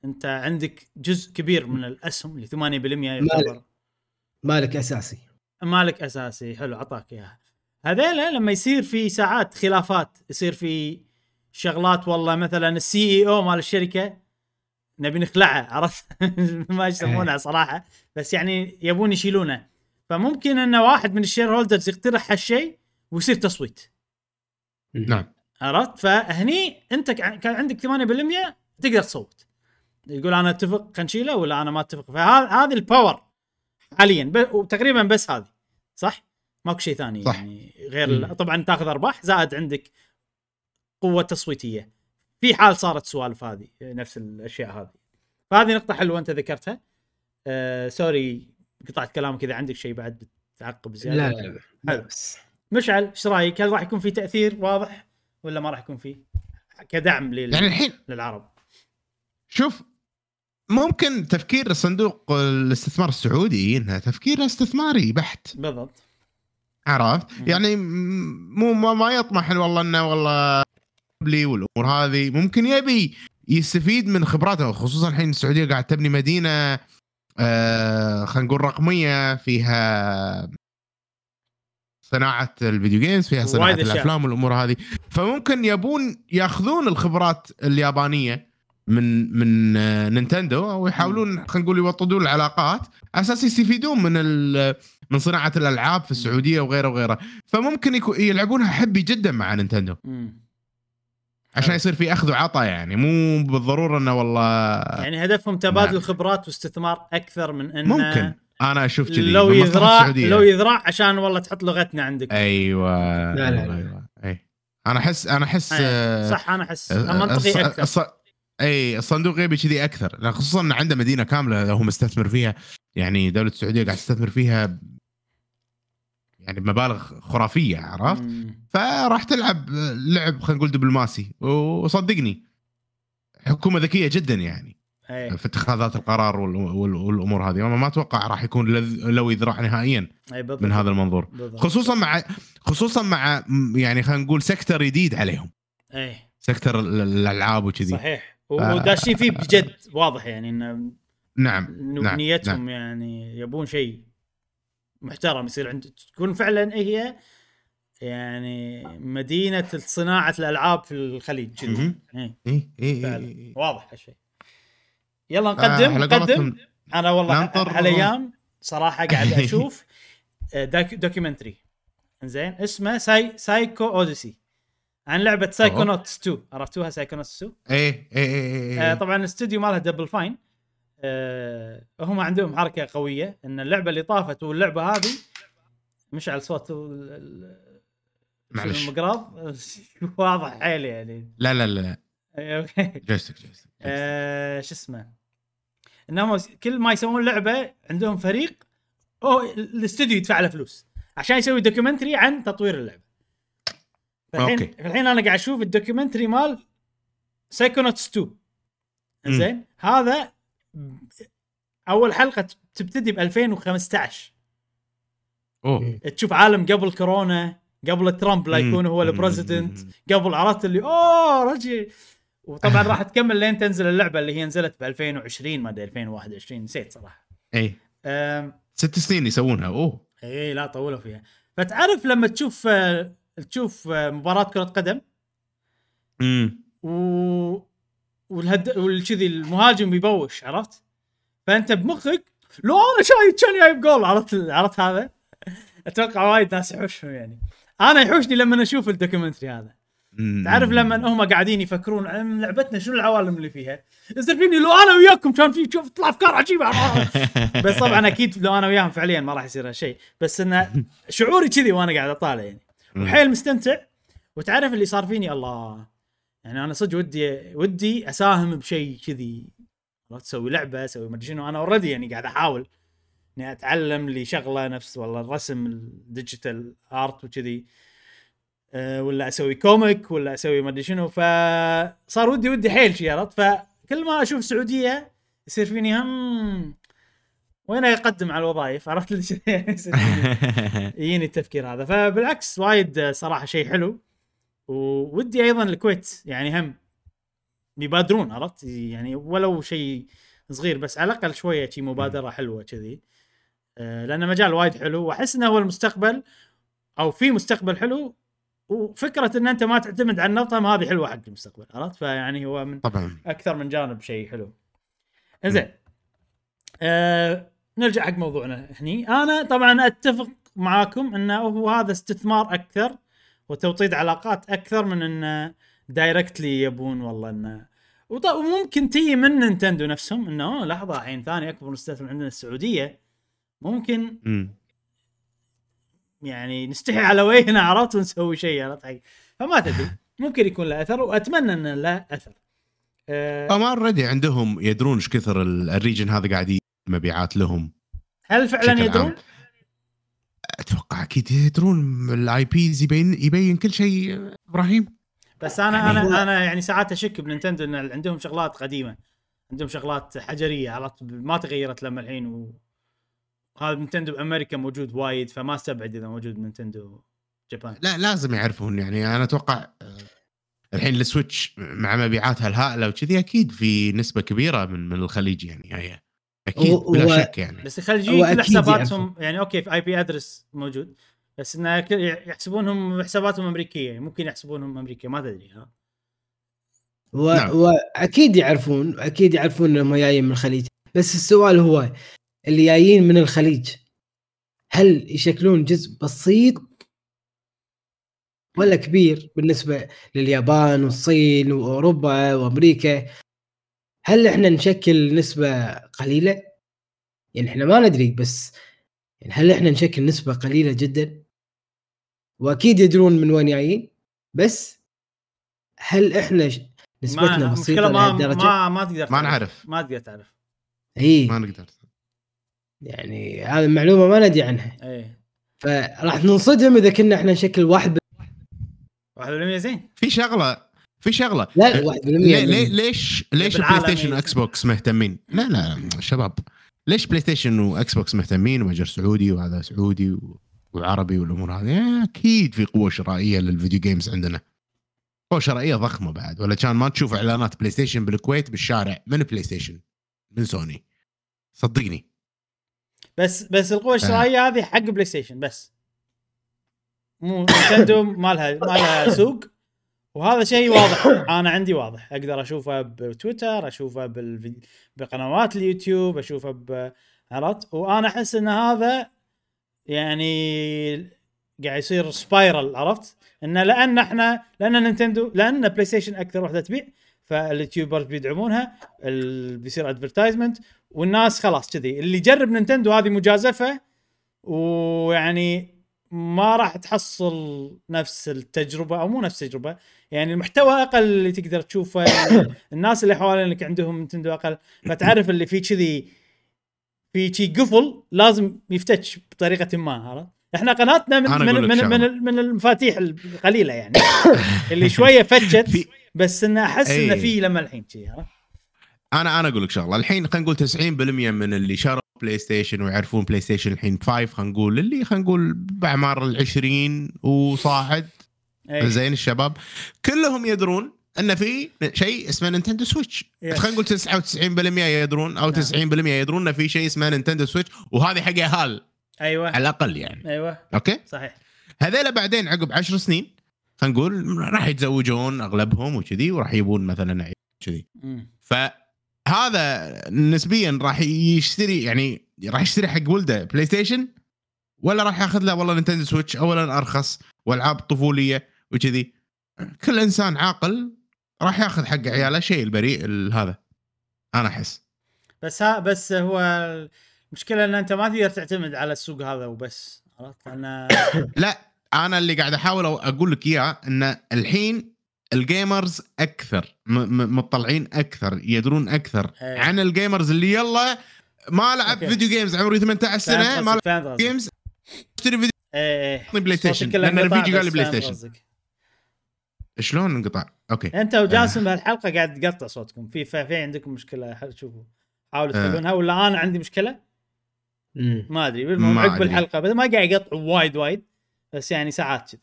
أنت عندك جزء كبير من الأسهم اللي 8% يعتبر. مالك أساسي. مالك أساسي. حلو عطاك إياها. هذيلا لما يصير في ساعات خلافات يصير في شغلات والله مثلا ال CEO مال الشركة نبي نخلعه عرفت؟ ما يسمونها صراحة بس يعني يبون يشيلونه. فممكن أن واحد من ال shareholders يقترح هالشيء ويصير تصويت. نعم. عرفت؟ فهني أنت كع- كان عندك 8% تقدر تصوت. يقول أنا أتفق خلينا نشيله ولا أنا ما أتفق. فهذه ال power حاليا ب... وتقريبا بس هذه صح؟ ماكو شيء ثاني صح. يعني غير مم. طبعا تاخذ أرباح زائد عندك قوة تصويتية. في حال صارت سوالف هذه نفس الأشياء هذه. فهذه نقطة حلوة أنت ذكرتها. آه sorry قطعت كلامك اذا عندك شيء بعد بتعقب زيادة لا لا لا حلو. بس مشعل إيش رأيك؟ هل راح يكون في تأثير واضح ولا ما راح يكون فيه؟ كدعم لل... يعني الحين للعرب شوف ممكن تفكير صندوق الاستثمار السعودي إنها تفكير استثماري بحت بالضبط عرفت. يعني مو ما, ما يطمح والله إنه والله لي والأمور هذه ممكن يبي يستفيد من خبراته خصوصا الحين السعودية قاعد تبني مدينة آه خلينا نقول رقمية فيها صناعة ال video games فيها صناعة. الأفلام والأمور هذه. فممكن يبون ياخذون الخبرات اليابانية من من آه، نينتندو ويحاولون خلينا نقول يوطدون العلاقات أساس يستفيدون من من صناعة الألعاب في السعودية وغيره وغيره. فممكن يلعبونها حبي جدا مع نينتندو. عشان حلو. يصير في أخذ وعطاء يعني مو بالضرورة إنه والله يعني هدفهم تبادل نعم. خبرات واستثمار أكثر من إنه ممكن. أنا أشوف كذي لو يذراع. لو يذراع عشان والله تحط لغتنا عندك. أيوه. لا، لا، أيوه لا. أيوه اي أنا أحس أنا أحس أي، آه، صح أنا أحس. آه، منطقي الص- أكثر. الص- اي الصندوق يبي كذي أكثر. لأن خصوصا انه عنده مدينة كاملة هو مستثمر فيها. يعني دولة السعودية قاعد تستثمر فيها يعني بمبالغ خرافية عرفت؟ فراح تلعب لعب خلينا نقول دبلوماسي وصدقني حكومة ذكية جدا يعني. اي في اتخاذات القرار وال- وال- والأمور هذه. ما أتوقع راح يكون لو يذرع نهائيا بالضبط. من هذا المنظور. بالضبط. خصوصا مع خصوصا مع يعني خلينا نقول سكتر جديد عليهم. اي سكتر ال- الألعاب وكذي. صحيح. وداشين فيه بجد واضح يعني إنه نعم إنه نعم، نيتهم يعني يبون شيء. محترم يصير عند تكون فعلا هي يعني مدينة صناعة الألعاب في الخليج. إيه، اي اي. اي واضح هالشيء. يلا آه، نقدم على نقدم. أنا والله هالأيام صراحة قاعد أشوف آه، doc documentary زين اسمه Psy Psychodyssey عن لعبة Psychonauts 2 عرفتوها Psychonauts 2 اي اي اي آه اي طبعا الاستوديو مالها Double Fine آه هم عندهم حركة قوية إن اللعبة اللي طافت واللعبة هذه مشعل صوت معلش. المقراض واضح حيل يعني. لا لا لا. أوكي. joystick joystick آه، شو اسمه؟ إنهم كل ما يسوون لعبة عندهم فريق أو الاستوديو يدفع له فلوس عشان يسوي documentary عن تطوير اللعبة. فالحين أوكي. الحين أنا قاعد أشوف ال documentary مال Psychonauts 2 مم. زين هذا أول حلقة تبتدي ب 2015 أوه. تشوف عالم قبل كورونا قبل ترامب لا يكون هو مم. ال president قبل عرفت اللي أوه رجل. وطبعا راح تكمل لين تنزل اللعبة اللي هي نزلت ب 2020 ما أدري 2021 نسيت صراحة. اي أم، ست سنين يسوونها أوه. اي لا طولوا فيها. فتعرف لما تشوف تشوف مباراة كرة قدم؟ امم و والهذا والكذي المهاجم يبوش عرفت؟ فأنت بمخك لو أنا شايف كان جايب جول عرفت عرفت هذا؟ أتوقع وايد ناس يحوشهم يعني. أنا يحوشني لما أشوف ال documentary هذا. تعرف لما هم قاعدين يفكرون عن لعبتنا شنو العوالم اللي فيها؟ يصير فيني لو أنا وياكم كان في شوف تطلع أفكار عجيبة بس طبعا أكيد لو أنا وياهم فعليا ما راح يصير هالشيء. بس انه شعوري كذي وأنا قاعد أطالع يعني. وحيل مستمتع. وتعرف اللي صار فيني؟ الله. يعني أنا صدق ودي ودي أساهم بشيء كذي. عرفت تسوي لعبة أسوي ما أدري شنو. أنا already يعني قاعد أحاول إني أتعلم لي شغله نفس والله الرسم ال digital art وكذي. أه ولا أسوي comic ولا أسوي ما أدري شنو. فصار ودي ودي حيل شي عرفت؟ فكل ما أشوف سعودية يصير فيني هم وين يقدم على الوظائف؟ عرفت؟ يجيني التفكير هذا. فبالعكس وايد صراحة شيء حلو. وودي أيضا الكويت يعني هم يبادرون عرفت؟ يعني ولو شيء صغير بس على الأقل شوية شي مبادرة حلوة كذي. آه، لأنه مجال وايد حلو وأحس إنه هو المستقبل أو في مستقبل حلو وفكرة إن أنت ما تعتمد على النظام هذه حلوة حق المستقبل عرفت؟ فيعني هو من طبعا. أكثر من جانب شيء حلو. زين آه نرجع حق موضوعنا هني. أنا طبعا أتفق معاكم انه هو هذا استثمار أكثر وتوطيد علاقات أكثر من انه directly يبون والله انه وممكن تيجي من نينتندو نفسهم إنه لحظة الحين ثاني أكبر مستثمر عندنا السعودية ممكن مم. يعني نستحي على وجهنا عرفت ونسوي شيء عرفت حق فما تدري ممكن يكون له أثر وأتمنى انه له أثر آه، هم already عندهم يدرون إيش كثر ال- ال region هذا قاعد مبيعات لهم هل فعلا يدرون؟ عام. أتوقع أكيد يدرون ال IPs يبين يبين كل شيء. إبراهيم؟ بس أنا يعني أنا أنا يعني ساعات أشك بنينتندو إن عندهم شغلات قديمة. عندهم شغلات حجرية عرفت ما تغيرت لما الحين و... هذا نينتندو بأمريكا موجود وايد فما استبعد إذا موجود نينتندو جابان. لا لازم يعرفون يعني. أنا أتوقع آه، الحين السويتش مع مبيعاتها الهائلة وكذي أكيد في نسبة كبيرة من من الخليج يعني. هي أكيد و- بلا و- شك يعني. بس الخليجيين كل حساباتهم. يعني أوكي في IP address موجود بس إنه كل- يحسبونهم حساباتهم أمريكية. ممكن يحسبونهم أمريكية ما تدري ها؟ و... نعم. واكيد يعرفون أكيد يعرفون إنهم جايين من الخليج. بس السؤال هو اللي جايين من الخليج هل يشكلون جزء بسيط ولا كبير بالنسبة لليابان والصين وأوروبا وأمريكا؟ هل إحنا نشكل نسبة قليلة؟ يعني إحنا ما ندري بس يعني هل إحنا نشكل نسبة قليلة جدا؟ وأكيد يدرون من وين جايين بس هل إحنا نسبتنا ما بسيطة لهالدرجه ما ما تقدر ما. نعرف. ما تقدر تعرف. إي. ما نقدر. يعني هذه المعلومة ما ندري عنها. إيه فراح ننصدم إذا كنا إحنا نشكل واحد 1% زين. في شغلة في شغلة. لا أه، 1% ليه ليه ليش ليش بلاي ستيشن. واكس بوكس مهتمين؟ لا لا شباب. ليش بلاي ستيشن واكس بوكس مهتمين ومتجر سعودي وهذا سعودي وعربي والأمور هذه؟ أكيد في قوة شرائية لل video games عندنا. قوة شرائية ضخمة بعد. ولا كان ما تشوف إعلانات بلاي ستيشن بالكويت بالشارع من بلاي ستيشن من سوني صدقني. بس بس القوة الشرائية هذه حق بلاي ستيشن بس. مو نينتندو ما لها ما لها سوق. وهذا شيء واضح. أنا عندي واضح. أقدر أشوفه بتويتر أشوفه بالفيديو بقنوات اليوتيوب أشوفه ب عرفت؟ وأنا أحس إن هذا يعني قاعد يصير spiral عرفت؟ انه لأن إحنا لأن نينتندو لأن بلاي ستيشن أكثر وحدة تبيع فال YouTubers بيدعمونها بيصير advertisement والناس خلاص كذي. اللي يجرب نينتندو هذه مجازفة ويعني ما راح تحصل نفس التجربة أو مو نفس التجربة يعني المحتوى أقل اللي تقدر تشوفه الناس اللي حوالينك عندهم نينتندو أقل فتعرف اللي فيه كذي في شي قفل لازم يفتش بطريقة ما عرفت إحنا قناتنا من من من. من, من المفاتيح القليلة يعني اللي شوية فتشت بس انه أحس انه أي. في لما الحين شي عرفت أنا أنا أقول لك شغلة الحين خلينا نقول 90% من اللي شروا بلاي ستيشن ويعرفون بلاي ستيشن الحين 5 خلينا نقول اللي خلينا نقول بأعمار ال 20 وصاعد. أي. زين الشباب. كلهم يدرون إن في شيء اسمه نينتندو سويتش. خلينا نقول 99% يدرون أو نعم. 90% يدرون إن في شيء اسمه نينتندو سويتش وهذه حق يهال. أيوه. على الأقل يعني. أيوه. أوكي؟ صحيح. هذيلا بعدين عقب 10 سنين خلينا نقول راح يتزوجون أغلبهم وكذي وراح يبون مثلا كذي مم. فهذا نسبيا راح يشتري يعني راح يشتري حق ولده بلاي ستيشن ولا راح ياخذ له والله نينتندو سويتش اولا أرخص وألعاب طفولية وكذي. كل إنسان عاقل راح ياخذ حق عياله شيء البريء ال- هذا أنا أحس. بس ها بس هو المشكلة إن أنت ما تقدر تعتمد على السوق هذا وبس عرفت؟ أنا لا أنا اللي قاعد أحاول أقول لك إياه إن الحين الجيمرز أكثر مطلعين أكثر يدرون أكثر إيه. عن الجيمرز اللي يلا ما لعب أوكي. فيديو جيمز عمري 18 سنة ما لعب قصدك، فهمت قصدك. جيمز اشتري فيديو إيه إيه بلاي ستيشن صوتك كله لأن الفيديو قال لي بلاي ستيشن. شلون انقطع؟ أوكي أنت وجاسم بهالحلقة قاعد تقطع صوتكم في في عندكم مشكلة شوفوا حاولوا آه. تحلونها ولا أنا عندي مشكلة مم. ما أدري عقب أدري. الحلقة بس ما قاعد يقطع وايد وايد بس يعني ساعات كذي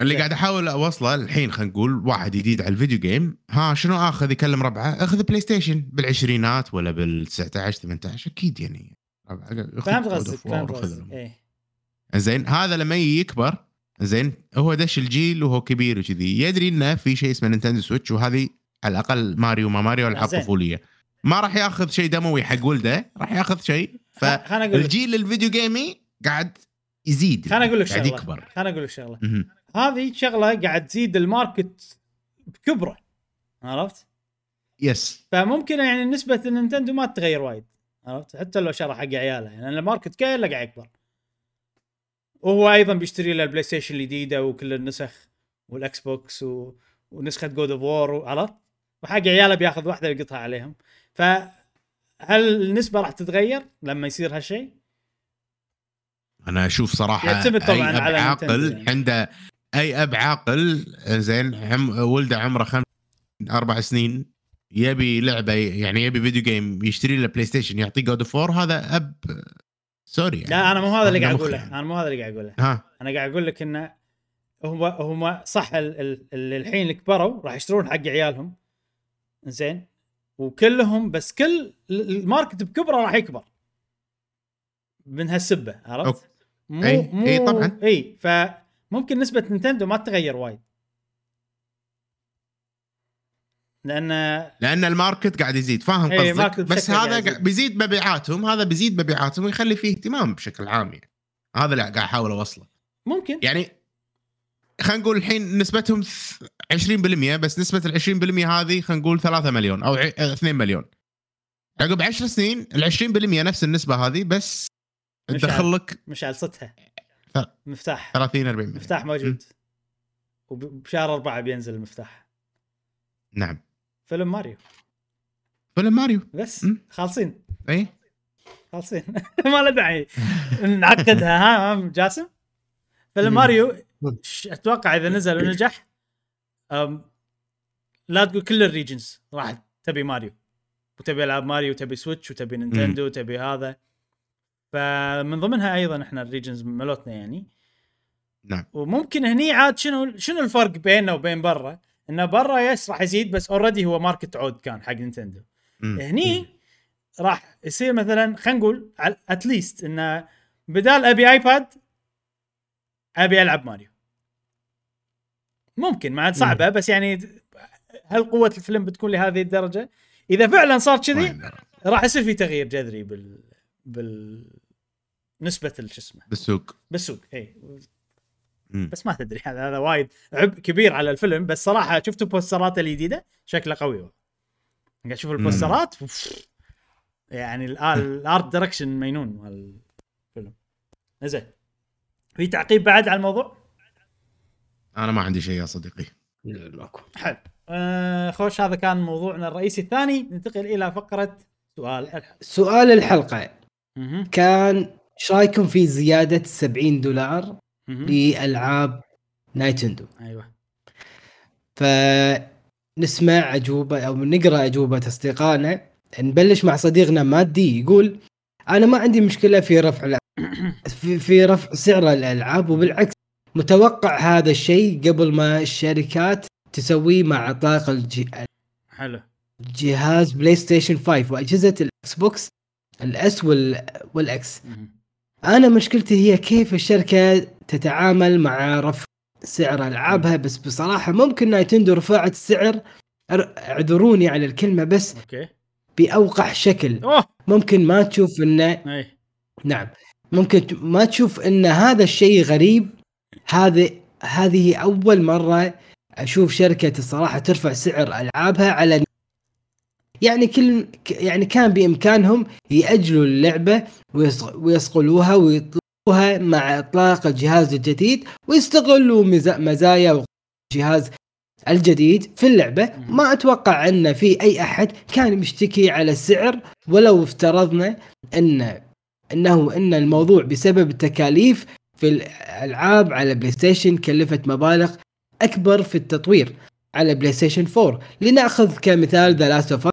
اللي. قاعد أحاول أوصله الحين خلينا نقول واحد جديد على ال video game ها شنو آخذ؟ يكلم ربعه أخذ بلاي ستيشن بالعشرينات ولا بال 19 18 أكيد يعني. فهمت قصدك فهمت قصدك إيه. زين هذا لما يكبر زين هو دش الجيل وهو كبير وكذي. يدري إنه في شيء اسمه نينتندو سويتش وهذه على الأقل ماريو ما ماريو العاب. طفولية. ما راح ياخذ شيء دموي حق ولده راح ياخذ شيء. فالجيل ال video game ي قاعد يزيد خليني أقول لك شغلة. خليني أقول لك شغلة. هذه شغلة قاعد تزيد ال market بكبره عرفت؟ yes فممكن يعني نسبة النينتندو ما تتغير وايد عرفت؟ حتى لو شرى حق عياله يعني ال market كله قاعد يكبر وهو أيضا بيشتري له البلاي ستيشن الجديدة وكل النسخ والاكس بوكس و... ونسخة God of War عرفت؟ وحق عياله بياخذ واحدة ويقطها عليهم فهل النسبة راح تتغير لما يصير هالشيء؟ أنا أشوف صراحة يعتمد طبعاً على عاقل نينتندو يعني. عنده أي أب عاقل زين عم ولده عمره خمس أربع سنين يبي لعبة يعني يبي video game يشتري له بلاي ستيشن يعطيه God of هذا أب sorry يعني لا أنا مو هذا اللي قاعد أقوله. أنا مو هذا اللي قاعد أقوله ها أنا قاعد أقول لك إنه هم هم صح ال- ال- اللي الحين اللي كبروا راح يشترون حق عيالهم زين وكلهم بس كل ال- ال market بكبره راح يكبر من هالسبة عرفت؟ مو أي، مو أي طبعاً. إي فممكن نسبة نينتندو ما تتغير وايد. لأن لأن ال market قاعد يزيد فاهم إيه، ال market قصدك بس هذا. قاعد بيزيد مبيعاتهم هذا بيزيد مبيعاتهم ويخلي فيه اهتمام بشكل عام يعني. هذا اللي قاعد احاول اوصله ممكن. يعني خلينا نقول الحين نسبتهم ث- 20% بس نسبة ال 20% هذه خلينا نقول 3 مليون أو ع- 2 مليون. عقب 10 سنين ال 20% نفس النسبة هذه بس تدخل لك مش على صدها. ف- مفتاح. 30 40 مليون. مفتاح موجود. وبشهر أربعة بينزل المفتاح. نعم. فيلم ماريو. فيلم ماريو. بس. مم. خالصين. إي. خالصين. ما له داعي. نعقدها. ها جاسم. فيلم. ماريو. أتوقع إذا نزل ونجح أم، لا تقول كل ال regions راح تبي ماريو. وتبي ألعاب ماريو وتبي سويتش وتبي نينتندو وتبي هذا. فمن ضمنها أيضا إحنا ال regions مالوتنا يعني نعم وممكن هني عاد شنو شنو الفرق بيننا وبين برا؟ إنه برا yes راح يزيد بس already هو market عود كان حق نينتندو. هني راح يصير مثلا خلينا نقول at least إنه بدال أبي iPad أبي ألعب ماريو ممكن ما عاد صعبة بس يعني هل قوة الفيلم بتكون لهذه الدرجة؟ إذا فعلا صار كذي. راح يصير في تغيير جذري بال بال نسبة شو اسمه؟ بالسوق. بالسوق اي. بس ما تدري هذا هذا وايد عبء كبير على الفيلم. بس صراحة شفتوا posterات الجديدة؟ شكله قوي والله. قاعد أشوف ال posterات. يعني ال- ال art direction مجنون مال الفيلم زين. في تعقيب بعد على الموضوع؟ أنا ما عندي شيء يا صديقي. لا، ماكو حلو. آه خوش هذا كان موضوعنا الرئيسي. الثاني ننتقل إلى فقرة سؤال الحلقة. سؤال الحلقة. كان إيش رأيكم في زيادة 70 دولار. لألعاب نايتندو؟ أيوه. فنسمع أجوبة أو نقرأ أجوبة أصدقائنا. نبلش مع صديقنا مادي يقول أنا ما عندي مشكلة في رفع في, في رفع سعر الألعاب وبالعكس متوقع هذا الشيء قبل ما الشركات تسويه مع اطلاق الج- حلو. جهاز بلاي ستيشن 5 وأجهزة الإكس بوكس ال S وال وال X. أنا مشكلتي هي كيف الشركة تتعامل مع رفع سعر ألعابها بس بصراحة ممكن نايتندو رفعت السعر اعذروني على الكلمة بس okay. بأوقح شكل. ممكن ما تشوف إنه نعم. ممكن ما تشوف إن هذا الشيء غريب. هذه هذه أول مرة أشوف شركة الصراحه ترفع سعر ألعابها على يعني كل يعني كان بإمكانهم يأجلوا اللعبة ويص- ويصقلوها ويطلقوها مع إطلاق الجهاز الجديد ويستغلوا مزا- مزايا الجهاز الجديد في اللعبة. ما أتوقع أن في أي أحد كان مشتكي على السعر ولو افترضنا ان أنه أن الموضوع بسبب التكاليف في الألعاب على بلاي ستيشن كلفت مبالغ أكبر في التطوير على بلاي ستيشن 4 لنأخذ كمثال The Last of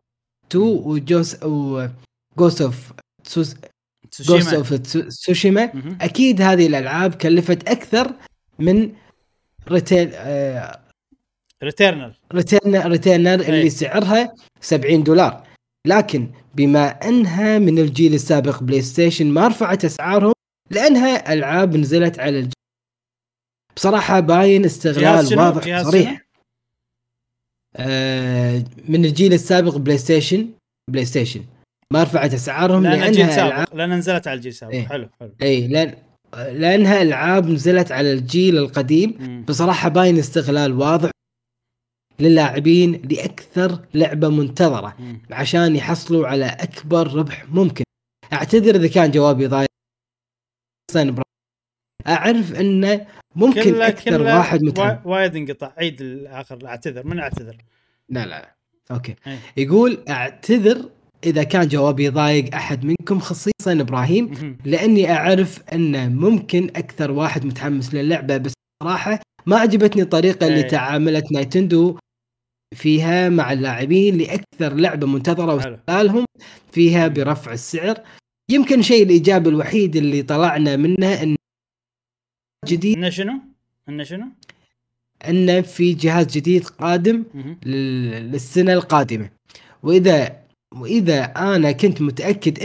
2 و Ghos و Ghost of Ghost of Tsushima. أكيد هذه الألعاب كلفت أكثر من retail آه Returnal Returner Returner أي. اللي سعرها 70 دولار لكن بما أنها من الجيل السابق بلاي ستيشن ما رفعت أسعارهم لأنها ألعاب نزلت على الجيل بصراحة باين استغلال؟ واضح صريح؟ آه من الجيل السابق بلاي ستيشن بلاي ستيشن ما رفعت أسعارهم لأن جيل لانها ألعاب سابق لأن نزلت على الجيل السابق إيه. حلو حلو اي لأن لأنها ألعاب نزلت على الجيل القديم مم. بصراحة باين استغلال واضح للاعبين لأكثر لعبة منتظرة مم. عشان يحصلوا على أكبر ربح ممكن أعتذر إذا كان جوابي ضايع. أعرف انه ممكن كله- أكثر كله واحد متعب وا- وايد انقطع عيد الآخر اعتذر من اعتذر لا لا okay إيه. يقول اعتذر إذا كان جوابي ضايق أحد منكم خصيصا إبراهيم. لأني أعرف انه ممكن أكثر واحد متحمس للعبة بس صراحة ما عجبتني الطريقة اللي إيه. تعاملت نايتندو فيها مع اللاعبين لأكثر لعبة منتظرة حلو. واستغلالهم فيها برفع السعر يمكن شيء الايجابي الوحيد اللي طلعنا منه أن جديد انه شنو؟ انه شنو؟ انه في جهاز جديد قادم للسنة القادمة وإذا وإذا أنا كنت متأكد 100%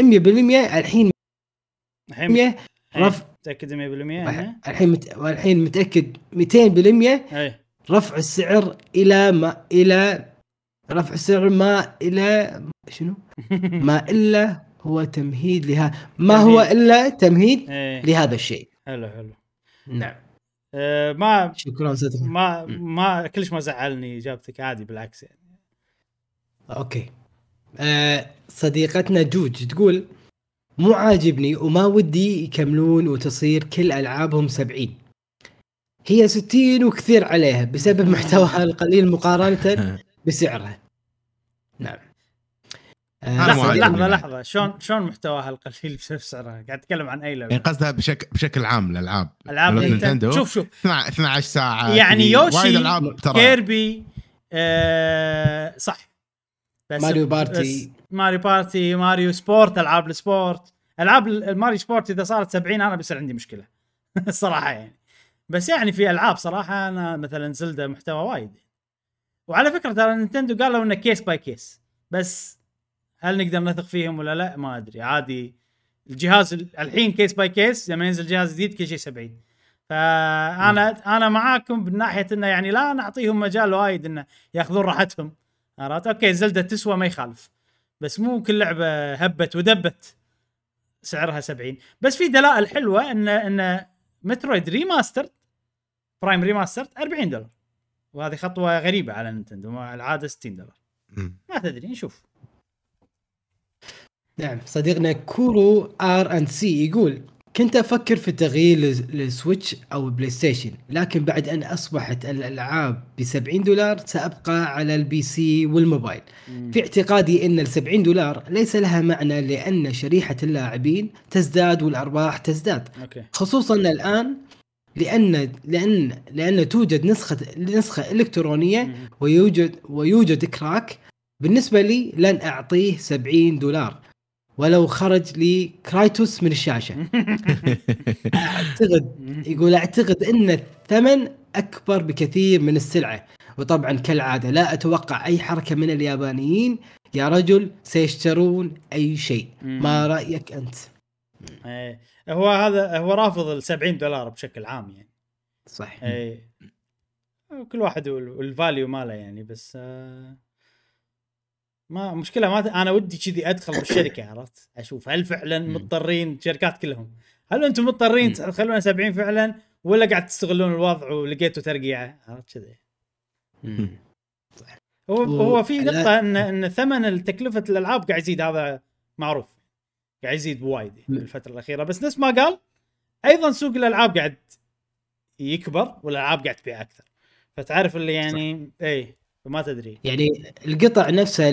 الحين الحين 100 رفع متأكد 100% انه الحين مت... والحين متأكد 200% اي رفع السعر إلى ما إلى رفع السعر ما إلى شنو؟ ما إلا هو تمهيد لها ما هو. إلا تمهيد إيه لهذا الشيء حلو حلو نعم. آه ما شكرا أستاذ ما ما كلش ما زعلني إجابتك عادي بالعكس يعني. أوكي. آه صديقتنا جوج تقول مو عاجبني وما ودي يكملون وتصير كل ألعابهم 70 هي 60 وكثير عليها بسبب محتواها القليل مقارنة بسعرها. نعم. لحظة عاجبني لحظة بعد. لحظة. شلون شلون محتواها القليل بسبب سعرها قاعد اتكلم عن أي يعني لعبه قصدها بشكل بشكل عام الألعاب. العاب ولا نينتندو. شوف شوف. 12 ساعة يعني. يوشي، وايد ألعاب ترى. كيربي آه صح. بس Mario Party. بس Mario Party Mario Sport ألعاب ال sport. ألعاب ال- ال Mario Sport إذا صارت 70 أنا بيصير عندي مشكلة. الصراحه يعني. بس يعني في ألعاب صراحة أنا مثلا زلدا محتوى وايد. وعلى فكرة ترى نينتندو قالوا إنه case by case بس هل نقدر نثق فيهم ولا لا؟ ما أدري. عادي. الجهاز ال- الحين case by case لما ينزل جهاز جديد كل شيء 70 فانا أنا معاكم من ناحية إنه يعني لا نعطيهم مجال وايد إنه يأخذون راحتهم. عرفت؟ أوكي زلدة تسوى ما يخالف. بس مو كل لعبة هبت ودبت سعرها 70 بس في دلائل حلوة ان إن مترويد remaster برايم remaster 40 دولار. وهذه خطوة غريبة على نينتندو العادة 60 دولار. ما تدري نشوف. نعم صديقنا كورو آر اند سي يقول كنت أفكر في تغيير لل- للسويتش أو بلاي ستيشن لكن بعد أن أصبحت الألعاب ب 70 دولار سأبقى على ال PC والموبايل. في اعتقادي إن ال 70 دولار ليس لها معنى لأن شريحة اللاعبين تزداد والأرباح تزداد. خصوصا الآن لأن لأن لأن توجد نسخه نسخة إلكترونية. ويوجد ويوجد كراك. بالنسبة لي لن أعطيه 70 دولار. ولو خرج لي كرايتوس من الشاشة. اعتقد يقول أعتقد إن الثمن أكبر بكثير من السلعة. وطبعا كالعادة لا أتوقع أي حركة من اليابانيين يا رجل سيشترون أي شيء. ما رأيك أنت؟ إيه. هو هذا هو رافض ال 70 دولار بشكل عام يعني. صح اي كل واحد وال- وال value ماله يعني بس آه، ما مشكلة ما أنا ودي كذي أدخل بالشركة عرفت؟ أشوف هل فعلا مضطرين الشركات كلهم؟ هل أنتم مضطرين تخلونها 70 فعلا ولا قاعد تستغلون الوضع ولقيتوا ترقيعه عرفت كذي. هو و- هو في نقطة إن إن ثمن تكلفه الألعاب قاعد يزيد هذا معروف قاعد يزيد بوايد م. الفترة الأخيرة. بس نفس ما قال أيضا سوق الألعاب قاعد يكبر والألعاب قاعد تبيع أكثر. فتعرف اللي يعني اي فما تدري. يعني القطع نفسها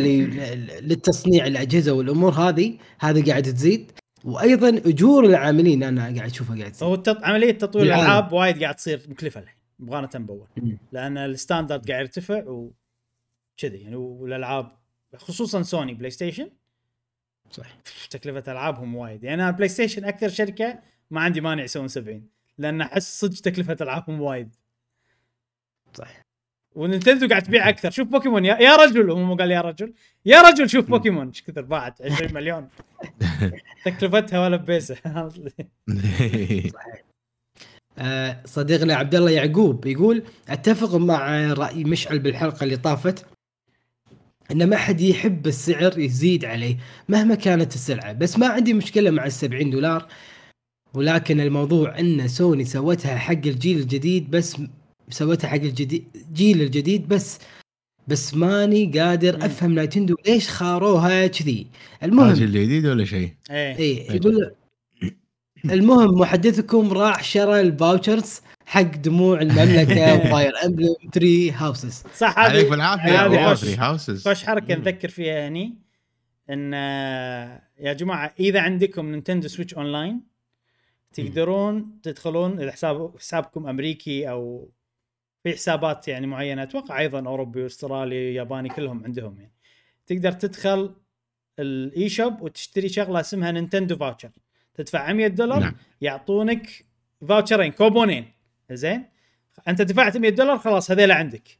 للتصنيع الأجهزة والأمور هذه هذه قاعد تزيد. وأيضا أجور العاملين أنا قاعد أشوفها قاعد تزيد. هو التط... عملية تطوير. الألعاب وايد قاعد تصير مكلفة الحين مقارنه باول. لأن ال standard قاعد يرتفع وكذي يعني والألعاب خصوصا سوني بلاي ستيشن صح. تكلفة ألعابهم وايد. يعني أنا بلاي ستيشن أكثر شركة ما عندي مانع يسوون 70 لأن أحس صدق تكلفة ألعابهم وايد. صح. ونينتندو قاعد تبيع أكثر. شوف بوكيمون. يا, يا رجل هو مو قال يا رجل. يا رجل شوف بوكيمون. إيش كثر باعت؟ 20 مليون. تكلفتها ولا ببيسة. آه، صديقنا عبد الله يعقوب يقول أتفق مع رأي مشعل بالحلقة اللي طافت إن ما حد يحب السعر يزيد عليه مهما كانت السلعة. بس ما عندي مشكلة مع ال 70 دولار ولكن الموضوع إن سوني سوتها حق الجيل الجديد بس سوتها حق الجديد الجيل الجديد بس بس ماني قادر مم. أفهم نايتندو ليش خاروها كذي هذا المهم الجديد ولا شيء؟ إيه إيه يقول المهم محدثكم راح شرى ال vouchers حق دموع المملكة وفاير امبلم 3 هاوسز صح عليك هذه بالعافية هذه والله خوش. ثري هاوسز خوش حركة نذكر فيها هني إن آه، يا جماعة إذا عندكم نينتندو سويتش أونلاين تقدرون تدخلون اذا حساب حسابكم أمريكي أو في حسابات يعني معينة أتوقع أيضا أوروبي وأسترالي ياباني كلهم عندهم يعني. تقدر تدخل ال eShop وتشتري شغلة اسمها نينتندو voucher. تدفع 100 دولار نعم. يعطونك voucher ين كوبونين. زين؟ أنت دفعت 100 دولار خلاص هذيلا عندك.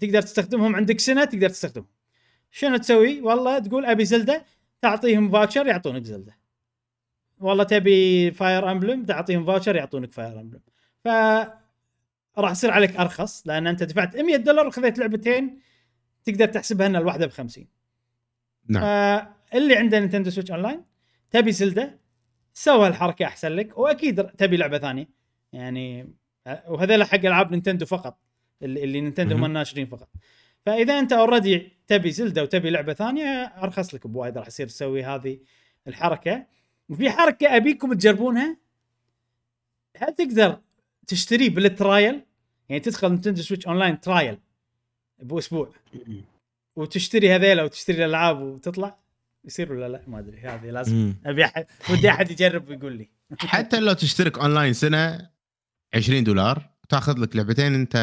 تقدر تستخدمهم عندك سنة تقدر تستخدمهم. شنو تسوي؟ والله تقول أبي زلدة تعطيهم voucher يعطونك زلدة. والله تبي فاير أمبلم تعطيهم voucher يعطونك فاير أمبلم. ف راح يصير عليك أرخص لأن أنت دفعت 100 دولار وخذيت لعبتين تقدر تحسبها ان الواحدة ب 50 نعم فاللي عنده نينتندو سويتش أونلاين تبي زلده سوى الحركة أحسن لك وأكيد تبي لعبة ثانية. يعني وهذول حق ألعاب نينتندو فقط اللي, اللي نينتندو هم. الناشرين فقط. فإذا أنت already تبي زلده وتبي لعبة ثانية أرخص لك بوايد راح يصير تسوي هذه الحركة. وفي حركة أبيكم تجربونها؟ هل تقدر تشتريه بال trial يعني تدخل نينتندو سويتش أونلاين trial بأسبوع. وتشتري هذيلا وتشتري الألعاب وتطلع يصير ولا لا؟ ما أدري هذه لازم. مم. أبي أحد ودي أحد يجرب ويقول لي. حتى لو تشترك أونلاين سنة 20 دولار تاخذ لك لعبتين أنت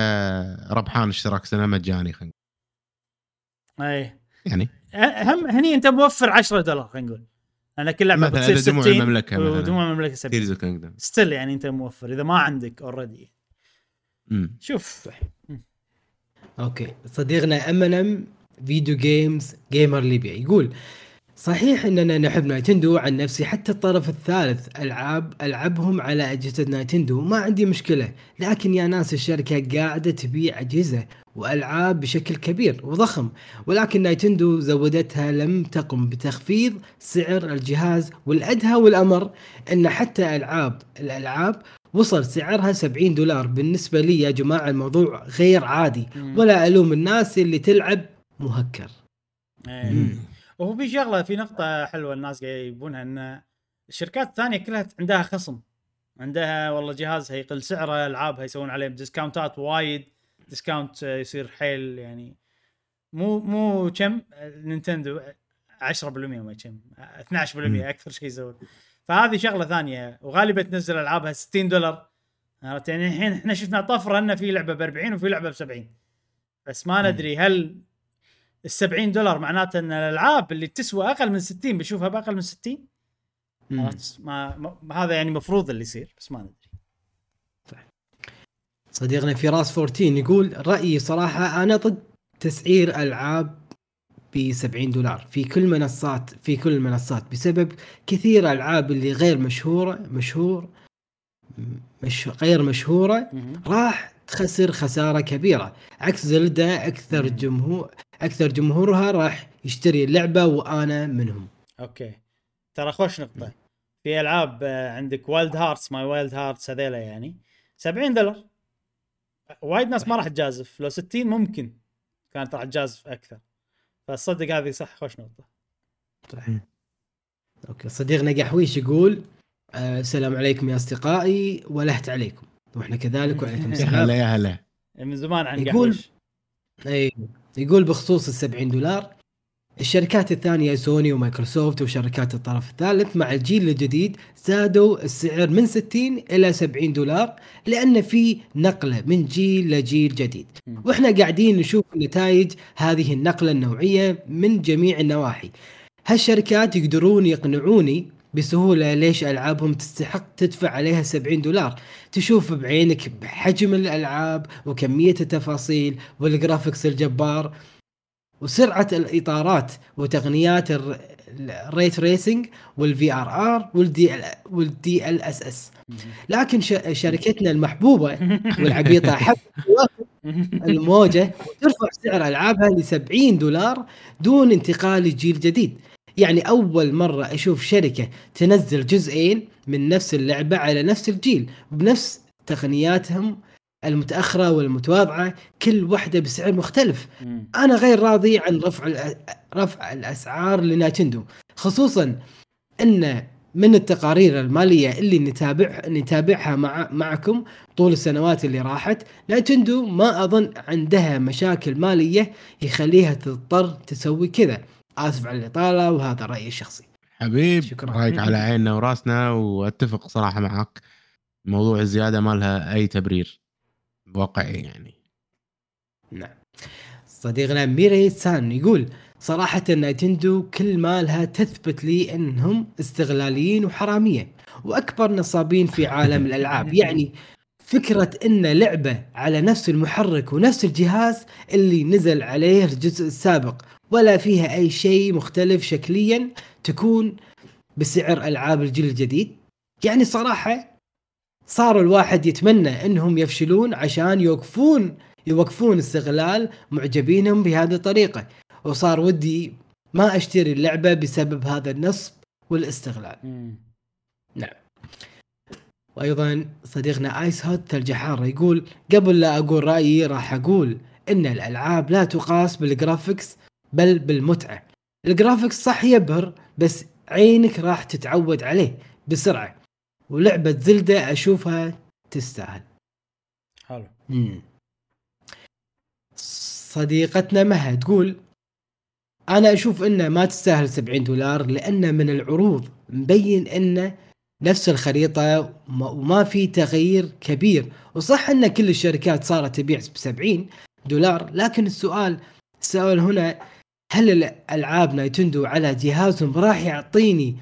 ربحان اشتراك سنة مجاني خلينا نقول. اي يعني؟ هم هني أنت موفر 10 دولار خلينا نقول. أنا كل لعبة مثلاً بتصير إذا دموع 60 المملكة مثلاً. ودموع المملكة 70 تيرز اوف كينجدم still يعني أنت موفر إذا ما عندك already شوف. أوكي. صديقنا ام ان ام فيديو جيمز جيمر ليبيا يقول صحيح إننا نحب نايتندو عن نفسي حتى الطرف الثالث ألعاب ألعبهم على أجهزة نايتندو ما عندي مشكلة لكن يا ناس الشركة قاعدة تبيع أجهزة. وألعاب بشكل كبير وضخم. ولكن نايتندو زودتها لم تقم بتخفيض سعر الجهاز والأدهى والأمر أن حتى العاب الألعاب وصل سعرها 70 دولار. بالنسبة لي يا جماعة الموضوع غير عادي. ولا ألوم الناس اللي تلعب مهكر. إيه. وهو في شغلة في نقطة حلوة الناس قاعد يبونها إن الشركات الثانية كلها عندها خصم. عندها والله جهازها يقل سعره ألعابها يسوون عليه discount ات وايد. discount آه، يصير حيل يعني. مو مو كم نينتندو 10% ما كم 12% أكثر شيء يسوون. فهذه شغلة ثانية وغالبا تنزل ألعابها 60 دولار. عرفت يعني؟ الحين إحنا شفنا طفرة ان في لعبة ب 40 وفي لعبة ب 70 بس ما ندري هل ال 70 دولار معناته إن الألعاب اللي تسوى أقل من 60 بشوفها بأقل من 60 مم. عرفت؟ ما, ما هذا يعني مفروض اللي يصير بس ما ندري. صديقنا فراس 14 يقول رأيي صراحة أنا ضد تسعير ألعاب ب 70 دولار في كل منصات في كل المنصات بسبب كثير ألعاب اللي غير مشهورة مشهور مش غير مشهورة راح تخسر خسارة كبيرة. عكس Zelda أكثر. جمهور أكثر جمهورها راح يشتري اللعبة وأنا منهم. okay. ترى خوش نقطة. في ألعاب آه، عندك Wild Hearts ماي Wild Hearts هذيلا يعني. 70 دولار. وايد ناس ما راح تجازف. لو 60 ممكن كانت راح تجازف أكثر. فصدق هذه صح خوش نقطة. okay. صديقنا قحويش يقول آه، السلام عليكم يا أصدقائي ولهت عليكم. وإحنا كذلك وعليكم يا السلام. هلا يا هلا. من زمان عن يقول- قحوش اي يقول بخصوص ال 70 دولار الشركات الثانية سوني ومايكروسوفت وشركات الطرف الثالث مع الجيل الجديد زادوا السعر من 60 إلى 70 دولار لأن في نقلة من جيل لجيل جديد. وإحنا قاعدين نشوف نتائج هذه النقلة النوعية من جميع النواحي. هالشركات يقدرون يقنعوني بسهولة ليش ألعابهم تستحق تدفع عليها 70 دولار. تشوف بعينك بحجم الألعاب وكمية التفاصيل والجرافيكس الجبار. وسرعة الإطارات وتقنيات ال ر- ال ray tracing وال VRR وال DL وال DLSS لكن شركتنا المحبوبة والعبيطة حب الموجة وترفع سعر ألعابها ل 70 دولار دون انتقال لجيل جديد. يعني أول مرة أشوف شركة تنزل جزئين من نفس اللعبة على نفس الجيل بنفس تقنياتهم المتأخرة والمتواضعة كل واحدة بسعر مختلف. أنا غير راضي عن رفع رفع الأسعار لنايتندو خصوصا إن من التقارير المالية اللي نتابع نتابعها مع معكم طول السنوات اللي راحت نايتندو ما أظن عندها مشاكل مالية يخليها تضطر تسوي كذا. آسف على الإطالة وهذا رأيي الشخصي. حبيب شكراً. رايك على عيننا وراسنا وأتفق صراحة معك. موضوع الزيادة ما لها أي تبرير. واقعي يعني. نعم. صديقنا ميري سان يقول صراحة نايتندو كل مالها تثبت لي إنهم استغلاليين وحرامية وأكبر نصابين في عالم الألعاب. يعني فكرة إن لعبة على نفس المحرك ونفس الجهاز اللي نزل عليه الجزء السابق ولا فيها أي شيء مختلف شكليا تكون بسعر ألعاب الجيل الجديد. يعني صراحة صار الواحد يتمنى إنهم يفشلون عشان يوقفون يوقفون استغلال معجبينهم بهذه الطريقة. وصار ودي ما أشتري اللعبة بسبب هذا النصب والاستغلال. مم. وأيضا صديقنا آيس هوت ثلج حاره يقول قبل لا أقول رأيي راح أقول إن الألعاب لا تقاس بالجرافكس بل بالمتعة. الجرافكس صح يبهر بس عينك راح تتعود عليه بسرعة. ولعبة زلدة أشوفها تستاهل. حلو. مم. صديقتنا مها تقول أنا أشوف إنه ما تستاهل 70 دولار لأن من العروض مبين انه نفس الخريطة وما- في تغيير كبير. وصح إن كل الشركات صارت تبيع ب 70 دولار لكن السؤال السؤال هنا هل الألعاب نينتندو على جهازهم راح يعطيني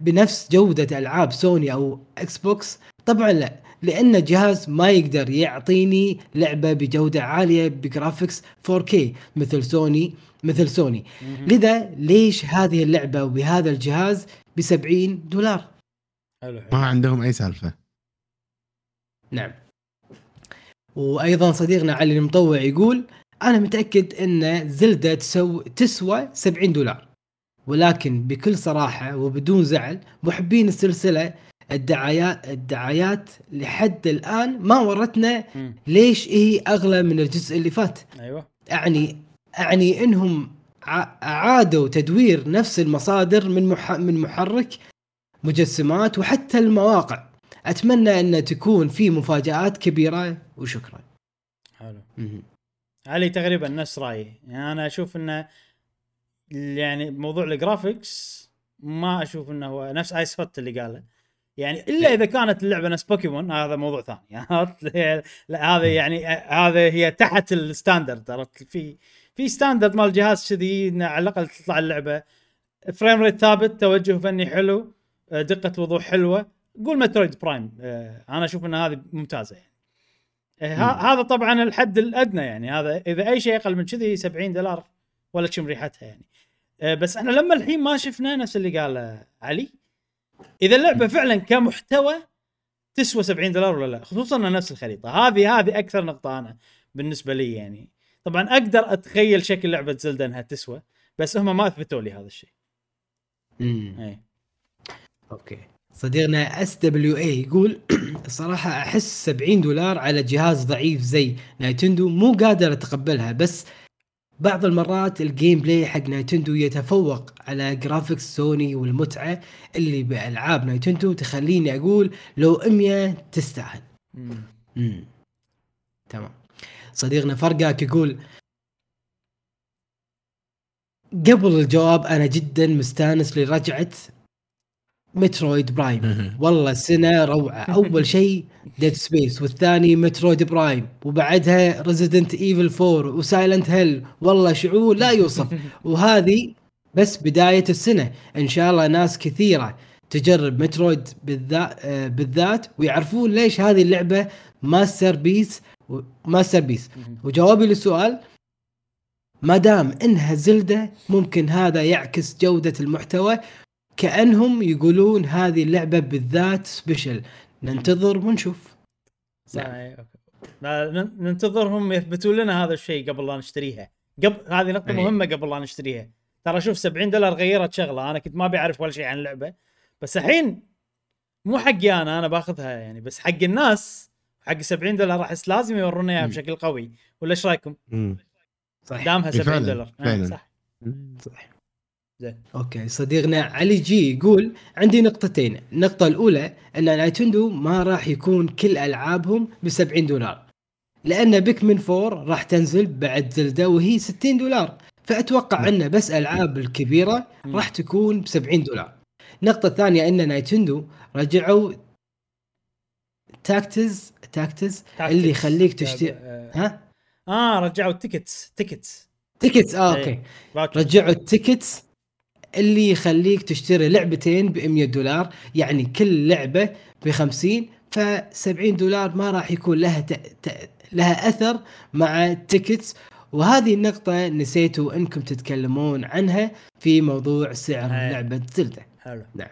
بنفس جودة ألعاب سوني أو إكس بوكس طبعا لا لأن الجهاز ما يقدر يعطيني لعبة بجودة عالية ب graphics 4K مثل سوني مثل سوني. لذا ليش هذه اللعبة وبهذا الجهاز ب 70 دولار؟ حلو حلو. ما عندهم أي سالفة. نعم. وأيضا صديقنا علي المطوع يقول أنا متأكد أن زلدة تسو تسوى 70 دولار. ولكن بكل صراحة وبدون زعل محبين السلسلة الدعايات الدعايات لحد الآن ما ورتنا. ليش هي أغلى من الجزء اللي فات. أيوه. اعني أعني إنهم أعادوا تدوير نفس المصادر من مح من محرك مجسمات وحتى المواقع. أتمنى أن تكون في مفاجآت كبيرة وشكرا. حلو. علي تقريبا نفس رأيي. يعني أنا أشوف إنه يعني موضوع ال graphics ما أشوف إنه هو نفس ايس هوت اللي قاله. يعني إلا إذا كانت اللعبة نفس بوكيمون هذا موضوع ثاني؟ لا هذا يعني هذا هي تحت ال standard. عرفت؟ في في standard مال الجهاز كذي إنه على الأقل تطلع اللعبة. frame rate ثابت توجه فني حلو آه، دقة وضوح حلوة. قول Metroid Prime. آه، أنا أشوف إن هذه ممتازة يعني. آه، هذا طبعا الحد الأدنى يعني. هذا إذا أي شيء أقل من كذي 70 دولار ولا تشم ريحتها يعني. بس إحنا لما الحين ما شفنا نفس اللي قاله علي إذا اللعبة فعلا كمحتوى تسوى 70 دولار ولا لا؟ خصوصا انها نفس الخريطة. هذه هذه أكثر نقطة أنا بالنسبة لي يعني. طبعا أقدر أتخيل شكل لعبة Zelda إنها تسوى بس هم ما أثبتوا لي هذا الشيء. امم okay. صديقنا اس دبليو اي يقول الصراحه أحس 70 دولار على جهاز ضعيف زي نينتندو مو قادر أتقبلها بس بعض المرات ال gameplay حق نينتندو يتفوق على graphics سوني والمتعة اللي بألعاب نينتندو تخليني أقول لو 100 تستاهل. مم. تمام. صديقنا فرقاك يقول قبل الجواب أنا جدا مستانس لرجعة Metroid Prime. والله سنة روعة. أول شيء Dead Space والثاني Metroid Prime. وبعدها Resident Evil 4 و Silent Hill والله شعور لا يوصف. وهذه بس بداية السنة. إن شاء الله ناس كثيرة تجرب Metroid بالذات آه، بالذات ويعرفون ليش هذه اللعبة masterpiece masterpiece وجوابي للسؤال ما دام إنها Zelda ممكن هذا يعكس جودة المحتوى. كأنهم يقولون هذه اللعبة بالذات special ننتظر ونشوف. ننتظرهم يثبتوا لنا هذا الشيء قبل لا نشتريها. قبل هذه نقطة أي. مهمة قبل لا نشتريها. ترى شوف 70 دولار غيرت شغلة. أنا كنت ما بعرف ولا شيء عن اللعبة. بس الحين مو حقي أنا أنا باخذها يعني. بس حق الناس حق 70 دولار أحس لازم يورونا إياها مم. بشكل قوي. ولا إيش رأيكم؟ مم. صح دامها إي 70 فعلاً، دولار. آه، فعلاً. صح. صح. زين okay صديقنا علي جي يقول عندي نقطتين النقطة الأولى أن نينتندو ما راح يكون كل ألعابهم ب 70 دولار لأن Pikmin 4 راح تنزل بعد Zelda وهي 60 دولار فأتوقع أن بس ألعاب الكبيرة مم. راح تكون ب 70 دولار النقطة الثانية أن نينتندو رجعوا tickets tickets tickets. اللي يخليك تشتري آه، ها آه رجعوا ال tickets tickets tickets آه إيه. okay. رجعوا ال tickets اللي يخليك تشتري لعبتين ب 100 دولار يعني كل لعبة ب 50 ف 70 دولار ما راح يكون لها ت... ت... لها أثر مع ال tickets. وهذه النقطة نسيتوا إنكم تتكلمون عنها في موضوع سعر إيه. لعبة Zelda. حلو. نعم.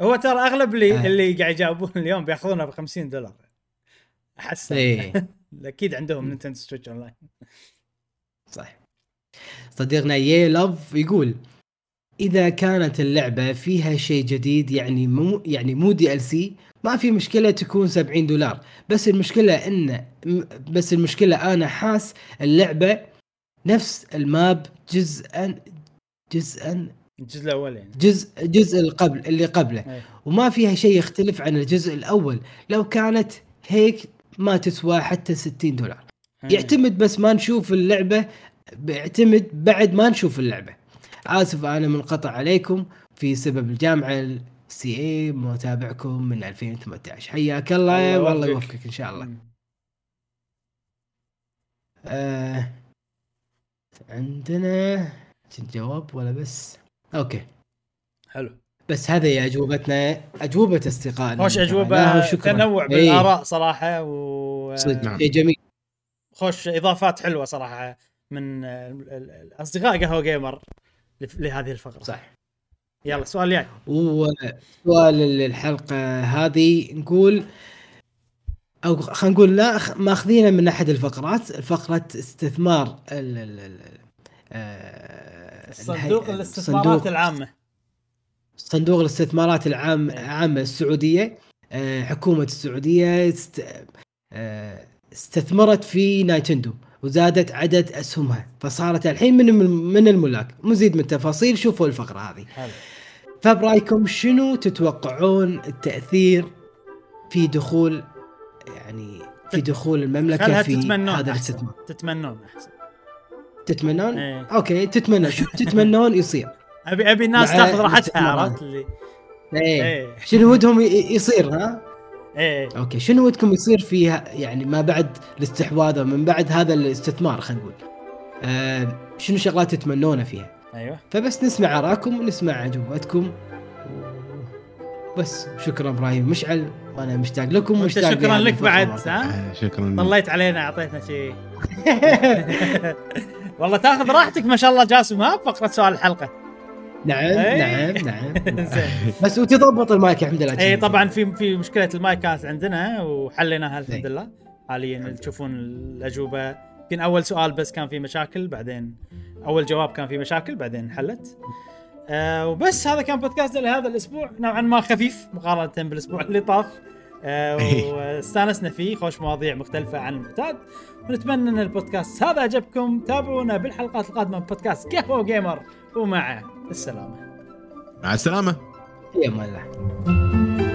هو ترى أغلب اللي آه. اللي قاعد يجاوبون اليوم بياخذونها ب 50 دولار. احس إيه. أكيد عندهم Nintendo Switch Online صح صديقنا يي لاف يقول إذا كانت اللعبة فيها شيء جديد يعني مو يعني مو DLC ما في مشكلة تكون 70 دولار. بس المشكلة إن بس المشكلة أنا حاس اللعبة نفس الماب جزءا جزءا الجزء الأول يعني. جزء جزء القبل اللي قبله. إيه. وما فيها شيء يختلف عن الجزء الأول. لو كانت هيك ما تسوى حتى 60 دولار. إيه. يعتمد بس ما نشوف اللعبة بيعتمد بعد ما نشوف اللعبة. آسف أنا منقطع عليكم في سبب الجامعة سي اي متابعكم من 2018 حياك الله الله والله يوفقك. إن شاء الله. آه عندنا الجواب؟ ولا بس؟ okay. حلو. بس هذه هي أجوبتنا أجوبة أصدقائنا. خوش أجوبة. تنوع إيه، بالآراء صراحة و صدق. نعم. شيء جميل. خوش إضافات حلوة صراحة من ال- ال- أصدقاء قهوة جيمر. لهذه الفقرة. صح يلا سؤال جاي وسؤال الحلقة هذه. نقول أو خلينا نقول لا ماخذينه من أحد الفقرات فقرة استثمار ال ال ال صندوق الاستثمارات صندوق- العامة. صندوق الاستثمارات العام إيه. عامة السعودية. آه، حكومة السعودية است آه، استثمرت في Nintendo. وزادت عدد اسهمها فصارت الحين من من الملاك. مزيد من التفاصيل شوفوا الفقرة هذه. حلو. فبرايكم شنو تتوقعون التأثير في دخول يعني في دخول المملكة في تتمنون هذا. الاستثمار؟ تتمنون أحسن. تتمنون؟ إيه. okay تتمنى شو تتمنون يصير؟ ابي أبي الناس تاخذ راحتها. عرفت اللي؟ إيه. إيه. شنو ودهم يصير ها؟ إيه. أوكي شنو ودكم يصير في ه- يعني ما بعد الاستحواذ ومن بعد هذا الاستثمار خلينا نقول؟ آه شنو شغلات تتمنونه فيها؟ أيوه. فبس نسمع آراءكم ونسمع اجوبتكم بس شكرا إبراهيم مشعل وأنا مشتاق لكم وانت مشتاق شكرا لهذه لك بعد. ها؟ آه، شكرا طليت علينا أعطيتنا شيء والله تاخذ راحتك ما شاء الله جاسم ها فقرة سؤال الحلقة. نعم إيه. نعم نعم زين. بس وتضبط المايك الحمد لله اي طبعا في في مشكلة المايك كانت عندنا وحليناها الحمد إيه. لله. حاليا تشوفون الأجوبة. يمكن أول سؤال بس كان في مشاكل بعدين أول جواب كان في مشاكل بعدين انحلت آه وبس هذا كان بودكاست لهذا الأسبوع. نوعا ما خفيف مقارنة بالأسبوع اللي طاف. آه إيه. واستانسنا فيه خوش مواضيع مختلفة عن المعتاد. ونتمنى إن البودكاست هذا عجبكم تابعونا بالحلقات القادمة من بودكاست قهوه gamer. ومع السلامة. مع السلامة. في أمان الله